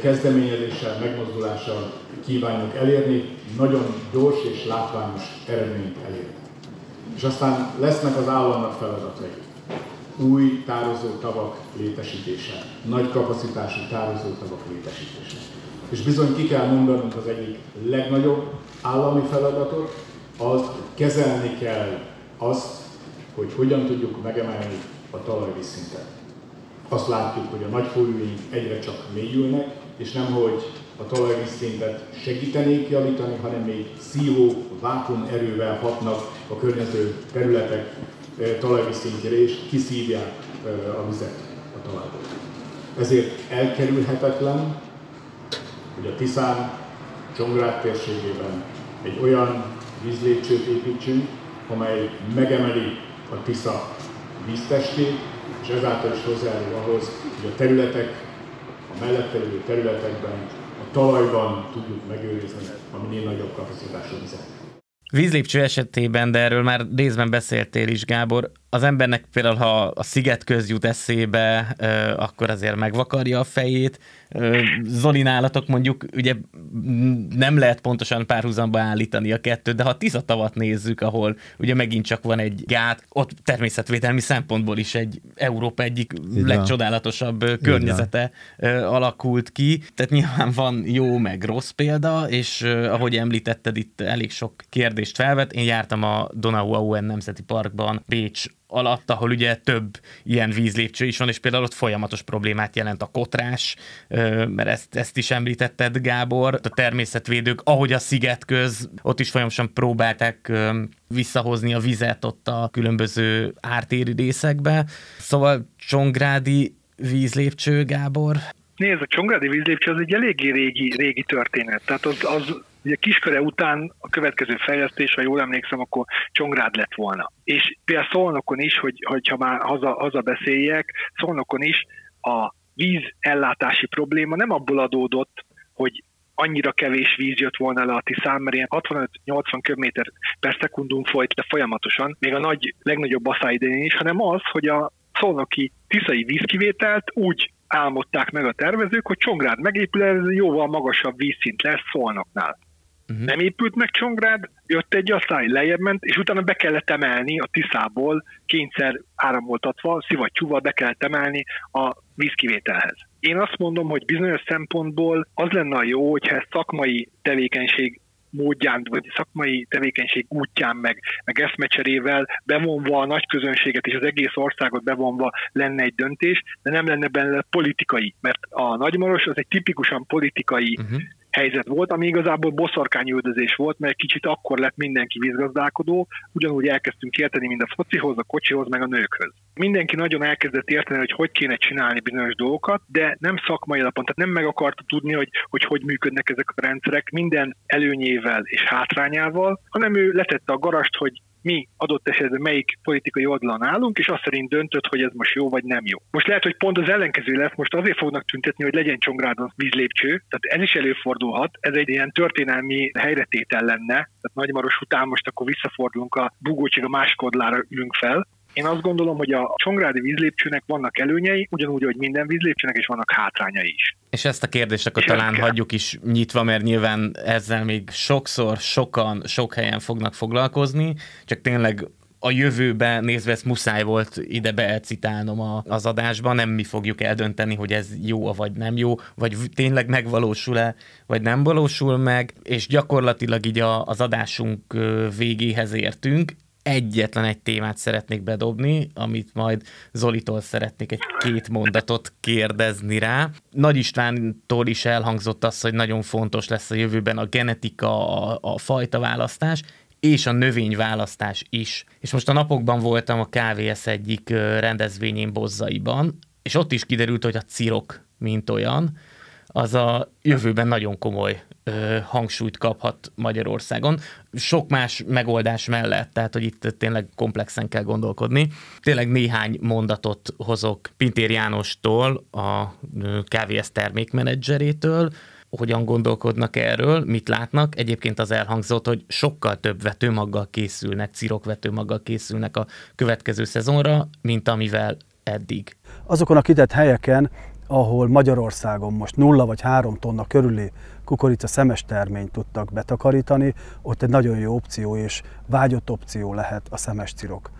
kezdeményezéssel, megmozdulással kívánjuk elérni, nagyon gyors és látványos eredményt elérni. És aztán lesznek az államnak feladatai új tározó tavak létesítése, nagy kapacitású tározó tavak létesítése. És bizony ki kell mondanunk az egyik legnagyobb állami feladatot, az kezelni kell azt, hogy hogyan tudjuk megemelni a talajvízszintet. Azt látjuk, hogy a nagy folyóink egyre csak mélyülnek, és nem hogy a talajvízszintet segítenék javítani, hanem még szívó, vákum erővel hatnak a környező területek talajvízszintjére, és kiszívják a vizet a talajból. Ezért elkerülhetetlen, hogy a Tiszán Csongrád térségében egy olyan vízlépcsőt építsünk, amely megemeli a Tisza víztestét, és ezáltal is hozzájárul ahhoz, hogy a területek, a mellette lévő területekben, a talajban tudjuk megőrizni a minél nagyobb kapacitású vizet. Vízlépcső esetében, de erről már részben beszéltél is, Gábor, az embernek például, ha a sziget köz jut eszébe, akkor azért megvakarja a fejét. Zoli nálatok mondjuk ugye nem lehet pontosan párhuzamba állítani a kettőt, de ha a nézzük, ahol ugye megint csak van egy gát, ott természetvédelmi szempontból is egy Európa egyik Igen. legcsodálatosabb környezete Igen. alakult ki. Tehát nyilván van jó meg rossz példa, és ahogy említetted, itt elég sok kérdést felvet. Én jártam a Donau Auen Nemzeti Parkban Pécs alatt, ahol ugye több ilyen vízlépcső is van, és például ott folyamatos problémát jelent a kotrás, mert ezt, ezt is említetted, Gábor, a természetvédők, ahogy a sziget köz, ott is folyamatosan próbálták visszahozni a vizet ott a különböző ártéri részekbe. Szóval Csongrádi vízlépcső, Gábor? Nézd, a Csongrádi vízlépcső az egy eléggé régi, régi történet. Tehát az, az ugye Kisköre után a következő fejlesztés, ha jól emlékszem, akkor Csongrád lett volna. És például Szolnokon is, hogy, hogyha már haza, haza beszéljek, Szolnokon is a vízellátási probléma nem abból adódott, hogy annyira kevés víz jött volna le a Tiszán, mert ilyen 65-80 köbméter per szekundum folyt le folyamatosan, még a nagy, legnagyobb basszá idején is, hanem az, hogy a szolnoki tiszai vízkivételt úgy álmodták meg a tervezők, hogy Csongrád megépül, ez jóval magasabb vízszint lesz Szolnoknál. Uh-huh. Nem épült meg Csongrád, jött egy asszály, lejjebb ment, és utána be kellett emelni a Tiszából, kényszer áramoltatva, szivattyúval be kellett emelni a vízkivételhez. Én azt mondom, hogy bizonyos szempontból az lenne a jó, hogyha ezt szakmai tevékenység módján, vagy szakmai tevékenység útján, meg, meg eszmecserével bevonva a nagy közönséget és az egész országot bevonva lenne egy döntés, de nem lenne benne politikai, mert a Nagymaros az egy tipikusan politikai uh-huh helyzet volt, ami igazából boszorkányüldözés volt, mert kicsit akkor lett mindenki vízgazdálkodó, ugyanúgy elkezdtünk érteni, mint a focihoz, a kocsihoz, meg a nőkhöz. Mindenki nagyon elkezdett érteni, hogy hogy kéne csinálni bizonyos dolgokat, de nem szakmai alapon, tehát nem meg akarta tudni, hogy, hogy hogy működnek ezek a rendszerek minden előnyével és hátrányával, hanem ő letette a garast, hogy mi adott esetben melyik politikai oldalon állunk, és azt szerint döntött, hogy ez most jó vagy nem jó. Most lehet, hogy pont az ellenkező lesz, most azért fognak tüntetni, hogy legyen Csongrádon vízlépcső, tehát ez is előfordulhat, ez egy ilyen történelmi helyretétel lenne, tehát Nagymaros után most akkor visszafordulunk a bugócsig a másik oldalára ülünk fel, én azt gondolom, hogy a Csongrádi vízlépcsőnek vannak előnyei, ugyanúgy, hogy minden vízlépcsőnek is vannak hátrányai is. És ezt a kérdést akkor És talán hagyjuk is nyitva, mert nyilván ezzel még sokszor, sokan, sok helyen fognak foglalkozni, csak tényleg a jövőbe nézve ezt muszáj volt ide beelcitálnom a, az adásban, nem mi fogjuk eldönteni, hogy ez jó vagy nem jó, vagy tényleg megvalósul-e, vagy nem valósul meg, és gyakorlatilag így a, az adásunk végéhez értünk egyetlen egy témát szeretnék bedobni, amit majd Zolitól szeretnék egy két mondatot kérdezni rá. Nagy Istvántól is elhangzott az, hogy nagyon fontos lesz a jövőben a genetika, a, a fajta választás, és a növényválasztás is. És most a napokban voltam a KVS egyik rendezvényén Bozzaiban, és ott is kiderült, hogy a cirok, mint olyan, az a jövőben nagyon komoly hangsúlyt kaphat Magyarországon. Sok más megoldás mellett, tehát hogy itt tényleg komplexen kell gondolkodni. Tényleg néhány mondatot hozok Pintér Jánostól, a KVS termékmenedzserétől, hogyan gondolkodnak erről, mit látnak. Egyébként az elhangzott, hogy sokkal több vetőmaggal készülnek, cirokvetőmaggal készülnek a következő szezonra, mint amivel eddig. Azokon a kitett helyeken, ahol Magyarországon most nulla vagy három tonna körüli kukorica szemes terményt tudtak betakarítani, ott egy nagyon jó opció és vágyott opció lehet a szemes cirok.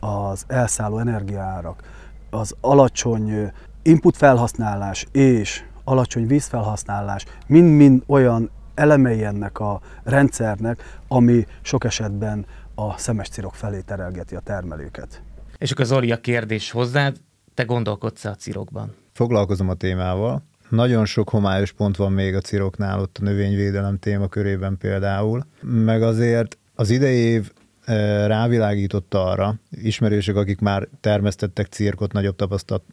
Az elszálló energiaárak, az alacsony input felhasználás és alacsony vízfelhasználás mind-mind olyan elemei ennek a rendszernek, ami sok esetben a szemes cirok felé terelgeti a termelőket. És akkor Zoli, a kérdés hozzád, te gondolkodsz a cirokban? Foglalkozom a témával. Nagyon sok homályos pont van még a ciroknál, ott a növényvédelem témakörében például. Meg azért az idei év e, rávilágította arra, ismerősök, akik már termesztettek cirkot, nagyobb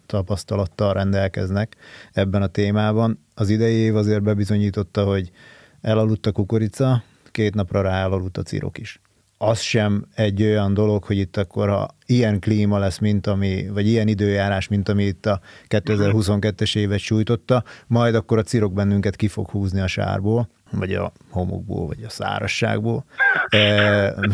tapasztalattal rendelkeznek ebben a témában. Az idei év azért bebizonyította, hogy elaludt a kukorica, két napra rá elaludt a cirok is az sem egy olyan dolog, hogy itt akkor ha ilyen klíma lesz, mint ami, vagy ilyen időjárás, mint ami itt a 2022-es évet sújtotta, majd akkor a cirok bennünket ki fog húzni a sárból, vagy a homokból, vagy a szárasságból. E,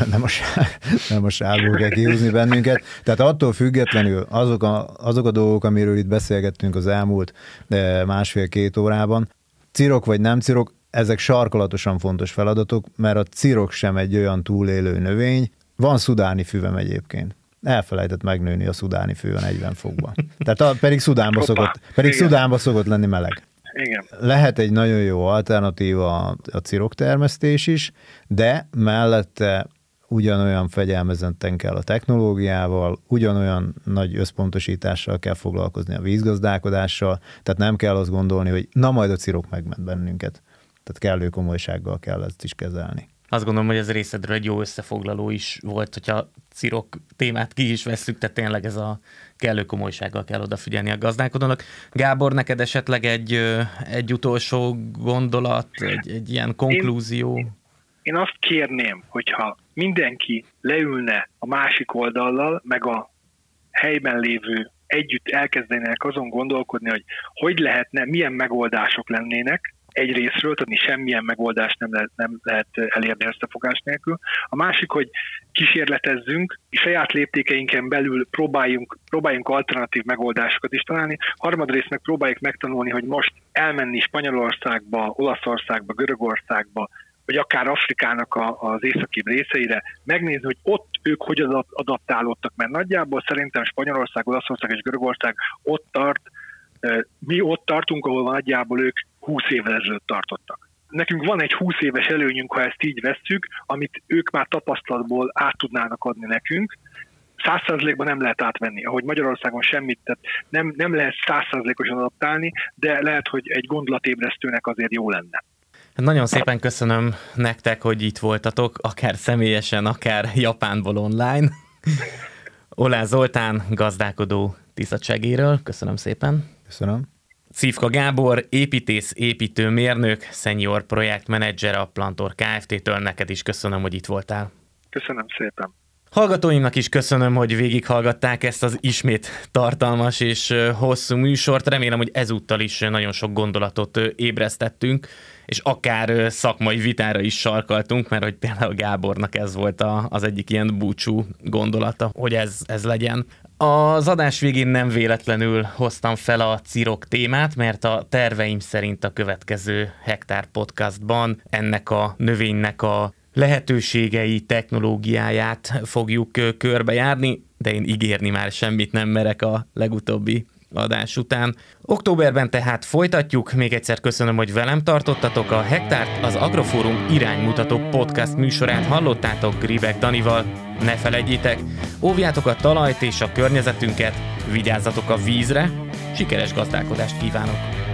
nem, a sár, nem a sárból kell kihúzni bennünket. Tehát attól függetlenül azok a, azok a dolgok, amiről itt beszélgettünk az elmúlt e, másfél-két órában, cirok vagy nem cirok, ezek sarkolatosan fontos feladatok, mert a cirok sem egy olyan túlélő növény. Van szudáni füvem egyébként. Elfelejtett megnőni a szudáni fő a 40 fokban. Tehát a, pedig Szudánba szokott, pedig Szudánba szokott lenni meleg. Igen. Lehet egy nagyon jó alternatíva a, a cirok termesztés is, de mellette ugyanolyan fegyelmezetten kell a technológiával, ugyanolyan nagy összpontosítással kell foglalkozni a vízgazdálkodással, tehát nem kell azt gondolni, hogy na majd a cirok megment bennünket. Tehát kellő komolysággal kell ezt is kezelni. Azt gondolom, hogy ez részedről egy jó összefoglaló is volt, hogyha cirok témát ki is veszük, tehát tényleg ez a kellő komolysággal kell odafigyelni a gazdálkodónak. Gábor, neked esetleg egy, egy utolsó gondolat, egy, egy ilyen konklúzió? Én, én azt kérném, hogyha mindenki leülne a másik oldallal, meg a helyben lévő együtt elkezdenének azon gondolkodni, hogy hogy lehetne, milyen megoldások lennének, egy részről, tehát semmilyen megoldást nem lehet, nem lehet elérni összefogás nélkül. A másik, hogy kísérletezzünk, saját léptékeinken belül próbáljunk, próbáljunk alternatív megoldásokat is találni. Harmadrészt meg próbáljuk megtanulni, hogy most elmenni Spanyolországba, Olaszországba, Görögországba, vagy akár Afrikának a, az északi részeire, megnézni, hogy ott ők hogy adaptálódtak, mert nagyjából szerintem Spanyolország, Olaszország és Görögország ott tart, mi ott tartunk, ahol nagyjából ők 20 évvel ezelőtt tartottak. Nekünk van egy 20 éves előnyünk, ha ezt így vesszük, amit ők már tapasztalatból át tudnának adni nekünk, százszerzlékban nem lehet átvenni, ahogy Magyarországon semmit, tehát nem, nem lehet százszerzlékosan adaptálni, de lehet, hogy egy gondolatébresztőnek azért jó lenne. Nagyon szépen köszönöm nektek, hogy itt voltatok, akár személyesen, akár Japánból online. Olá Zoltán, gazdálkodó tisztságéről, köszönöm szépen. Köszönöm. Szívka Gábor, építész, építőmérnök, senior projektmenedzser a Plantor Kft-től. Neked is köszönöm, hogy itt voltál. Köszönöm szépen. Hallgatóimnak is köszönöm, hogy végighallgatták ezt az ismét tartalmas és hosszú műsort. Remélem, hogy ezúttal is nagyon sok gondolatot ébresztettünk, és akár szakmai vitára is sarkaltunk, mert hogy például Gábornak ez volt az egyik ilyen búcsú gondolata, hogy ez, ez legyen. Az adás végén nem véletlenül hoztam fel a cirok témát, mert a terveim szerint a következő Hektár podcastban ennek a növénynek a lehetőségei, technológiáját fogjuk körbejárni, de én ígérni már semmit nem merek a legutóbbi adás után. Októberben tehát folytatjuk. Még egyszer köszönöm, hogy velem tartottatok. A Hektárt az Agrofórum iránymutató podcast műsorát hallottátok Gribek Danival. Ne felejtjétek, óvjátok a talajt és a környezetünket, vigyázzatok a vízre, sikeres gazdálkodást kívánok!